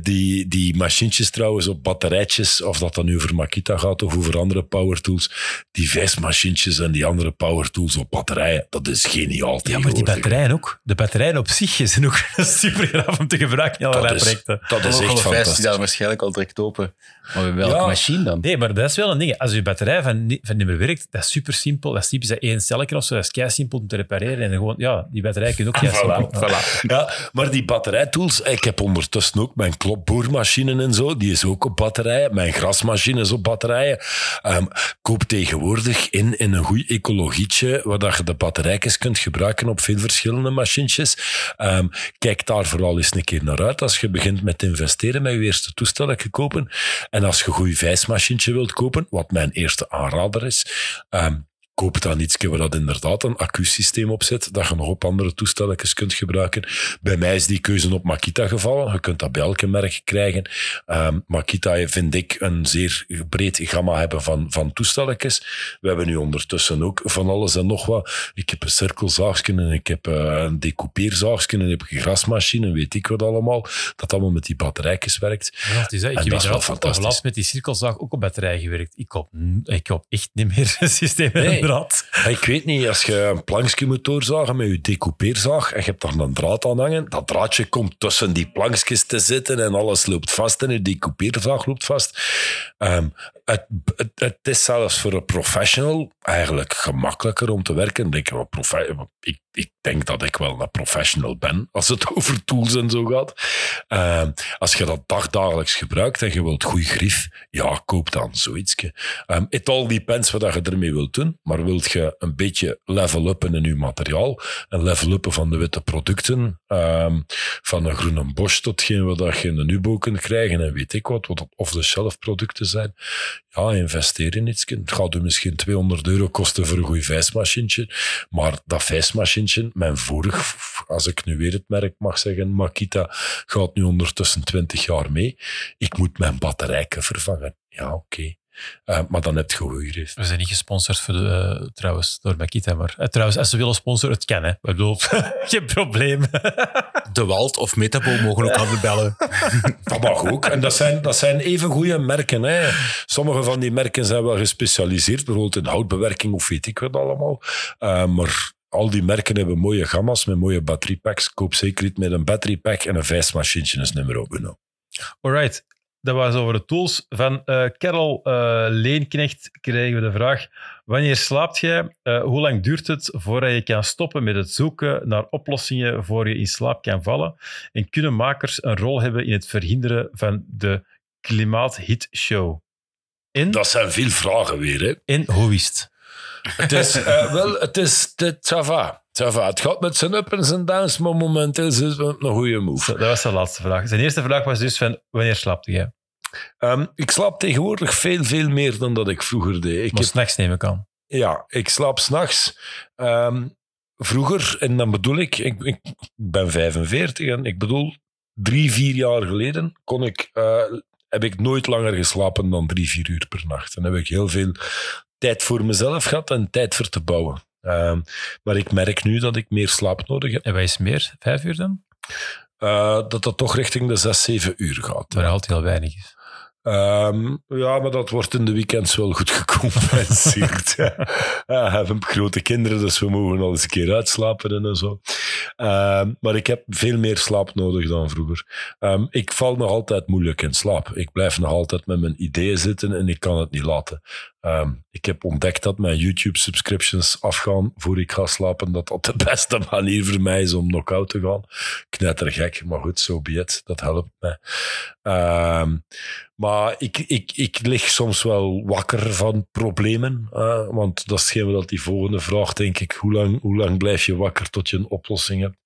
die, die machientjes trouwens op batterijtjes, of dat dan nu over Makita gaat of over andere power tools, die vijsmachientjes en die andere power tools op batterijen, dat is geniaal Ja, maar die batterijen ook. De batterijen op zich zijn ook super graaf om te gebruiken in allerlei dat is, projecten. dat is echt die fantastisch. daar waarschijnlijk al direct open. Maar welke Ja. machine dan? Nee, maar dat is wel een ding. Als je batterij van, van niet meer werkt, dat is super simpel. Dat is typisch dat of zo. Dat is kei simpel om te repareren. En gewoon, ja, die batterij kun je ook kei simpel. Ja. Ja, maar die batterijtools, ik heb ondertussen ook mijn klopboormachine en zo, die is ook op batterijen. Mijn grasmachine is op batterijen. Ehm, koop tegenwoordig in, in een goed ecologietje, waar dat je de batterijtjes kunt gebruiken op veel verschillende machientjes. Ehm, kijk daar vooral eens een keer naar uit als je begint met te investeren met je eerste toestel kopen. En als je een goed vijsmachientje wilt kopen, wat mijn eerste aanrader is, ehm, koop dan iets waar dat inderdaad een accusysteem op zit, dat je nog op andere toestelletjes kunt gebruiken. Bij mij is die keuze op Makita gevallen. Je kunt dat bij elke merk krijgen. Ehm, Makita vind ik een zeer breed gamma hebben van, van toestelletjes. We hebben nu ondertussen ook van alles en nog wat. Ik heb een cirkelzaagje en ik heb eh, een decoupeerzaagje en ik heb een grasmachine en weet ik wat allemaal. Dat allemaal met die batterijtjes werkt. Ja, het is. Ik En heb dat is wel fantastisch. met die cirkelzaag ook op batterij gewerkt. Ik koop, ik koop echt niet meer een systeem Nee. Ik weet niet, als je een plankje moet doorzagen met je decoupeerzaag en je hebt daar een draad aan hangen, dat draadje komt tussen die plankjes te zitten en alles loopt vast en je decoupeerzaag loopt vast. Ehm, het, is zelfs voor een professional eigenlijk gemakkelijker om te werken. Ik, ik, ik denk dat ik wel een professional ben als het over tools en zo gaat. Ehm, als je dat dagdagelijks gebruikt en je wilt goed grief, ja, koop dan zoiets. Ehm it all depends wat je ermee wilt doen, maar wilt je een beetje level-uppen in je materiaal, en level-uppen van de witte producten, ehm, van een groene Bosch tot geen wat je in een Nubo kunt krijgen en weet ik wat, wat off-the-shelf producten zijn, ja, investeer in iets. Het gaat u misschien 200 euro kosten voor een goed vijsmachientje, maar dat vijsmachientje, mijn vorig, als ik nu weer het merk mag zeggen, Makita, gaat nu ondertussen 20 jaar mee. Ik moet mijn batterijken vervangen. Ja, oké. Eh, maar dan heb je goede grief. We zijn niet gesponsord voor de, eh, trouwens door Makita, maar eh, trouwens, als ze willen sponsoren, het kan. Hè. Ik bedoel, geen probleem. De Walt of Metabo mogen ook altijd bellen. Dat mag ook. En dat zijn, dat zijn even goede merken. Hè. Sommige van die merken zijn wel gespecialiseerd, bijvoorbeeld in houtbewerking of weet ik wat allemaal. Eh, maar al die merken hebben mooie gamma's met mooie batteriepacks. Koop zeker iets met een batteriepack en een vijsmachientje is nummer uno. Alright, dat was over de tools. Van Carol eh, Leenknecht kregen we de vraag: Wanneer slaapt jij? Eh, hoe lang duurt het voordat je kan stoppen met het zoeken naar oplossingen voor je in slaap kan vallen? En kunnen makers een rol hebben in het verhinderen van de klimaathitshow? En, Dat zijn veel vragen weer. Hè. en hoe is het? Het is, wel, het is, het, ça va. Ça va. Het gaat met zijn up en zijn downs, maar momenteel is het een goede move. Dat was de laatste vraag. Zijn eerste vraag was dus van, wanneer slaapt jij? Ehm, ik slaap tegenwoordig veel, veel meer dan dat ik vroeger deed. Ik Maar heb, s'nachts neem ik aan. ja, ik slaap s'nachts. Ehm vroeger, en dan bedoel ik, ik, ik ben 45 en ik bedoel, drie, vier jaar geleden kon ik, eh, heb ik nooit langer geslapen dan drie, vier uur per nacht. En heb ik heel veel tijd voor mezelf gehad en tijd voor te bouwen. Ehm, maar ik merk nu dat ik meer slaap nodig heb. En wat is meer? Vijf uur dan? Eh, dat dat toch richting de zes, zeven uur gaat. Maar altijd heel weinig is. Ehm, ja, maar dat wordt in de weekends wel goed gecompenseerd. ja. Ja, we hebben grote kinderen, dus we mogen al eens een keer uitslapen en zo. Ehm, maar ik heb veel meer slaap nodig dan vroeger. Ehm, ik val nog altijd moeilijk in slaap. Ik blijf nog altijd met mijn ideeën zitten en ik kan het niet laten. Ehm, ik heb ontdekt dat mijn YouTube-subscriptions afgaan voor ik ga slapen. Dat dat de beste manier voor mij is om knock-out te gaan. Knettergek, maar goed, zo so be. Dat helpt mij. Ehm, maar ik, ik, ik lig soms wel wakker van problemen. Want dat is hetgeen dat die volgende vraag, denk ik. Hoe lang, hoe lang blijf je wakker tot je een oplossing hebt?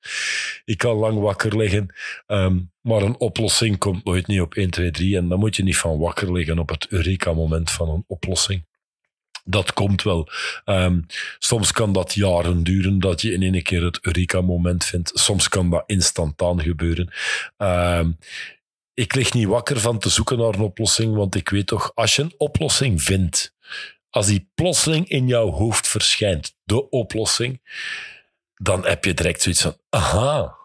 Ik kan lang wakker liggen. Um, maar een oplossing komt nooit niet op 1, 2, 3. En dan moet je niet van wakker liggen op het Eureka-moment van een oplossing. Dat komt wel. Um, soms kan dat jaren duren dat je in één keer het Eureka-moment vindt. Soms kan dat instantaan gebeuren. Um, ik lig niet wakker van te zoeken naar een oplossing, want ik weet toch, als je een oplossing vindt, als die plotseling in jouw hoofd verschijnt, de oplossing, dan heb je direct zoiets van, aha,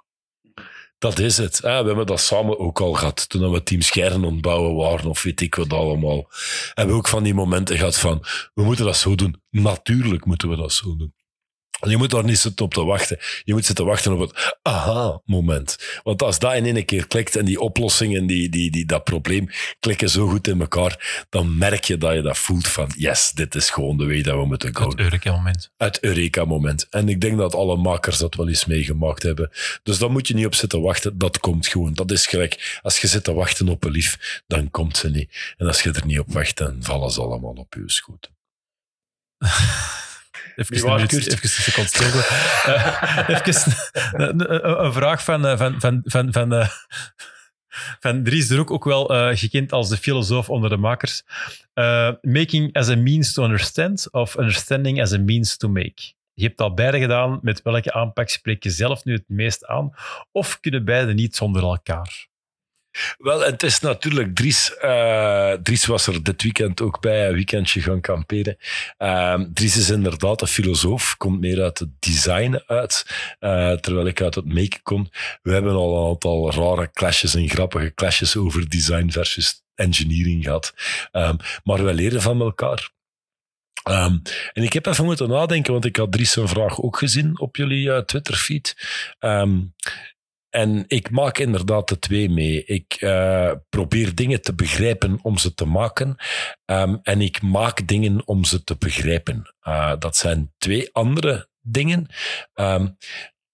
dat is het. we hebben dat samen ook al gehad. Toen we Team Scherren ontbouwen waren, of weet ik wat allemaal. Hebben we ook van die momenten gehad van, we moeten dat zo doen. Natuurlijk moeten we dat zo doen. Je moet daar niet zitten op te wachten. Je moet zitten wachten op het aha-moment. Want als dat in één keer klikt en die oplossing en die, die, die, dat probleem klikken zo goed in elkaar, dan merk je dat je dat voelt van yes, dit is gewoon de weg dat we moeten gaan. Het Eureka-moment. Het Eureka-moment. En ik denk dat alle makers dat wel eens meegemaakt hebben. Dus daar moet je niet op zitten wachten. Dat komt gewoon. Dat is gelijk. Als je zit te wachten op een lief, dan komt ze niet. En als je er niet op wacht, dan vallen ze allemaal op je schoot. Even een, minuut, even een seconde stil. Uh, even een, een, vraag van, uh, van, van, van, van, uh, van Dries de Roek, ook wel uh, gekend als de filosoof onder de makers. Making as a means to understand of understanding as a means to make. Je hebt al beide gedaan. Met welke aanpak spreek je zelf nu het meest aan? Of kunnen beide niet zonder elkaar? Wel, het is natuurlijk Dries. Uh, Dries was er dit weekend ook bij, een weekendje gaan kamperen. Uh, Dries is inderdaad een filosoof, komt meer uit het design uit, uh, terwijl ik uit het maken kom. We hebben al een aantal rare clashes en grappige clashes over design versus engineering gehad. Um, maar we leren van elkaar. Um, en ik heb even moeten nadenken, want ik had Dries een vraag ook gezien op jullie uh, Twitter-feed. Um, en ik maak inderdaad de twee mee. Ik uh, probeer dingen te begrijpen om ze te maken. Um, en ik maak dingen om ze te begrijpen. Uh, dat zijn twee andere dingen. Um,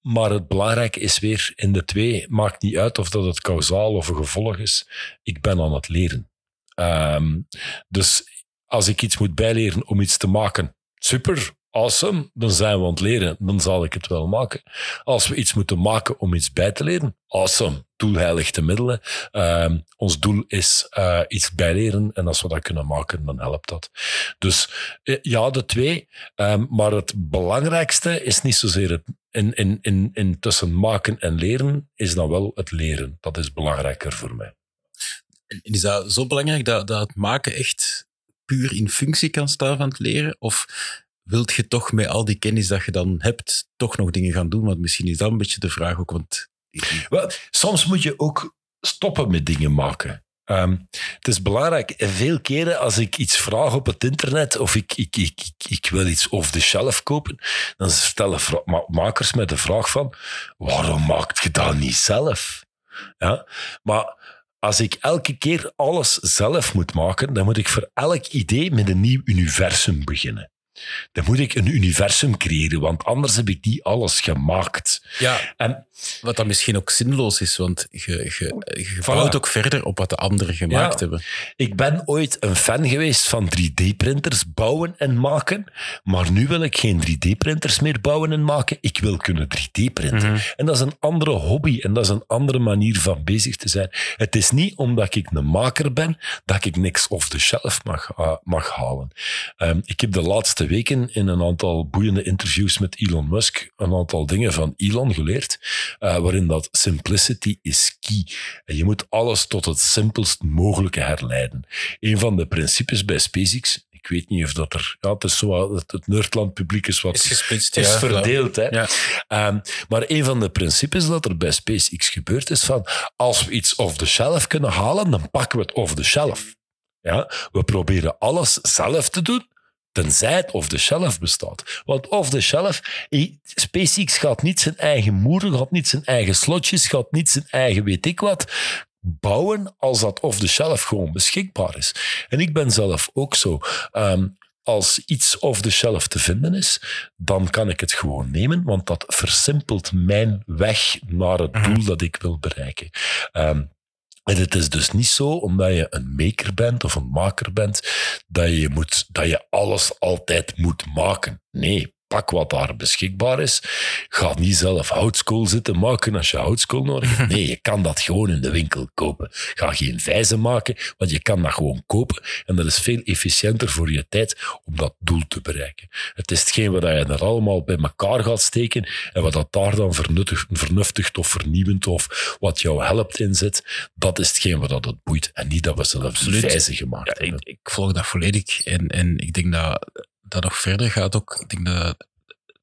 maar het belangrijke is weer, in de twee maakt niet uit of dat het kausaal of een gevolg is. Ik ben aan het leren. Um, dus als ik iets moet bijleren om iets te maken, super, awesome, dan zijn we aan het leren. Dan zal ik het wel maken. Als we iets moeten maken om iets bij te leren, awesome. Doel heiligt de middelen. Uh, ons doel is uh, iets bijleren. En als we dat kunnen maken, dan helpt dat. Dus eh, ja, de twee. Um, maar het belangrijkste is niet zozeer het in, in, in, in tussen maken en leren, is dan wel het leren. Dat is belangrijker voor mij. Is dat zo belangrijk dat, dat het maken echt puur in functie kan staan van het leren? Of wilt je toch met al die kennis dat je dan hebt, toch nog dingen gaan doen? Want misschien is dat een beetje de vraag ook. Want... Soms moet je ook stoppen met dingen maken. Um, het is belangrijk. Veel keren als ik iets vraag op het internet of ik, ik, ik, ik, ik wil iets off the shelf kopen, dan stellen makers mij de vraag van waarom maakt je dat niet zelf? Ja? Maar als ik elke keer alles zelf moet maken, dan moet ik voor elk idee met een nieuw universum beginnen dan moet ik een universum creëren, want anders heb ik niet alles gemaakt. Ja, en, wat dan misschien ook zinloos is, want je, je, je voilà. ook verder op wat de anderen gemaakt ja, hebben. Ik ben ooit een fan geweest van 3D-printers bouwen en maken, maar nu wil ik geen 3D-printers meer bouwen en maken. Ik wil kunnen 3D-printen. Mm -hmm. En dat is een andere hobby en dat is een andere manier van bezig te zijn. Het is niet omdat ik een maker ben, dat ik niks off the shelf mag, uh, mag halen. Um, ik heb de laatste weken in een aantal boeiende interviews met Elon Musk een aantal dingen van Elon geleerd, uh, waarin dat simplicity is key. En je moet alles tot het simpelst mogelijke herleiden. Een van de principes bij SpaceX, ik weet niet of dat er, ja, het is zo, het, het Nerdland publiek is wat is, gesplitst, is ja, verdeeld. Hè? Ja. Um, maar een van de principes dat er bij SpaceX gebeurt is van, als we iets off the shelf kunnen halen, dan pakken we het off the shelf. Ja? We proberen alles zelf te doen, tenzij het off-the-shelf bestaat. Want off-the-shelf, eh, SpaceX gaat niet zijn eigen moeder, gaat niet zijn eigen slotjes, gaat niet zijn eigen weet ik wat bouwen als dat off-the-shelf gewoon beschikbaar is. En ik ben zelf ook zo. Ehm, als iets off-the-shelf te vinden is, dan kan ik het gewoon nemen, want dat versimpelt mijn weg naar het doel dat ik wil bereiken. Ehm, het is dus niet zo, omdat je een maker bent of een maker bent, dat je, moet, dat je alles altijd moet maken. Nee, pak wat daar beschikbaar is. Ga niet zelf houtskool zitten maken als je houtskool nodig hebt. Nee, je kan dat gewoon in de winkel kopen. Ga geen vijzen maken, want je kan dat gewoon kopen. En dat is veel efficiënter voor je tijd om dat doel te bereiken. Het is hetgeen wat je er allemaal bij elkaar gaat steken en wat dat daar dan vernuttigt, vernuftigt of vernieuwend of wat jou helpt inzet. Dat is hetgeen wat dat het boeit. En niet dat we zelf vijzen gemaakt Ja, hebben. ik, ik volg dat volledig. En, en ik denk dat dat nog verder gaat ook. Ik denk dat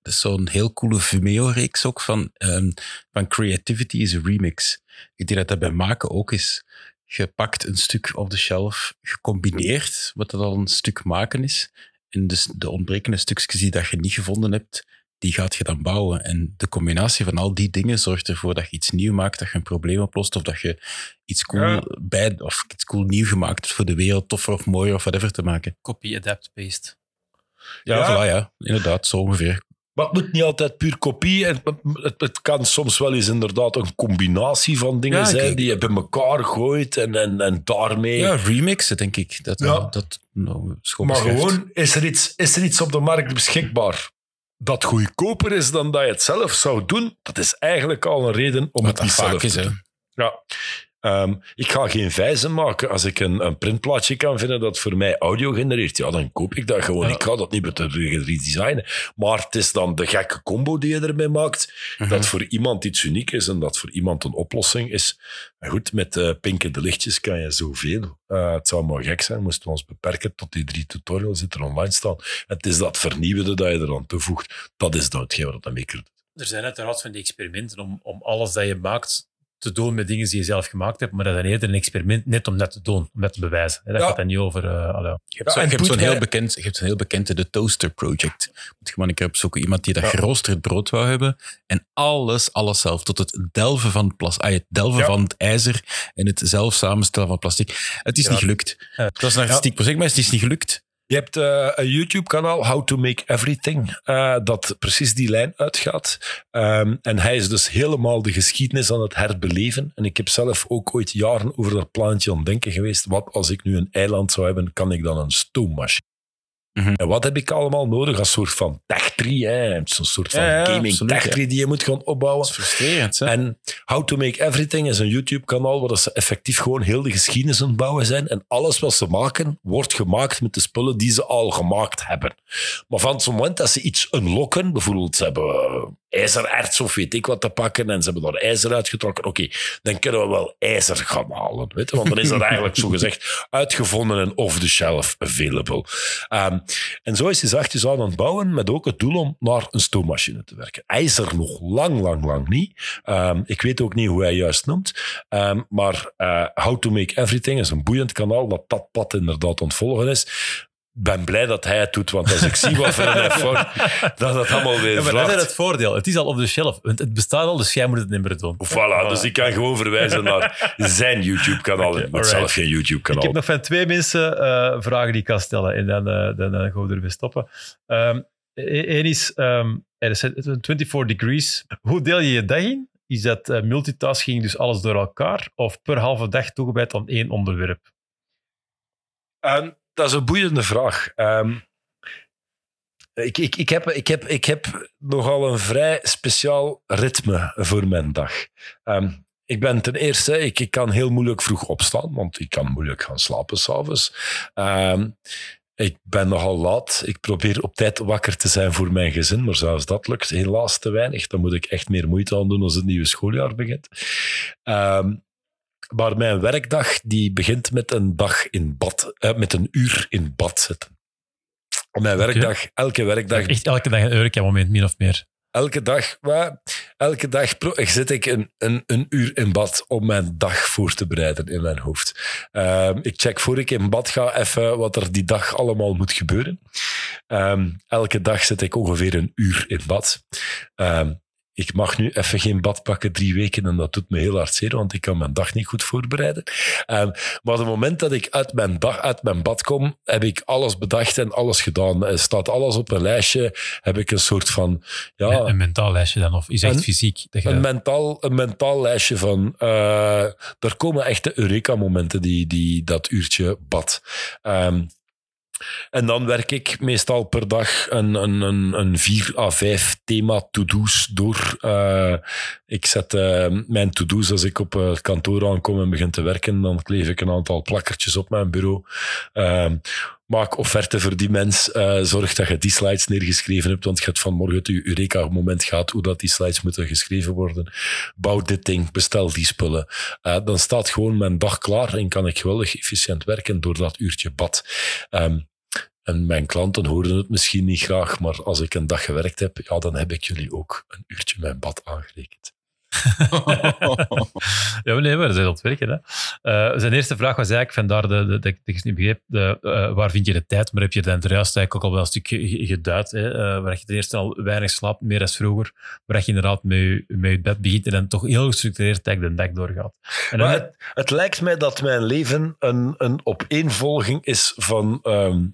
zo'n heel coole Vimeo-reeks ook van, ehm, van Creativity is a Remix. Ik denk dat dat bij maken ook is. Je pakt een stuk op de shelf, gecombineerd, wat dat al een stuk maken is. En dus de ontbrekende stukjes die dat je niet gevonden hebt, die gaat je dan bouwen. En de combinatie van al die dingen zorgt ervoor dat je iets nieuw maakt, dat je een probleem oplost, of dat je iets cool Ja. bij, of iets cool nieuw gemaakt hebt voor de wereld, toffer of mooier of whatever te maken. Copy, adapt, paste. Ja, Ja. Voilà, ja. inderdaad, zo ongeveer. Maar het moet niet altijd puur kopie. Het, het, het kan soms wel eens inderdaad een combinatie van dingen Ja, zijn die je bij elkaar gooit en, en, en daarmee... Ja, remixen, denk ik. Dat, Ja. dat nou, maar gewoon, is er, iets, is er iets op de markt beschikbaar dat goedkoper is dan dat je het zelf zou doen? Dat is eigenlijk al een reden om Wat het niet zelf te hè. doen. Ja. Ehm, ik ga geen vijzen maken. Als ik een, een printplaatje kan vinden dat voor mij audio genereert, ja, dan koop ik dat gewoon. Ja. Ik ga dat niet beter redesignen. Maar het is dan de gekke combo die je ermee maakt, Mhm. dat voor iemand iets uniek is en dat voor iemand een oplossing is. Maar goed, met uh, pinkende lichtjes kan je zoveel. Uh, het zou maar gek zijn, moesten we ons beperken tot die drie tutorials die er online staan. Het is dat vernieuwende dat je eraan toevoegt. Dat is dan hetgeen wat dat maker doet. Er zijn uiteraard van die experimenten om, om alles dat je maakt te doen met dingen die je zelf gemaakt hebt, maar dat is dan eerder een experiment net om dat te doen, om dat te bewijzen. Hè, Dat Ja. gaat dan niet over... Uh. Je hebt, Ja, zo, en je hebt zo'n heel bekend, je hebt zo'n heel bekende The Toaster Project. Moet je maar een keer opzoeken. Iemand die dat Ja. geroosterd brood wou hebben. En alles, alles zelf. Tot het delven van het, plas, ah, het, delven Ja. van het ijzer en het zelf samenstellen van plastic. Het is Ja. niet gelukt. Ja. Het was een artistiek project, maar het is niet gelukt. Je hebt eh, een YouTube-kanaal, How to Make Everything, eh, dat precies die lijn uitgaat. Ehm, en hij is dus helemaal de geschiedenis aan het herbeleven. En ik heb zelf ook ooit jaren over dat plaatje aan denken geweest. Wat als ik nu een eiland zou hebben, kan ik dan een stoommachine? Mhm. En wat heb ik allemaal nodig? Als soort van tech tree, hè? Zo'n soort van Ja, ja, gaming absoluut, tech tree die je moet gaan opbouwen. Dat is frustrerend. Hè? En How to Make Everything is een YouTube-kanaal waar ze effectief gewoon heel de geschiedenis aan het bouwen zijn. En alles wat ze maken, wordt gemaakt met de spullen die ze al gemaakt hebben. Maar van het moment dat ze iets unlocken, bijvoorbeeld ze hebben eh, ijzererts of weet ik wat te pakken en ze hebben daar ijzer uitgetrokken, oké, dan kunnen we wel ijzer gaan halen. Weet je? Want dan is dat eigenlijk zo gezegd uitgevonden en off-the-shelf available. Ehm, en zo is hij zachtjes aan het bouwen met ook het doel om naar een stoommachine te werken. Hij is er nog lang, lang, lang niet. Ehm, ik weet ook niet hoe hij juist noemt. Ehm, maar eh, How to Make Everything is een boeiend kanaal dat dat pad inderdaad ontvolgen is. Ik ben blij dat hij het doet, want als ik zie wat voor een effort, dat dat allemaal weer Ja, maar dat is het voordeel. Het is al op de shelf. Want het bestaat al, dus jij moet het niet meer doen. Voilà, dus ik kan gewoon verwijzen naar zijn YouTube-kanaal. Ik moet alright. zelf geen Ik YouTube-kanaal. heb nog van twee mensen eh, vragen die ik kan stellen. En dan, eh, dan, dan gaan we er weer stoppen. Eén is, ehm, er is een 24 degrees. Hoe deel je je dag in? Is dat eh, multitasking, dus alles door elkaar? Of per halve dag toegewijd aan één onderwerp? Ehm, dat is een boeiende vraag. Ehm, ik, ik, ik, heb, ik, heb, ik heb nogal een vrij speciaal ritme voor mijn dag. Ehm, ik ben ten eerste, ik, ik kan heel moeilijk vroeg opstaan, want ik kan moeilijk gaan slapen s'avonds. Ehm ik ben nogal laat. Ik probeer op tijd wakker te zijn voor mijn gezin, maar zelfs dat lukt helaas te weinig. Dan moet ik echt meer moeite aan doen als het nieuwe schooljaar begint. Maar mijn werkdag die begint met een dag in bad, eh, met een uur in bad zitten. Mijn werkdag, elke werkdag, Echt elke dag een Eureka-moment, min of meer. elke dag. Maar elke dag pro- zit ik een, een, een uur in bad om mijn dag voor te bereiden in mijn hoofd. Ehm, ik check voor ik in bad ga even wat er die dag allemaal moet gebeuren. Ehm, elke dag zit ik ongeveer een uur in bad. Ehm, ik mag nu even geen bad pakken drie weken en dat doet me heel hard zeer, want ik kan mijn dag niet goed voorbereiden. Ehm, maar op het moment dat ik uit mijn, dag, uit mijn bad kom, heb ik alles bedacht en alles gedaan. Er staat alles op een lijstje. Heb ik een soort van... Ja, Een, een mentaal lijstje dan, of is echt Een- fysiek? Dat je, een mentaal, een mentaal lijstje van. eh er komen echte Eureka-momenten, die, die, dat uurtje bad. Ehm, en dan werk ik meestal per dag een, een, een, een vier à vijf thema-to-do's door. Eh, ik zet eh, mijn to-do's als ik op eh, het kantoor aankom en begin te werken. Dan kleef ik een aantal plakkertjes op mijn bureau. Maak offerte voor die mens. eh, zorg dat je die slides neergeschreven hebt, want je hebt vanmorgen het Eureka-moment gaat, hoe dat die slides moeten geschreven worden. Bouw dit ding, bestel die spullen. Eh, dan staat gewoon mijn dag klaar en kan ik geweldig efficiënt werken door dat uurtje bad. Ehm, en mijn klanten horen het misschien niet graag, maar als ik een dag gewerkt heb, ja, dan heb ik jullie ook een uurtje mijn bad aangerekend. Ja, maar nee, maar dat is aan het werken. Hè. Eh, zijn eerste vraag was eigenlijk, vandaar de, de, dat ik niet begreep, de, eh, waar vind je de tijd? Maar heb je dan juist eigenlijk ook al wel een stukje ge- geduid, hè, eh, waar je ten eerste al weinig slaapt, meer dan vroeger, waar je inderdaad met je, met je bed begint en dan toch heel gestructureerd de dag doorgaat. En dan, Maar het, het lijkt mij dat mijn leven een, een opeenvolging is van ehm,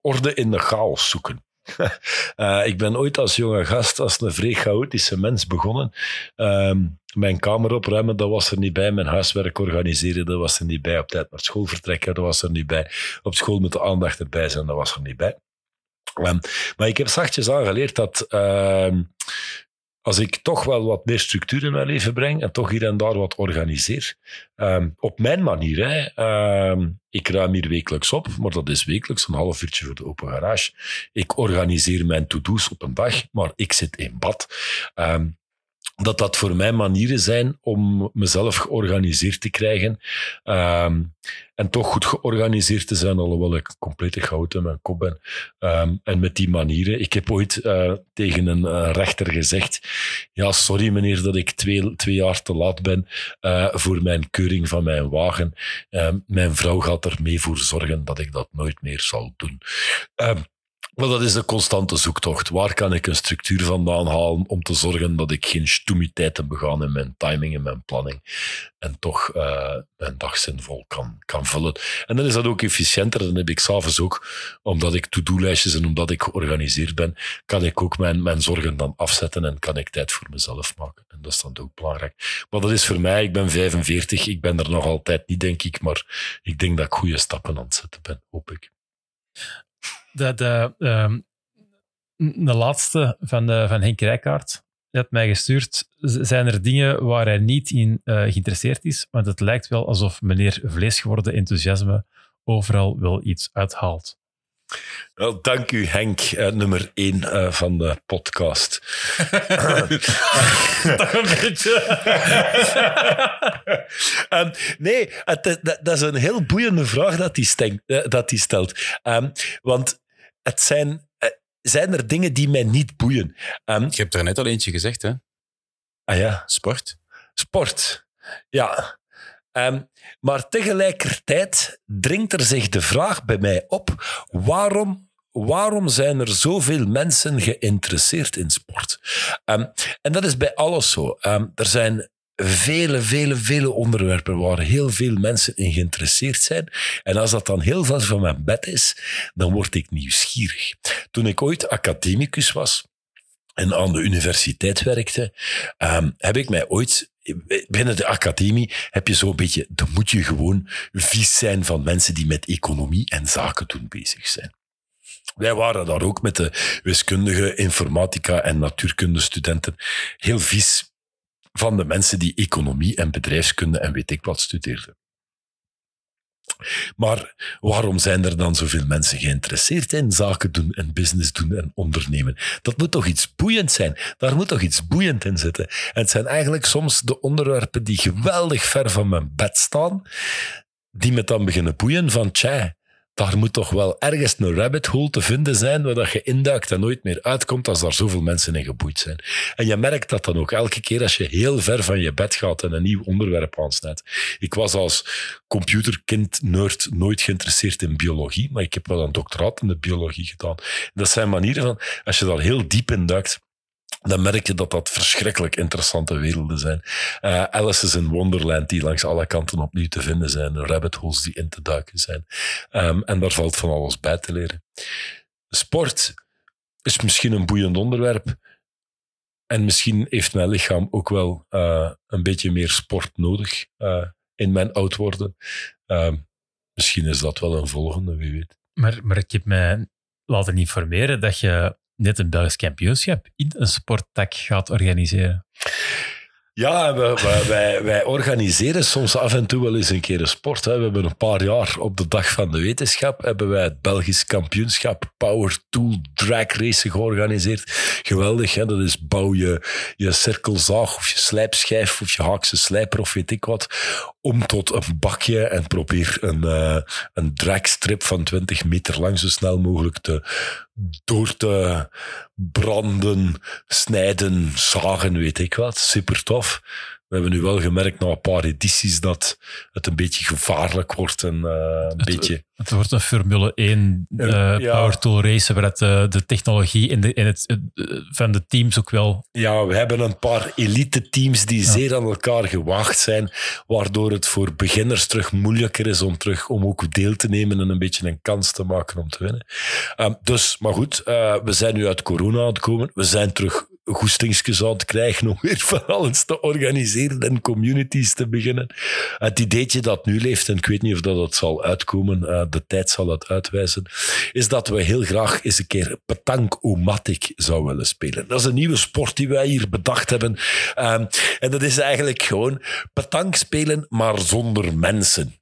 orde in de chaos zoeken. Eh, ik ben ooit als jonge gast als een vrij chaotische mens begonnen. Ehm, mijn kamer opruimen, dat was er niet bij. Mijn huiswerk organiseren, dat was er niet bij. Op tijd naar school vertrekken, dat was er niet bij. Op school met de aandacht erbij zijn, dat was er niet bij. Ehm, maar ik heb zachtjes aangeleerd dat ehm, als ik toch wel wat meer structuur in mijn leven breng en toch hier en daar wat organiseer, ehm, op mijn manier. Hè, ehm, ik ruim hier wekelijks op, maar dat is wekelijks een half uurtje voor de open garage. Ik organiseer mijn to-do's op een dag, maar ik zit in bad. Ehm, dat dat voor mij manieren zijn om mezelf georganiseerd te krijgen. Ehm, en toch goed georganiseerd te zijn, alhoewel ik een complete goud in mijn kop ben. Ehm, en met die manieren. Ik heb ooit eh, tegen een eh, rechter gezegd: Ja, sorry meneer dat ik twee, twee jaar te laat ben eh, voor mijn keuring van mijn wagen. Ehm, mijn vrouw gaat er mee voor zorgen dat ik dat nooit meer zal doen. Maar dat is een constante zoektocht. Waar kan ik een structuur vandaan halen om te zorgen dat ik geen stoemiteiten begaan in mijn timing en mijn planning en toch eh, mijn dag zinvol kan, kan vullen. En dan is dat ook efficiënter. Dan heb ik s'avonds ook, omdat ik to-do-lijstjes en omdat ik georganiseerd ben, kan ik ook mijn, mijn zorgen dan afzetten en kan ik tijd voor mezelf maken. En dat is dan ook belangrijk. Maar dat is voor mij, ik ben 45, ik ben er nog altijd niet, denk ik, maar ik denk dat ik goede stappen aan het zetten ben, hoop ik. De, de, ehm, de laatste van, de, van Henk Rijkaard die had mij gestuurd. Zijn er dingen waar hij niet in eh, geïnteresseerd is? Want het lijkt wel alsof meneer vlees geworden enthousiasme overal wel iets uithaalt. Wel, dank u, Henk, eh, nummer 1 van de podcast. Toch een beetje. Ehm, nee, het, dat, dat is een heel boeiende vraag dat hij, stengt, eh, dat hij stelt. Ehm, want het zijn, eh, zijn er dingen die mij niet boeien. Ehm, Je hebt er net al eentje gezegd, hè? ah ja, Sport. sport. Ja. Ehm, maar tegelijkertijd dringt er zich de vraag bij mij op: waarom, waarom zijn er zoveel mensen geïnteresseerd in sport? Ehm, en dat is bij alles zo. Er zijn vele, vele, vele onderwerpen waar heel veel mensen in geïnteresseerd zijn. En als dat dan heel veel van mijn bed is, dan word ik nieuwsgierig. Toen ik ooit academicus was en aan de universiteit werkte, ehm, heb ik mij ooit binnen de academie heb je zo'n beetje, dan moet je gewoon vies zijn van mensen die met economie en zaken doen bezig zijn. Wij waren daar ook met de wiskundige, informatica en natuurkunde studenten heel vies van de mensen die economie en bedrijfskunde en weet ik wat studeerden. Maar waarom zijn er dan zoveel mensen geïnteresseerd in zaken doen en business doen en ondernemen? Dat moet toch iets boeiend zijn? Daar moet toch iets boeiend in zitten? En het zijn eigenlijk soms de onderwerpen die geweldig ver van mijn bed staan, die me dan beginnen boeien van, tja, daar moet toch wel ergens een rabbit hole te vinden zijn waar dat je induikt en nooit meer uitkomt als daar zoveel mensen in geboeid zijn. En je merkt dat dan ook elke keer als je heel ver van je bed gaat en een nieuw onderwerp aansnijdt. Ik was als computerkind, nerd, nooit geïnteresseerd in biologie, maar ik heb wel een doctoraat in de biologie gedaan. Dat zijn manieren van, als je daar heel diep in duikt, dan merk je dat dat verschrikkelijk interessante werelden zijn. Uh, Alice's in Wonderland, die langs alle kanten opnieuw te vinden zijn. Rabbit holes die in te duiken zijn. Um, en daar valt van alles bij te leren. Sport is misschien een boeiend onderwerp. En misschien heeft mijn lichaam ook wel uh, een beetje meer sport nodig uh, in mijn oud worden. misschien is dat wel een volgende, wie weet. Maar, maar ik heb mij laten informeren dat je net een Belgisch kampioenschap in een sporttak gaat organiseren. Ja, wij, wij, wij, organiseren soms af en toe wel eens een keer een sport. Hè. We hebben een paar jaar op de Dag van de Wetenschap hebben wij het Belgisch kampioenschap Power Tool Drag Racing georganiseerd. Geweldig, hè? dat is bouw je, je cirkelzaag of je slijpschijf of je haakse slijper of weet ik wat om tot een bakje en probeer een, uh, een dragstrip van 20 meter lang zo snel mogelijk te, door te branden, snijden, zagen, weet ik wat. Super tof. We hebben nu wel gemerkt na een paar edities dat het een beetje gevaarlijk wordt en uh, een het, beetje... Het wordt een Formule 1 uh, ja. Power Tool race, waar het, uh, de technologie de, in het, van de teams ook wel... Ja, we hebben een paar elite teams die ja. zeer aan elkaar gewaagd zijn, waardoor het voor beginners terug moeilijker is om, terug, om ook deel te nemen en een beetje een kans te maken om te winnen. Um, dus, maar goed, we zijn nu uit corona aan het komen. We zijn terug goestingsjes het krijgen om weer van alles te organiseren en communities te beginnen. Het ideetje dat nu leeft, en ik weet niet of dat het zal uitkomen, uh, de tijd zal het uitwijzen, is dat we heel graag eens een keer petank-o-matic zouden willen spelen. Dat is een nieuwe sport die wij hier bedacht hebben. Um, en dat is eigenlijk gewoon petank spelen, maar zonder mensen.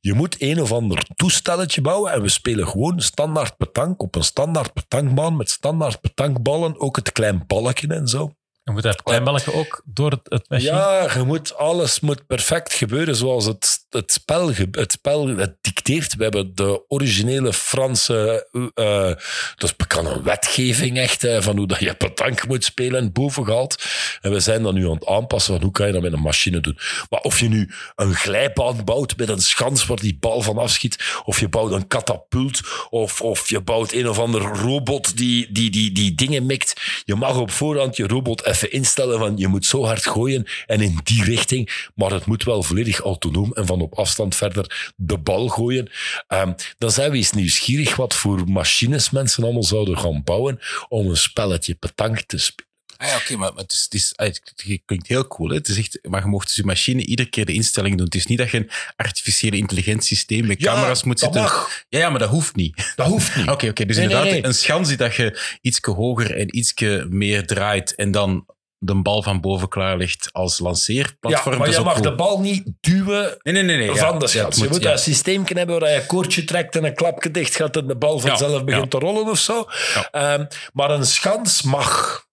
Je moet een of ander toestelletje bouwen en we spelen gewoon standaard petank op een standaard petankbaan met standaard petankballen, ook het klein balkje en zo. Je moet dat klein balkje ook door het, het machine? Ja, je moet, alles moet perfect gebeuren zoals het, het, spel, het spel het dicteert. We hebben de originele Franse, uh, dus kan een wetgeving echt, uh, van hoe dat je petank moet spelen, boven gehaald. En we zijn dan nu aan het aanpassen van hoe kan je dat met een machine doen. Maar of je nu een glijbaan bouwt met een schans waar die bal van afschiet, of je bouwt een katapult, of, of je bouwt een of ander robot die, die, die, die dingen mikt. Je mag op voorhand je robot even instellen van je moet zo hard gooien en in die richting, maar het moet wel volledig autonoom en van op afstand verder de bal gooien. Um, dan zijn we eens nieuwsgierig wat voor machines mensen allemaal zouden gaan bouwen om een spelletje petank te spelen. Ah ja, oké, okay, maar, maar het, is, het, is, het, klinkt heel cool. Hè? Het is echt, maar je mocht dus je machine iedere keer de instelling doen. Het is niet dat je een artificiële intelligentiesysteem met ja, camera's moet zitten. Mag. Ja, ja, maar dat hoeft niet. Dat hoeft niet. Oké, okay, okay, dus nee, inderdaad, nee, nee. een schans die dat je iets hoger en iets meer draait en dan de bal van boven klaar ligt als lanceerplatform. Ja, maar je mag cool. de bal niet duwen nee, nee, nee, nee, van ja, de. Ja, je moet ja. een systeem hebben waar je een koordje trekt en een klapje dicht gaat en de bal vanzelf begint te rollen of zo. Um, maar een schans mag.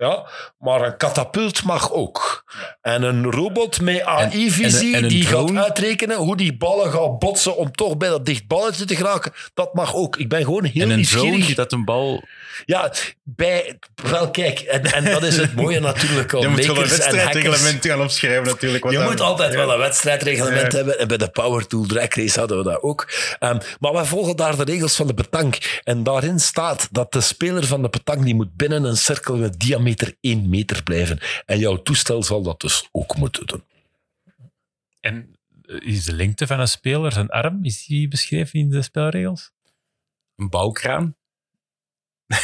Ja, maar een katapult mag ook. En een robot met AI-visie die drone? gaat uitrekenen hoe die ballen gaan botsen om toch bij dat dicht balletje te geraken, dat mag ook. Ik ben gewoon heel en een nieuwsgierig. drone dat een bal... Ja, bij... Wel, kijk, en, en dat is het mooie natuurlijk. Je moet wel een wedstrijdreglement gaan opschrijven natuurlijk. Je dan, moet altijd ja. wel een wedstrijdreglement ja. hebben. En bij de Power Tool Drag Race hadden we dat ook. Um, maar wij volgen daar de regels van de petank. En daarin staat dat de speler van de petank die moet binnen een cirkel met diameter 1 meter blijven. En jouw toestel zal dat dus ook moeten doen. En is de lengte van een speler, zijn arm, is die beschreven in de spelregels? Een bouwkraan?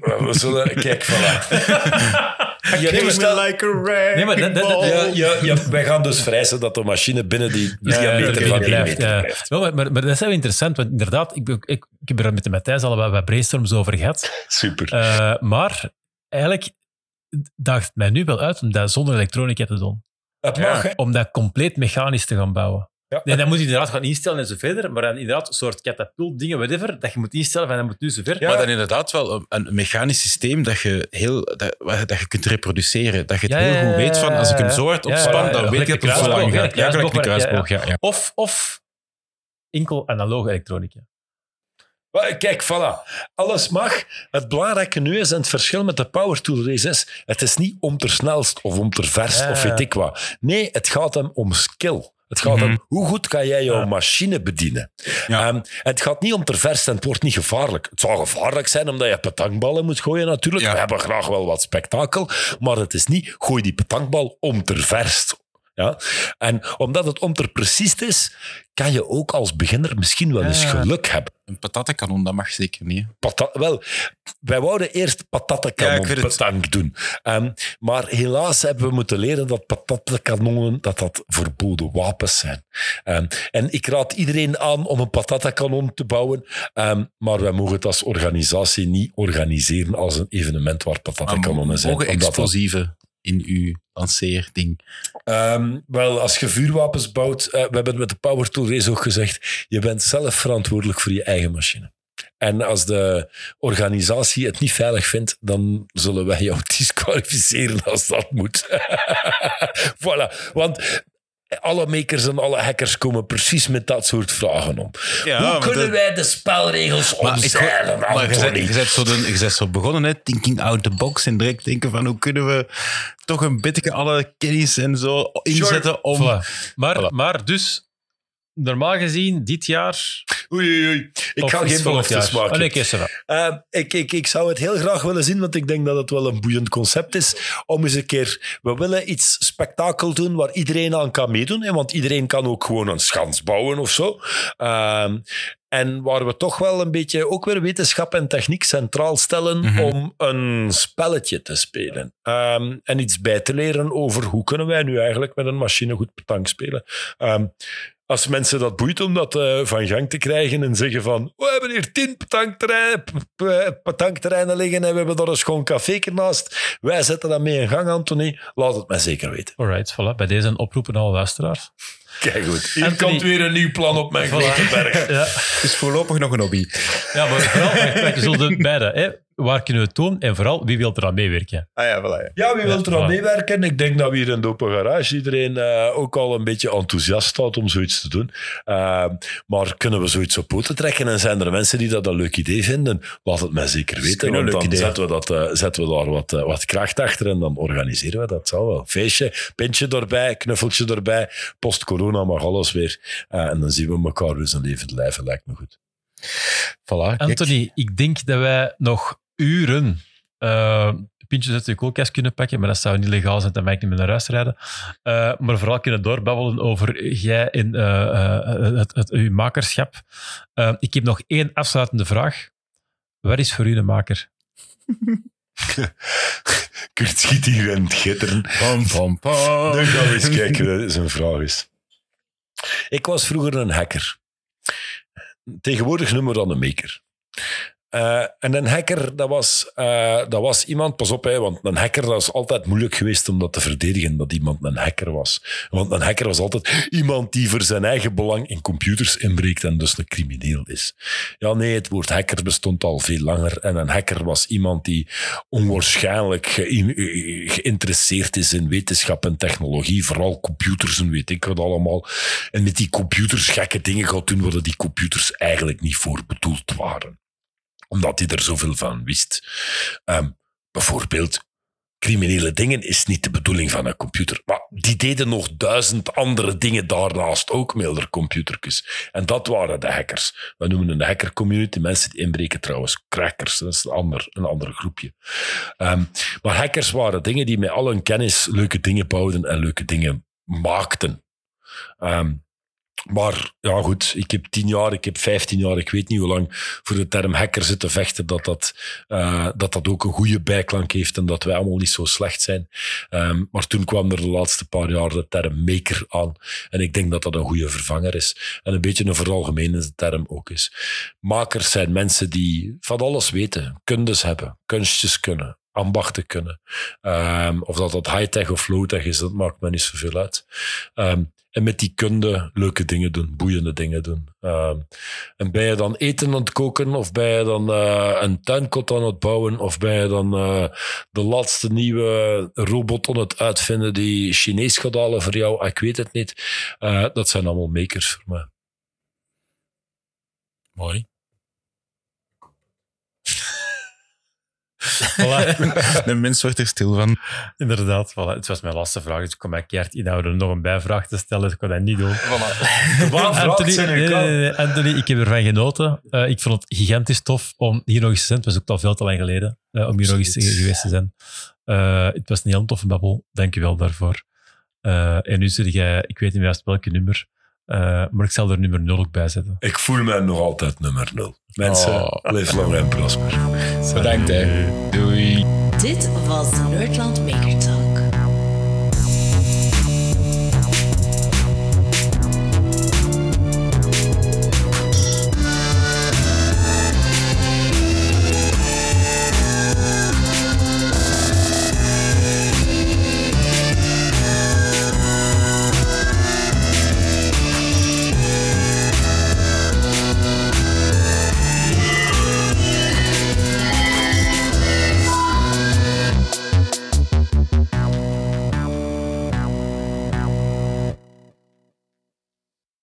We zullen... Kijk, voilà. Je toestel, like a nee, maar dat, dat, dat, ja, ja, ja, wij gaan dus vrijzen dat de machine binnen die ja, diameter van 1 meter blijft. Ja. Maar, maar, maar, dat is wel interessant, want inderdaad, ik, ik, ik heb er met de Matthijs al wat, wat brainstorms over gehad. Super. Uh, maar eigenlijk daagt het mij nu wel uit om dat zonder elektronica te doen. Het mag, ja, Om dat compleet mechanisch te gaan bouwen. Ja. Nee, dan moet je inderdaad gaan instellen en zo verder, maar dan inderdaad een soort katapult dingen, whatever, dat je moet instellen van dat moet nu zo ver. Ja. Maar dan inderdaad wel een, een, mechanisch systeem dat je, heel, dat, dat je kunt reproduceren. Dat je het ja, heel goed weet van, als ik hem zo hard opspan, dan weet je dat het zo lang gaat. Ja, kruisboog, ja. Of, of enkel analoge elektronica. Kijk, voilà. Alles mag. Het belangrijke nu is, en het verschil met de Power Tool Race is, het is niet om ter snelst of om ter verst Ja, of weet ik wat. Nee, het gaat hem om skill. Het gaat Mhm. om hoe goed kan jij jouw Ja. machine bedienen. Ja. Ehm, het gaat niet om ter verst en het wordt niet gevaarlijk. Het zou gevaarlijk zijn omdat je petankballen moet gooien natuurlijk. Ja. We hebben graag wel wat spektakel. Maar het is niet, gooi die petankbal om ter verst. Ja? En omdat het om ter precies is, kan je ook als beginner misschien wel eens Ja. geluk hebben. Een patattenkanon, dat mag zeker niet. Pata- wel, wij wouden eerst Ja, het. petank doen. Ehm, maar helaas hebben we moeten leren dat patattenkanonnen dat dat verboden wapens zijn. Ehm, en ik raad iedereen aan om een patattenkanon te bouwen. Ehm, maar wij mogen het als organisatie niet organiseren als een evenement waar patattenkanonnen zijn. Mogen explosieven in uw lanceerding. Ehm, wel, als je vuurwapens bouwt, eh, we hebben het met de Power Tool Race ook gezegd, je bent zelf verantwoordelijk voor je eigen machine. En als de organisatie het niet veilig vindt, dan zullen wij jou disqualificeren als dat moet. voilà, want alle makers en alle hackers komen precies met dat soort vragen om. Hoe kunnen wij de spelregels omzeilen, maar je, bent zo de- begonnen, hè, thinking out the box. En direct denken van hoe kunnen we toch een beetje alle kennis en zo inzetten om... Voilà. Maar, Voilà. maar dus, normaal gezien, dit jaar... Oei, oei, oei. Ik ga geen beloftes maken. Va. Uh, ik, ik, ik zou het heel graag willen zien, want ik denk dat het wel een boeiend concept is. Om eens een keer, we willen iets spektakel doen waar iedereen aan kan meedoen. Hè, want iedereen kan ook gewoon een schans bouwen of zo. Ehm, en waar we toch wel een beetje ook weer wetenschap en techniek centraal stellen Mhm. om een spelletje te spelen. Ehm, en iets bij te leren over hoe kunnen wij nu eigenlijk met een machine goed petank spelen. Ehm, als mensen dat boeit om dat eh, van gang te krijgen en zeggen van we hebben hier tien petankterreinen, liggen en we hebben daar een schoon café naast. Wij zetten dat mee in gang, Anthony. Laat het mij zeker weten. Alright, voilà. Bij deze een oproep aan alle luisteraars. Kijk goed. Hier Anthony. komt weer een nieuw plan op mijn grote berg. Ja, is voorlopig nog een hobby. ja maar vooral, we zullen beide. Hè. Waar kunnen we het doen? En vooral, wie wil er aan meewerken? Ah ja, voilà. Ja. Ja, wie wil er aan voilà. meewerken? Ik denk dat we hier in de Open Garage iedereen eh, ook al een beetje enthousiast staat om zoiets te doen. Eh, maar kunnen we zoiets op poten trekken? En zijn er mensen die dat een leuk idee vinden? Laat het mij zeker weten. Want dan idee. zetten we, dat, eh, zetten we daar wat, wat kracht achter en dan organiseren we dat. Zal wel. Feestje, pintje erbij, knuffeltje erbij. Post-corona mag alles weer. En dan zien we elkaar dus een levend lijven. Lijkt me goed. Voilà, kijk. Anthony, ik denk dat wij nog uren eh, pintjes uit de koelkast kunnen pakken, maar dat zou niet legaal zijn, dan mag ik niet meer naar huis rijden. Eh, maar vooral kunnen doorbabbelen over jij en eh, eh, het, het, uw makerschap. Ik heb nog één afsluitende vraag. Wat is voor u een maker? Kurt schiet hier aan het gitteren. Pam, pam, pam. Dan gaan we eens kijken wat zijn vraag is. Ik was vroeger een hacker. Tegenwoordig noemen we dat een maker. Eh, en een hacker, dat was, eh, dat was iemand, pas op, hè, want een hacker dat is altijd moeilijk geweest om dat te verdedigen, dat iemand een hacker was. Want een hacker was altijd iemand die voor zijn eigen belang in computers inbreekt en dus een crimineel is. Ja, nee, het woord hacker bestond al veel langer. En een hacker was iemand die onwaarschijnlijk ge- geïnteresseerd is in wetenschap en technologie, vooral computers en weet ik wat allemaal. En met die computers gekke dingen gaat doen waar die computers eigenlijk niet voor bedoeld waren omdat hij er zoveel van wist. Ehm, bijvoorbeeld, criminele dingen is niet de bedoeling van een computer. Maar die deden nog duizend andere dingen daarnaast ook met de computertjes. En dat waren de hackers. We noemen een hacker community mensen die inbreken trouwens crackers. Dat is een ander, een ander groepje. Ehm, maar hackers waren dingen die met al hun kennis leuke dingen bouwden en leuke dingen maakten. Ehm, maar ja, goed, ik heb tien jaar, ik heb vijftien jaar, ik weet niet hoe lang voor de term hacker zitten vechten, dat dat, eh, dat dat ook een goede bijklank heeft en dat wij allemaal niet zo slecht zijn. Ehm, maar toen kwam er de laatste paar jaar de term maker aan. En ik denk dat dat een goede vervanger is. En een beetje een veralgemenende term ook is. Makers zijn mensen die van alles weten, kundes hebben, kunstjes kunnen, ambachten kunnen. Ehm, of dat dat high-tech of low-tech is, dat maakt me niet zoveel uit. Ehm, en met die kunde leuke dingen doen, boeiende dingen doen. Ehm, en ben je dan eten aan het koken, of ben je dan eh, een tuinkot aan het bouwen, of ben je dan eh, de laatste nieuwe robot aan het uitvinden die Chinees gaat voor jou? Ik weet het niet. Eh, dat zijn allemaal makers voor mij. Mooi. Voilà. De mens wordt er stil van. Inderdaad, voilà. het was mijn laatste vraag, dus ik kon mij keihard inhouden om nog een bijvraag te stellen. Dus ik kon dat niet doen. Anthony, nee, nee, nee, Anthony, ik heb ervan genoten. Eh, ik vond het gigantisch tof om hier nog eens te zijn. Het was ook al veel te lang geleden eh, om hier nog eens geweest te zijn. Eh, het was een heel toffe babbel. Dank je wel daarvoor. En nu zit jij, ik weet niet meer juist welke nummer, maar ik zal er nummer 0 ook bij zetten. Ik voel mij nog altijd nummer nul. Mensen, Oh. leef lang en prosper. Bedankt, hè. Doei. Dit was de Nerdland